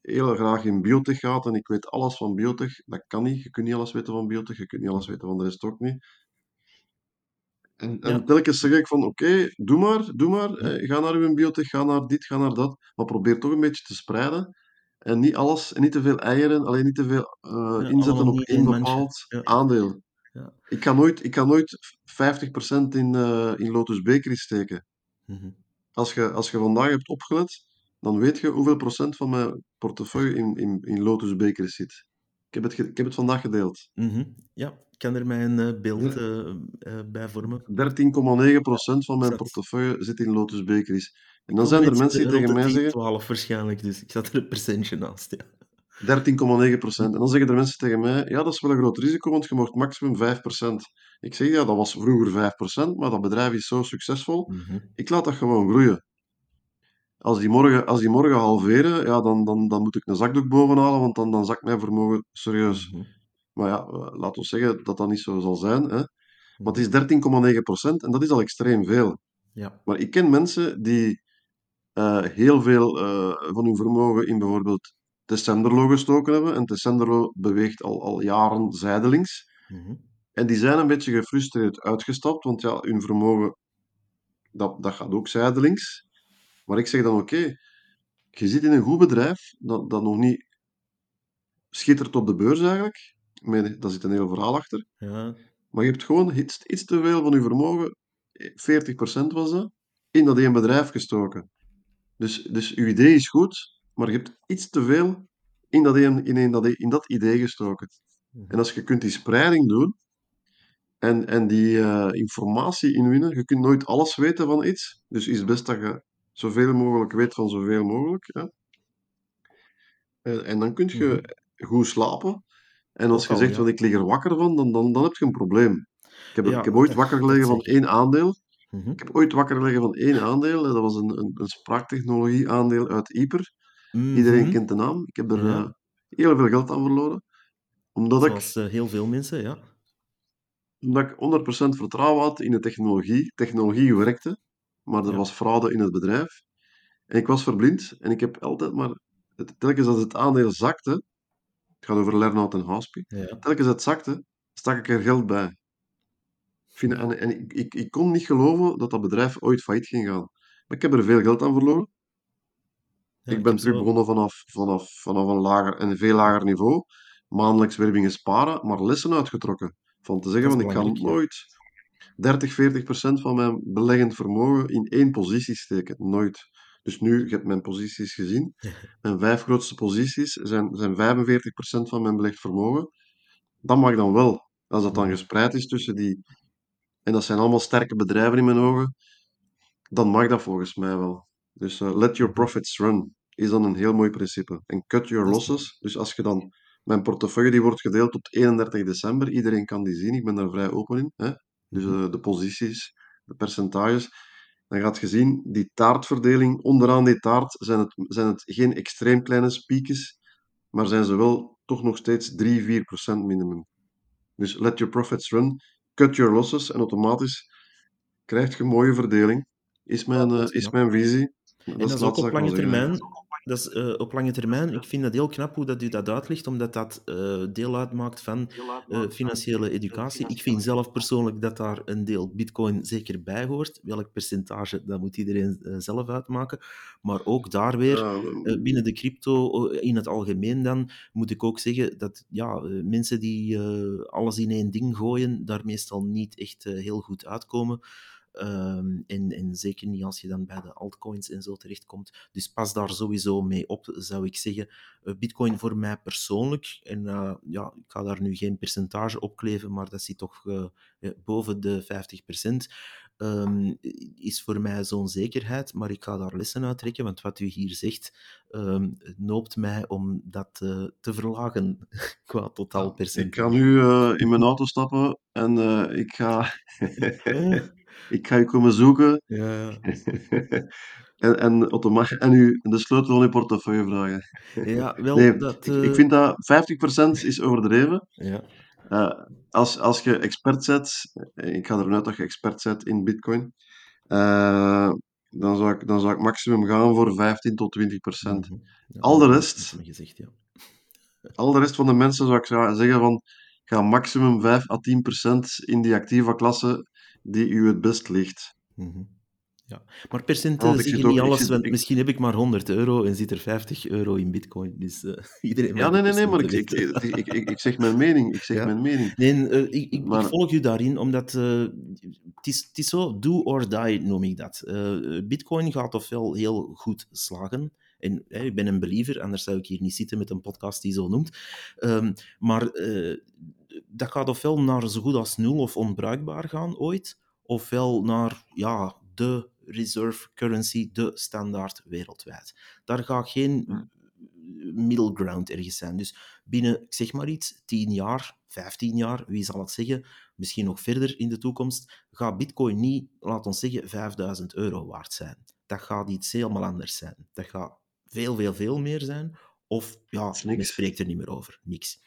heel graag in biotech gaat en ik weet alles van biotech. Dat kan niet. Je kunt niet alles weten van biotech, je kunt niet alles weten van de rest ook niet. En, Ja. en telkens zeg ik van, oké, doe maar, doe maar. Eh, ga naar uw biotech, ga naar dit, ga naar dat. Maar probeer toch een beetje te spreiden. En niet alles, en niet te veel eieren, alleen niet te veel eh, Ja, inzetten op één bepaald Ja. aandeel. Ja. Ik kan nooit, ik kan nooit 50% in, eh, in Lotus Bakery steken. Mhm. Als je, als je vandaag hebt opgelet, dan weet je hoeveel procent van mijn portefeuille in, in, in Lotus Bakery zit. Ik heb het, ik heb het vandaag gedeeld. Mhm. Ja, ik kan er mij een eh, beeld eh, bij vormen. 13,9% van mijn portefeuille zit in Lotus Bakeries. En dan zijn er mensen die tegen mij 10, zeggen 12 waarschijnlijk, dus ik zat er een percentje naast. Ja. 13,9%. En dan zeggen er mensen tegen mij, ja, dat is wel een groot risico, want je mag maximum 5%. Ik zeg, ja, dat was vroeger 5%, maar dat bedrijf is zo succesvol. Mhm. Ik laat dat gewoon groeien. Als die morgen, als die morgen halveren, ja, dan, dan, dan moet ik een zakdoek bovenhalen, want dan, dan zakt mijn vermogen serieus. Mhm. Maar ja, eh, laten we zeggen dat dat niet zo zal zijn. Hè. Maar het Mhm. is 13,9% en dat is al extreem veel. Ja. Maar ik ken mensen die eh, heel veel eh, van hun vermogen in bijvoorbeeld Tessenderlo gestoken hebben. En Tessenderlo beweegt al, al jaren zijdelings. Mhm. En die zijn een beetje gefrustreerd uitgestapt, want ja, hun vermogen, dat, dat gaat ook zijdelings. Maar ik zeg dan, oké, je zit in een goed bedrijf, dat, dat nog niet schittert op de beurs eigenlijk. Daar zit een heel verhaal achter. Ja. Maar je hebt gewoon iets, iets te veel van je vermogen, eh, 40% was dat, in dat één bedrijf gestoken. Dus, dus je idee is goed, maar je hebt iets te veel in dat, in, dat, in dat idee gestoken. Mhm. En als je kunt die spreiding doen en, en die eh, informatie inwinnen, je kunt nooit alles weten van iets, dus is het best dat je zoveel mogelijk weet van zoveel mogelijk. Ja. En, en dan kun je goed slapen. En als je zegt ja. van ik lig er wakker van, dan, dan, dan heb je een probleem. Ik heb, Ja, ik heb ooit wakker gelegen van één aandeel. Mhm. Ik heb ooit wakker gelegen van één aandeel. Dat was een, een, een spraaktechnologie aandeel uit Ieper. Iedereen Mhm. kent de naam. Ik heb er Ja. eh, heel veel geld aan verloren. Omdat ik, Zoals eh, heel veel mensen, ja. omdat ik 100% vertrouwen had in de technologie. Technologie werkte, maar er Ja. was fraude in het bedrijf. En ik was verblind en ik heb altijd maar... Telkens als het aandeel zakte, het gaat over Lernout en Houspie, Ja. telkens het zakte, stak ik er geld bij. Ik en en ik, ik, ik kon niet geloven dat dat bedrijf ooit failliet ging gaan. Maar ik heb er veel geld aan verloren. Ja, ik ben terug begonnen vanaf, vanaf, vanaf een lager en een veel lager niveau. Maandelijks weer beginnen sparen, maar lessen uitgetrokken. Van te zeggen is ik ja. nooit 30, 40 procent van mijn beleggend vermogen in één positie steken. Nooit. Dus nu, je hebt mijn posities gezien. Mijn vijf grootste posities zijn, zijn 45 procent van mijn belegd vermogen. Dat mag dan wel. Als dat dan Mhm. gespreid is tussen die... En dat zijn allemaal sterke bedrijven in mijn ogen. Dan mag dat volgens mij wel. Dus eh, let your profits run is dan een heel mooi principe. En cut your losses. Dus als je dan... Mijn portefeuille die wordt gedeeld tot 31 december. Iedereen kan die zien. Ik ben daar vrij open in. Hè? Dus Mhm. eh, de posities, de percentages. Dan gaat je zien, die taartverdeling, onderaan die taart zijn het, zijn het geen extreem kleine spiekjes, maar zijn ze wel toch nog steeds 3, 4 procent minimum. Dus let your profits run, cut your losses en automatisch krijg je een mooie verdeling. Is mijn, eh, is mijn visie. En dat is ook op lange termijn. Dat is, eh, op lange termijn, ik vind dat heel knap hoe dat u dat uitlegt, omdat dat eh, deel uitmaakt van eh, financiële educatie. Ik vind zelf persoonlijk dat daar een deel bitcoin zeker bij hoort. Welk percentage, dat moet iedereen zelf uitmaken. Maar ook daar weer, binnen de crypto in het algemeen dan, moet ik ook zeggen dat ja, mensen die alles in één ding gooien, daar meestal niet echt heel goed uitkomen. Ehm, en, en zeker niet als je dan bij de altcoins en zo terechtkomt. Dus pas daar sowieso mee op, zou ik zeggen. Eh, Bitcoin voor mij persoonlijk, en eh, ja, ik ga daar nu geen percentage op kleven, maar dat zit toch eh, boven de 50%. ehm, is voor mij zo'n zekerheid, maar ik ga daar lessen uit trekken, want wat u hier zegt, ehm, noopt mij om dat te verlagen qua ik totaalpercentage. ga nu eh, in mijn auto stappen en ik ga... Eh, ik ga u komen zoeken ja, en, en, en u de sleutel van uw portefeuille vragen. Ja, wel, Nee, dat... ik, ik eh, vind dat 50% is overdreven. Ja. Eh, als, als je expert zet, eh, ik ga ervan uit dat je expert zet in Bitcoin, eh, dan, zou ik, dan zou ik maximum gaan voor 15 tot 20 procent. Mhm. Ja, Al de rest- gezegd, ja. Al de rest van de mensen zou ik zeggen van ga maximum 5 à 10 procent in die activa klasse die u het best ligt. Mhm. Ja, maar percenten zit ook, niet alles, want misschien heb ik maar 100 euro en zit er 50 euro in bitcoin. Dus eh, iedereen ja, nee, nee, nee, maar ik, ik, ik, ik, zeg mijn mening, ik zeg Ja. mijn mening. Nee, eh, ik, Maar, volg u daarin, omdat eh, het, is, het is zo do or die, noem ik dat. Bitcoin gaat ofwel heel goed slagen. En eh, ik ben een believer, anders zou ik hier niet zitten met een podcast die zo noemt. Ehm, maar dat gaat ofwel naar zo goed als nul of onbruikbaar gaan ooit, ofwel naar ja, de reserve currency, de standaard wereldwijd. Daar gaat geen middle ground ergens zijn. Dus binnen, ik zeg maar iets, 10 jaar, 15 jaar, wie zal het zeggen, misschien nog verder in de toekomst, gaat Bitcoin niet, laat ons zeggen, 5000 euro waard zijn. Dat gaat iets helemaal anders zijn. Dat gaat veel, veel, veel meer zijn. Of ja, men spreekt er niet meer over. Niks.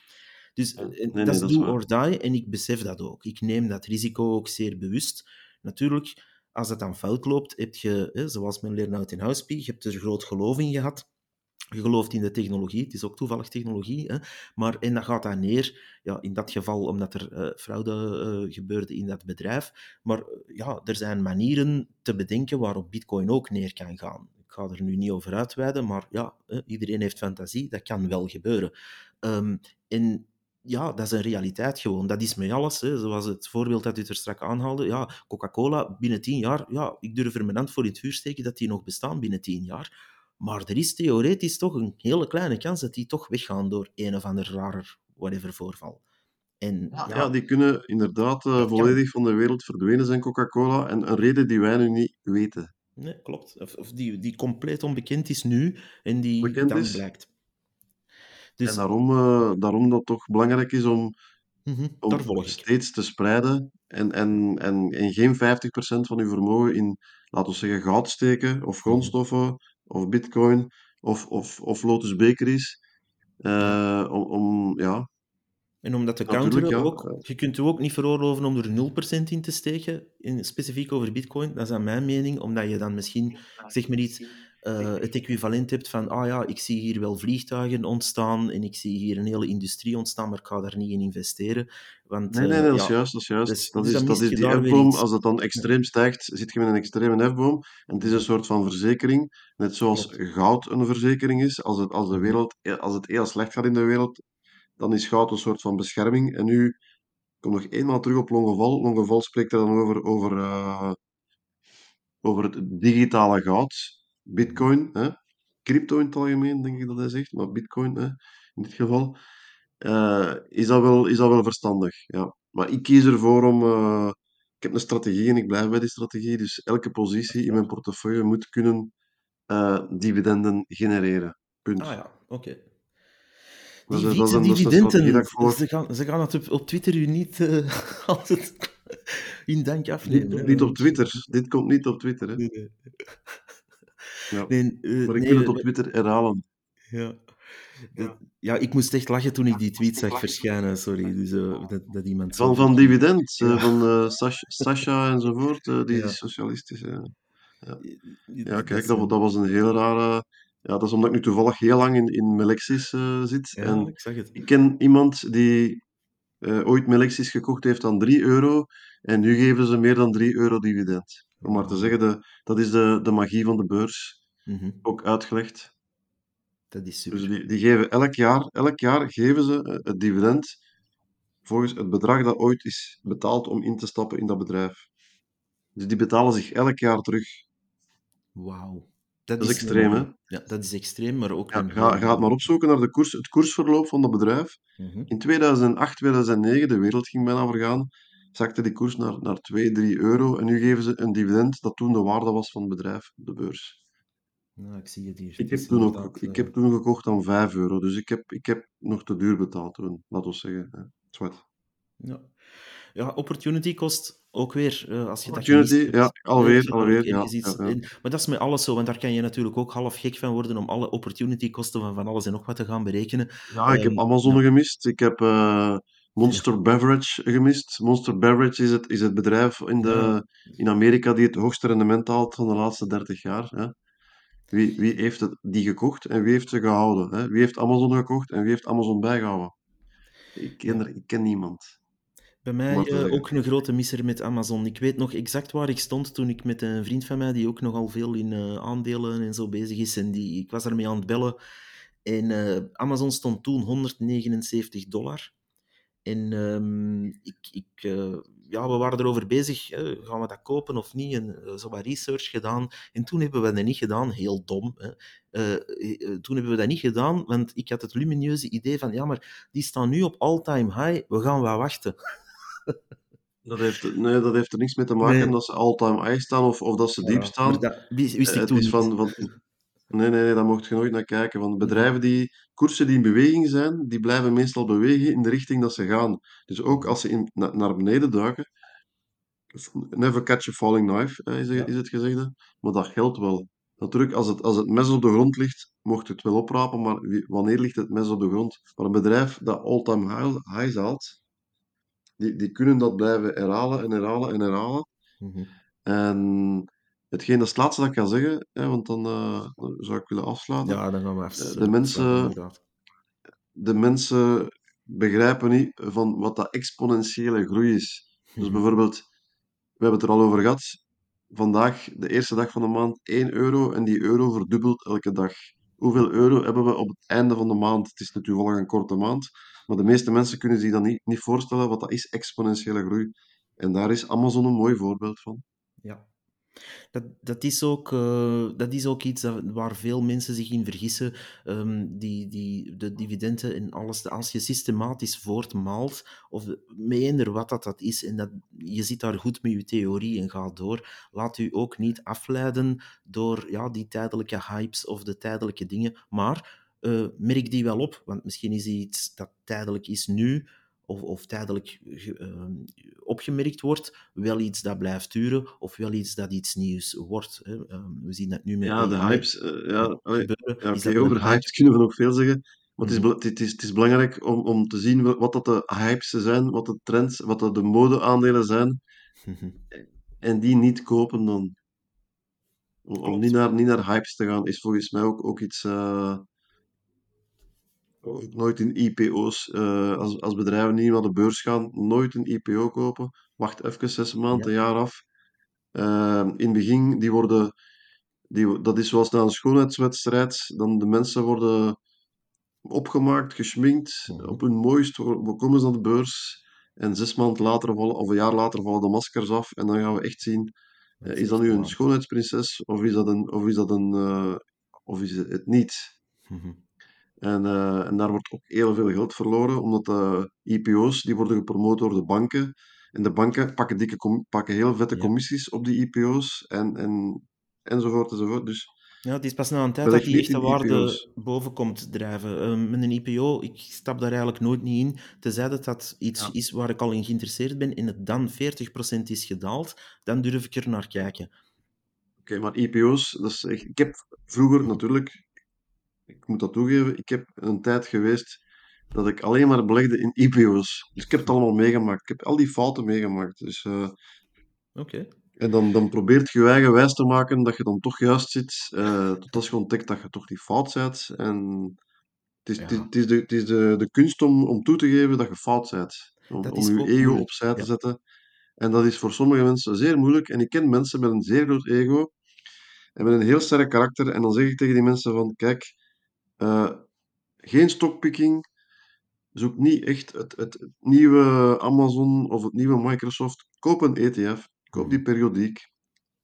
Dus Ja, eh, nee, dat nee, is dat is do or die en ik besef dat ook. Ik neem dat risico ook zeer bewust. Natuurlijk, als het dan fout loopt, heb je, hè, zoals men leert uit in Houspie, je hebt er groot geloof in gehad. Je gelooft in de technologie, het is ook toevallig technologie, hè? maar en dat gaat dan neer, ja, in dat geval omdat er eh, fraude eh, gebeurde in dat bedrijf. Maar ja, er zijn manieren te bedenken waarop Bitcoin ook neer kan gaan. Ik ga er nu niet over uitweiden, maar ja, iedereen heeft fantasie, dat kan wel gebeuren. Ehm, en ja, dat is een realiteit gewoon. Dat is met alles. Hè. Zoals het voorbeeld dat u er straks aanhaalde. Ja, Coca-Cola binnen tien jaar. Ja, ik durf er mijn hand voor in het vuur steken dat die nog bestaan binnen tien jaar. Maar er is theoretisch toch een hele kleine kans dat die toch weggaan door een of ander rarer whatever voorval. En Ja, ja, ja, die kunnen inderdaad eh, kan. volledig van de wereld verdwenen zijn, Coca-Cola. En een reden die wij nu niet weten. Nee, klopt. Of, of die, die compleet onbekend is nu en die Bekend dan is. blijkt. En Dus daarom, eh, daarom dat het toch belangrijk is om, daar om steeds te spreiden en, en, en, en geen 50% van uw vermogen in, laten we zeggen, goud steken, of Mhm. grondstoffen, of bitcoin, of, of, of Lotus Bakeries. Ja. Eh, om, om, ja, En om dat te counteren ja. ook, je kunt je ook niet veroorloven om er 0% in te steken, in, specifiek over bitcoin. Dat is aan mijn mening, omdat je dan misschien, zeg maar iets, eh, het equivalent hebt van, ah ja, ik zie hier wel vliegtuigen ontstaan en ik zie hier een hele industrie ontstaan, maar ik ga daar niet in investeren. Want Nee, nee, eh, nee, dat is juist, dat is juist. dus, Dat dus is, dat is die hefboom. Als dat dan extreem stijgt, zit je met een extreme hefboom. En het is een soort van verzekering. Net zoals goud een verzekering is. Als het, als de wereld, als het heel slecht gaat in de wereld, dan is goud een soort van bescherming. En nu kom nog eenmaal terug op Longeval. Longeval spreekt er dan over, over, eh, over het digitale goud. Bitcoin, hè? crypto in het algemeen, denk ik dat hij zegt. Maar bitcoin, hè? in dit geval. Eh, is, dat wel, is dat wel verstandig, ja. Maar ik kies ervoor om... eh, ik heb een strategie en ik blijf bij die strategie. Dus elke positie in mijn portefeuille moet kunnen eh, dividenden genereren. Punt. Ah ja, oké. Dat Die is, dat, is dat is een dat dividenden, voor... ze gaan, ze gaan het op, op Twitter u niet altijd in dank Dit afnemen. komt niet op Twitter. Dit komt niet op Twitter, hè. Nee, nee. Ja. Nee, eh, Maar ik nee, wil het op Twitter herhalen. ja. Dat- ja, ik moest echt lachen toen ik die tweet zag verschijnen, sorry. Dus, eh, dat, dat iemand. Van, van dividend, eh, Ja. van eh Sas- Sasha enzovoort, eh, die Ja. socialistische... Ja, ja Dat kijk, dat, dat was een heel rare... Ja, dat is omdat ik nu toevallig heel lang in, in Melexis eh, zit. Ja, En ik zag het. ik ken iemand die eh, ooit Melexis gekocht heeft aan 3 euro. En nu geven ze meer dan 3 euro dividend. Om maar te zeggen, de, dat is de, de magie van de beurs. Mhm, Ook uitgelegd. Dat is Dus super. die, die geven elk jaar, elk jaar geven ze eh, het dividend volgens het bedrag dat ooit is betaald om in te stappen in dat bedrijf. Dus die betalen zich elk jaar terug. Wauw. Dat Dat is extreem, hè? Ja, dat is extreem, maar ook Ja, een ga, ga het maar opzoeken naar de koers, het koersverloop van dat bedrijf. Mhm. In 2008, 2009, de wereld ging bijna vergaan, zakte die koers naar, naar 2, 3 euro. En nu geven ze een dividend dat toen de waarde was van het bedrijf op de beurs. Nou, ik zie het hier. Ik heb, toen ook, ik eh, heb toen gekocht aan 5 euro, dus ik heb, ik heb nog te duur betaald toen, laten we zeggen. Zwart. Ja. ja, opportunity kost ook weer, eh, als je dat Opportunity, hebt, ja, alweer, alweer, ja, in. Maar dat is met alles zo, want daar kan je natuurlijk ook half gek van worden om alle opportunity kosten van van alles en nog wat te gaan berekenen. Ja, ik heb Ehm, Amazon gemist. Ik heb eh, Monster Beverage gemist. Monster Beverage is het, is het bedrijf in, de, in Amerika die het hoogste rendement haalt van de laatste 30 jaar. Hè. Wie, wie heeft het, die gekocht en wie heeft ze gehouden? Hè? Wie heeft Amazon gekocht en wie heeft Amazon bijgehouden? Ik ken, er, ik ken niemand. Bij mij uh, zeggen. ook een grote misser met Amazon. Ik weet nog exact waar ik stond toen ik met een vriend van mij, die ook nogal veel in uh, aandelen en zo bezig is, en die, ik was daarmee aan het bellen. En uh, Amazon stond toen 179 dollar. En um, ik, ik, ja, we waren erover bezig, hè, gaan we dat kopen of niet? En zo wat research gedaan. En toen hebben we dat niet gedaan, heel dom. Hè. toen hebben we dat niet gedaan, want ik had het lumineuze idee van, ja, maar die staan nu op all-time high, we gaan wel wachten. Dat heeft, nee, dat heeft er niks mee te maken Nee. dat ze all-time high staan of, of dat ze diep staan. dat wist, Eh, ik het toen is niet. van, van, nee, nee, nee, daar mocht je nooit naar kijken. Want bedrijven die, koersen die in beweging zijn, die blijven meestal bewegen in de richting dat ze gaan. Dus ook als ze in, na- naar beneden duiken, never catch a falling knife, eh, is, Ja. is het gezegde. Maar dat geldt wel. Natuurlijk, als het, als het mes op de grond ligt, mocht het wel oprapen, maar wanneer ligt het mes op de grond? Maar een bedrijf dat all-time high, highs haalt, die, die kunnen dat blijven herhalen en herhalen en herhalen. Mhm. En hetgeen, dat is het laatste dat ik kan zeggen, hè, want dan uh, zou ik willen afsluiten. Ja, dan gaan we Uh, afsluiten, de, mensen, de mensen begrijpen niet van wat dat exponentiële groei is. Dus Mhm. bijvoorbeeld, we hebben het er al over gehad. Vandaag, de eerste dag van de maand, 1 euro en die euro verdubbelt elke dag. Hoeveel euro hebben we op het einde van de maand? Het is natuurlijk wel een korte maand, maar de meeste mensen kunnen zich dat niet, niet voorstellen wat dat is, exponentiële groei. En daar is Amazon een mooi voorbeeld van. Ja. Dat, dat, is ook, uh, dat is ook iets dat, waar veel mensen zich in vergissen. Um, die, die, de dividenden en alles. Als je systematisch voortmaalt, of met eender wat dat, dat is, en dat, je zit daar goed met je theorie en gaat door, laat u ook niet afleiden door ja, die tijdelijke hypes of de tijdelijke dingen. Maar uh, merk die wel op, want misschien is iets dat tijdelijk is nu, of, of tijdelijk uh, opgemerkt wordt, wel iets dat blijft duren, of wel iets dat iets nieuws wordt. Hè. Uh, we zien dat nu met Ja, de hypes. Uh, ja, ja, okay, over hypes kunnen we nog veel zeggen. Maar Mhm. het, is, het, is, het is belangrijk om, om te zien wat dat de hypes zijn, wat de trends, wat dat de modeaandelen zijn. Mhm. En die niet kopen dan. Om, niet, naar, niet naar hypes te gaan, is volgens mij ook, ook iets. uh, ook nooit in IPO's, uh, als, als bedrijven niet naar de beurs gaan, nooit een IPO kopen. Wacht even zes maanden, Ja. een jaar af. Uh, in het begin, die worden, die, dat is zoals na een schoonheidswedstrijd. Dan de mensen worden opgemaakt, geschminkt, Mhm. op hun mooist komen ze naar de beurs. En zes maanden later vallen, of een jaar later vallen de maskers af. En dan gaan we echt zien, eh, is dat nu een schoonheidsprinses of is dat een, of is dat een, eh, of is het het niet? Mhm. En, eh, en daar wordt ook heel veel geld verloren, omdat de IPO's die worden gepromoot door de banken. En de banken pakken, dikke pakken heel vette Ja. commissies op die IPO's en, en, enzovoort enzovoort. Dus Ja, het is pas na een tijd dat die echte waarde IPO's. boven komt drijven. Uh, met een IPO, ik stap daar eigenlijk nooit niet in, tenzij dat dat iets Ja. is waar ik al in geïnteresseerd ben en het dan 40% is gedaald, dan durf ik er naar kijken. Oké, maar IPO's, dat is echt... ik heb vroeger natuurlijk, ik moet dat toegeven, ik heb een tijd geweest dat ik alleen maar belegde in IPO's. Dus ik heb het allemaal meegemaakt. Ik heb al die fouten meegemaakt. Dus, eh, Oké. en dan, dan probeert je je eigen wijs te maken dat je dan toch juist zit, eh, tot als je ontdekt dat je toch niet fout bent. En het is, Ja, het is, de, het is de, de kunst om, om toe te geven dat je fout bent. Om, dat om is je ego moeilijk. opzij te Ja. zetten. En dat is voor sommige mensen zeer moeilijk. En ik ken mensen met een zeer groot ego en met een heel sterk karakter. En dan zeg ik tegen die mensen van, kijk, eh, geen stockpicking. Zoek niet echt het, het, het nieuwe Amazon of het nieuwe Microsoft. Koop een ETF. Koop die Mhm. periodiek.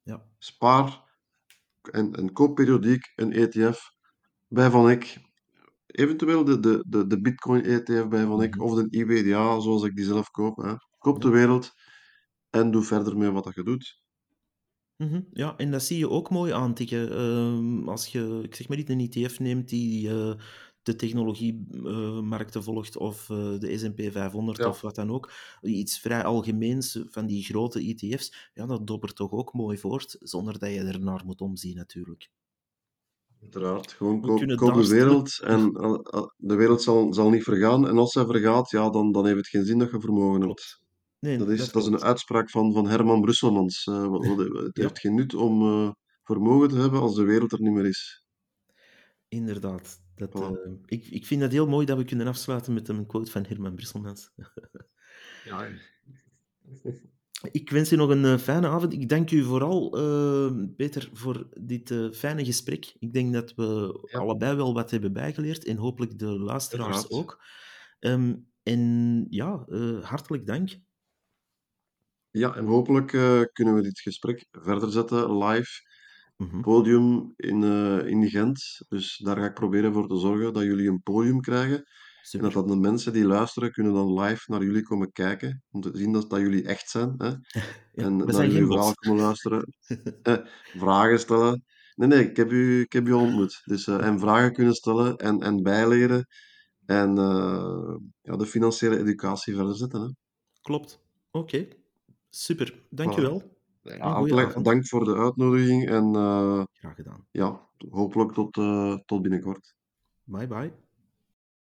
Ja. Spaar en, en koop periodiek een ETF bij Van Eck. Eventueel de, de, de, de Bitcoin ETF bij Van Eck Mhm. of de IBDA, zoals ik die zelf koop. Hè. Koop de wereld en doe verder mee wat dat je doet. Mhm. Ja, en dat zie je ook mooi aantikken. Ehm, als je, ik zeg maar niet, een ETF neemt die eh, de technologiemarkten volgt of eh, de S&P 500 Ja, of wat dan ook, iets vrij algemeens van die grote ETF's, ja, dat dobbert toch ook mooi voort, zonder dat je er naar moet omzien natuurlijk. uiteraard. Gewoon koop, de wereld en al- de wereld zal, zal niet vergaan. En als zij vergaat, ja, dan, dan heeft het geen zin dat je vermogen hebt. Nee, Dat is, dat dat is een uitspraak van, van Herman Brusselmans. Eh, wat- wat- het Ja, heeft geen nut om eh, vermogen te hebben als de wereld er niet meer is. inderdaad. Dat, Voilà. eh, ik, ik vind het heel mooi dat we kunnen afsluiten met een quote van Herman Brusselmans. Ja, Ik wens u nog een uh, fijne avond. Ik dank u vooral, uh, Peter, voor dit uh, fijne gesprek. Ik denk dat we Ja. allebei wel wat hebben bijgeleerd en hopelijk de luisteraars ook. Um, en ja, hartelijk dank. Ja, en hopelijk uh, kunnen we dit gesprek verder zetten live. Mhm. Podium in, uh, in Gent. Dus daar ga ik proberen voor te zorgen dat jullie een podium krijgen. En Super. dat, dat de mensen die luisteren kunnen dan live naar jullie komen kijken. Om te zien dat, dat jullie echt zijn. Hè? Ja, en we naar zijn jullie geen verhaal bots. komen luisteren. eh, vragen stellen. Nee, nee, ik heb u, ik heb u ontmoet. Dus, uh, en vragen kunnen stellen en, en bijleren. En ja, de financiële educatie verder zetten. Hè? Klopt. Oké. Super. Dank u Voilà. wel. Ja, avond. dank voor de uitnodiging en uh, Graag gedaan. ja, hopelijk tot, uh, tot binnenkort. Bye bye.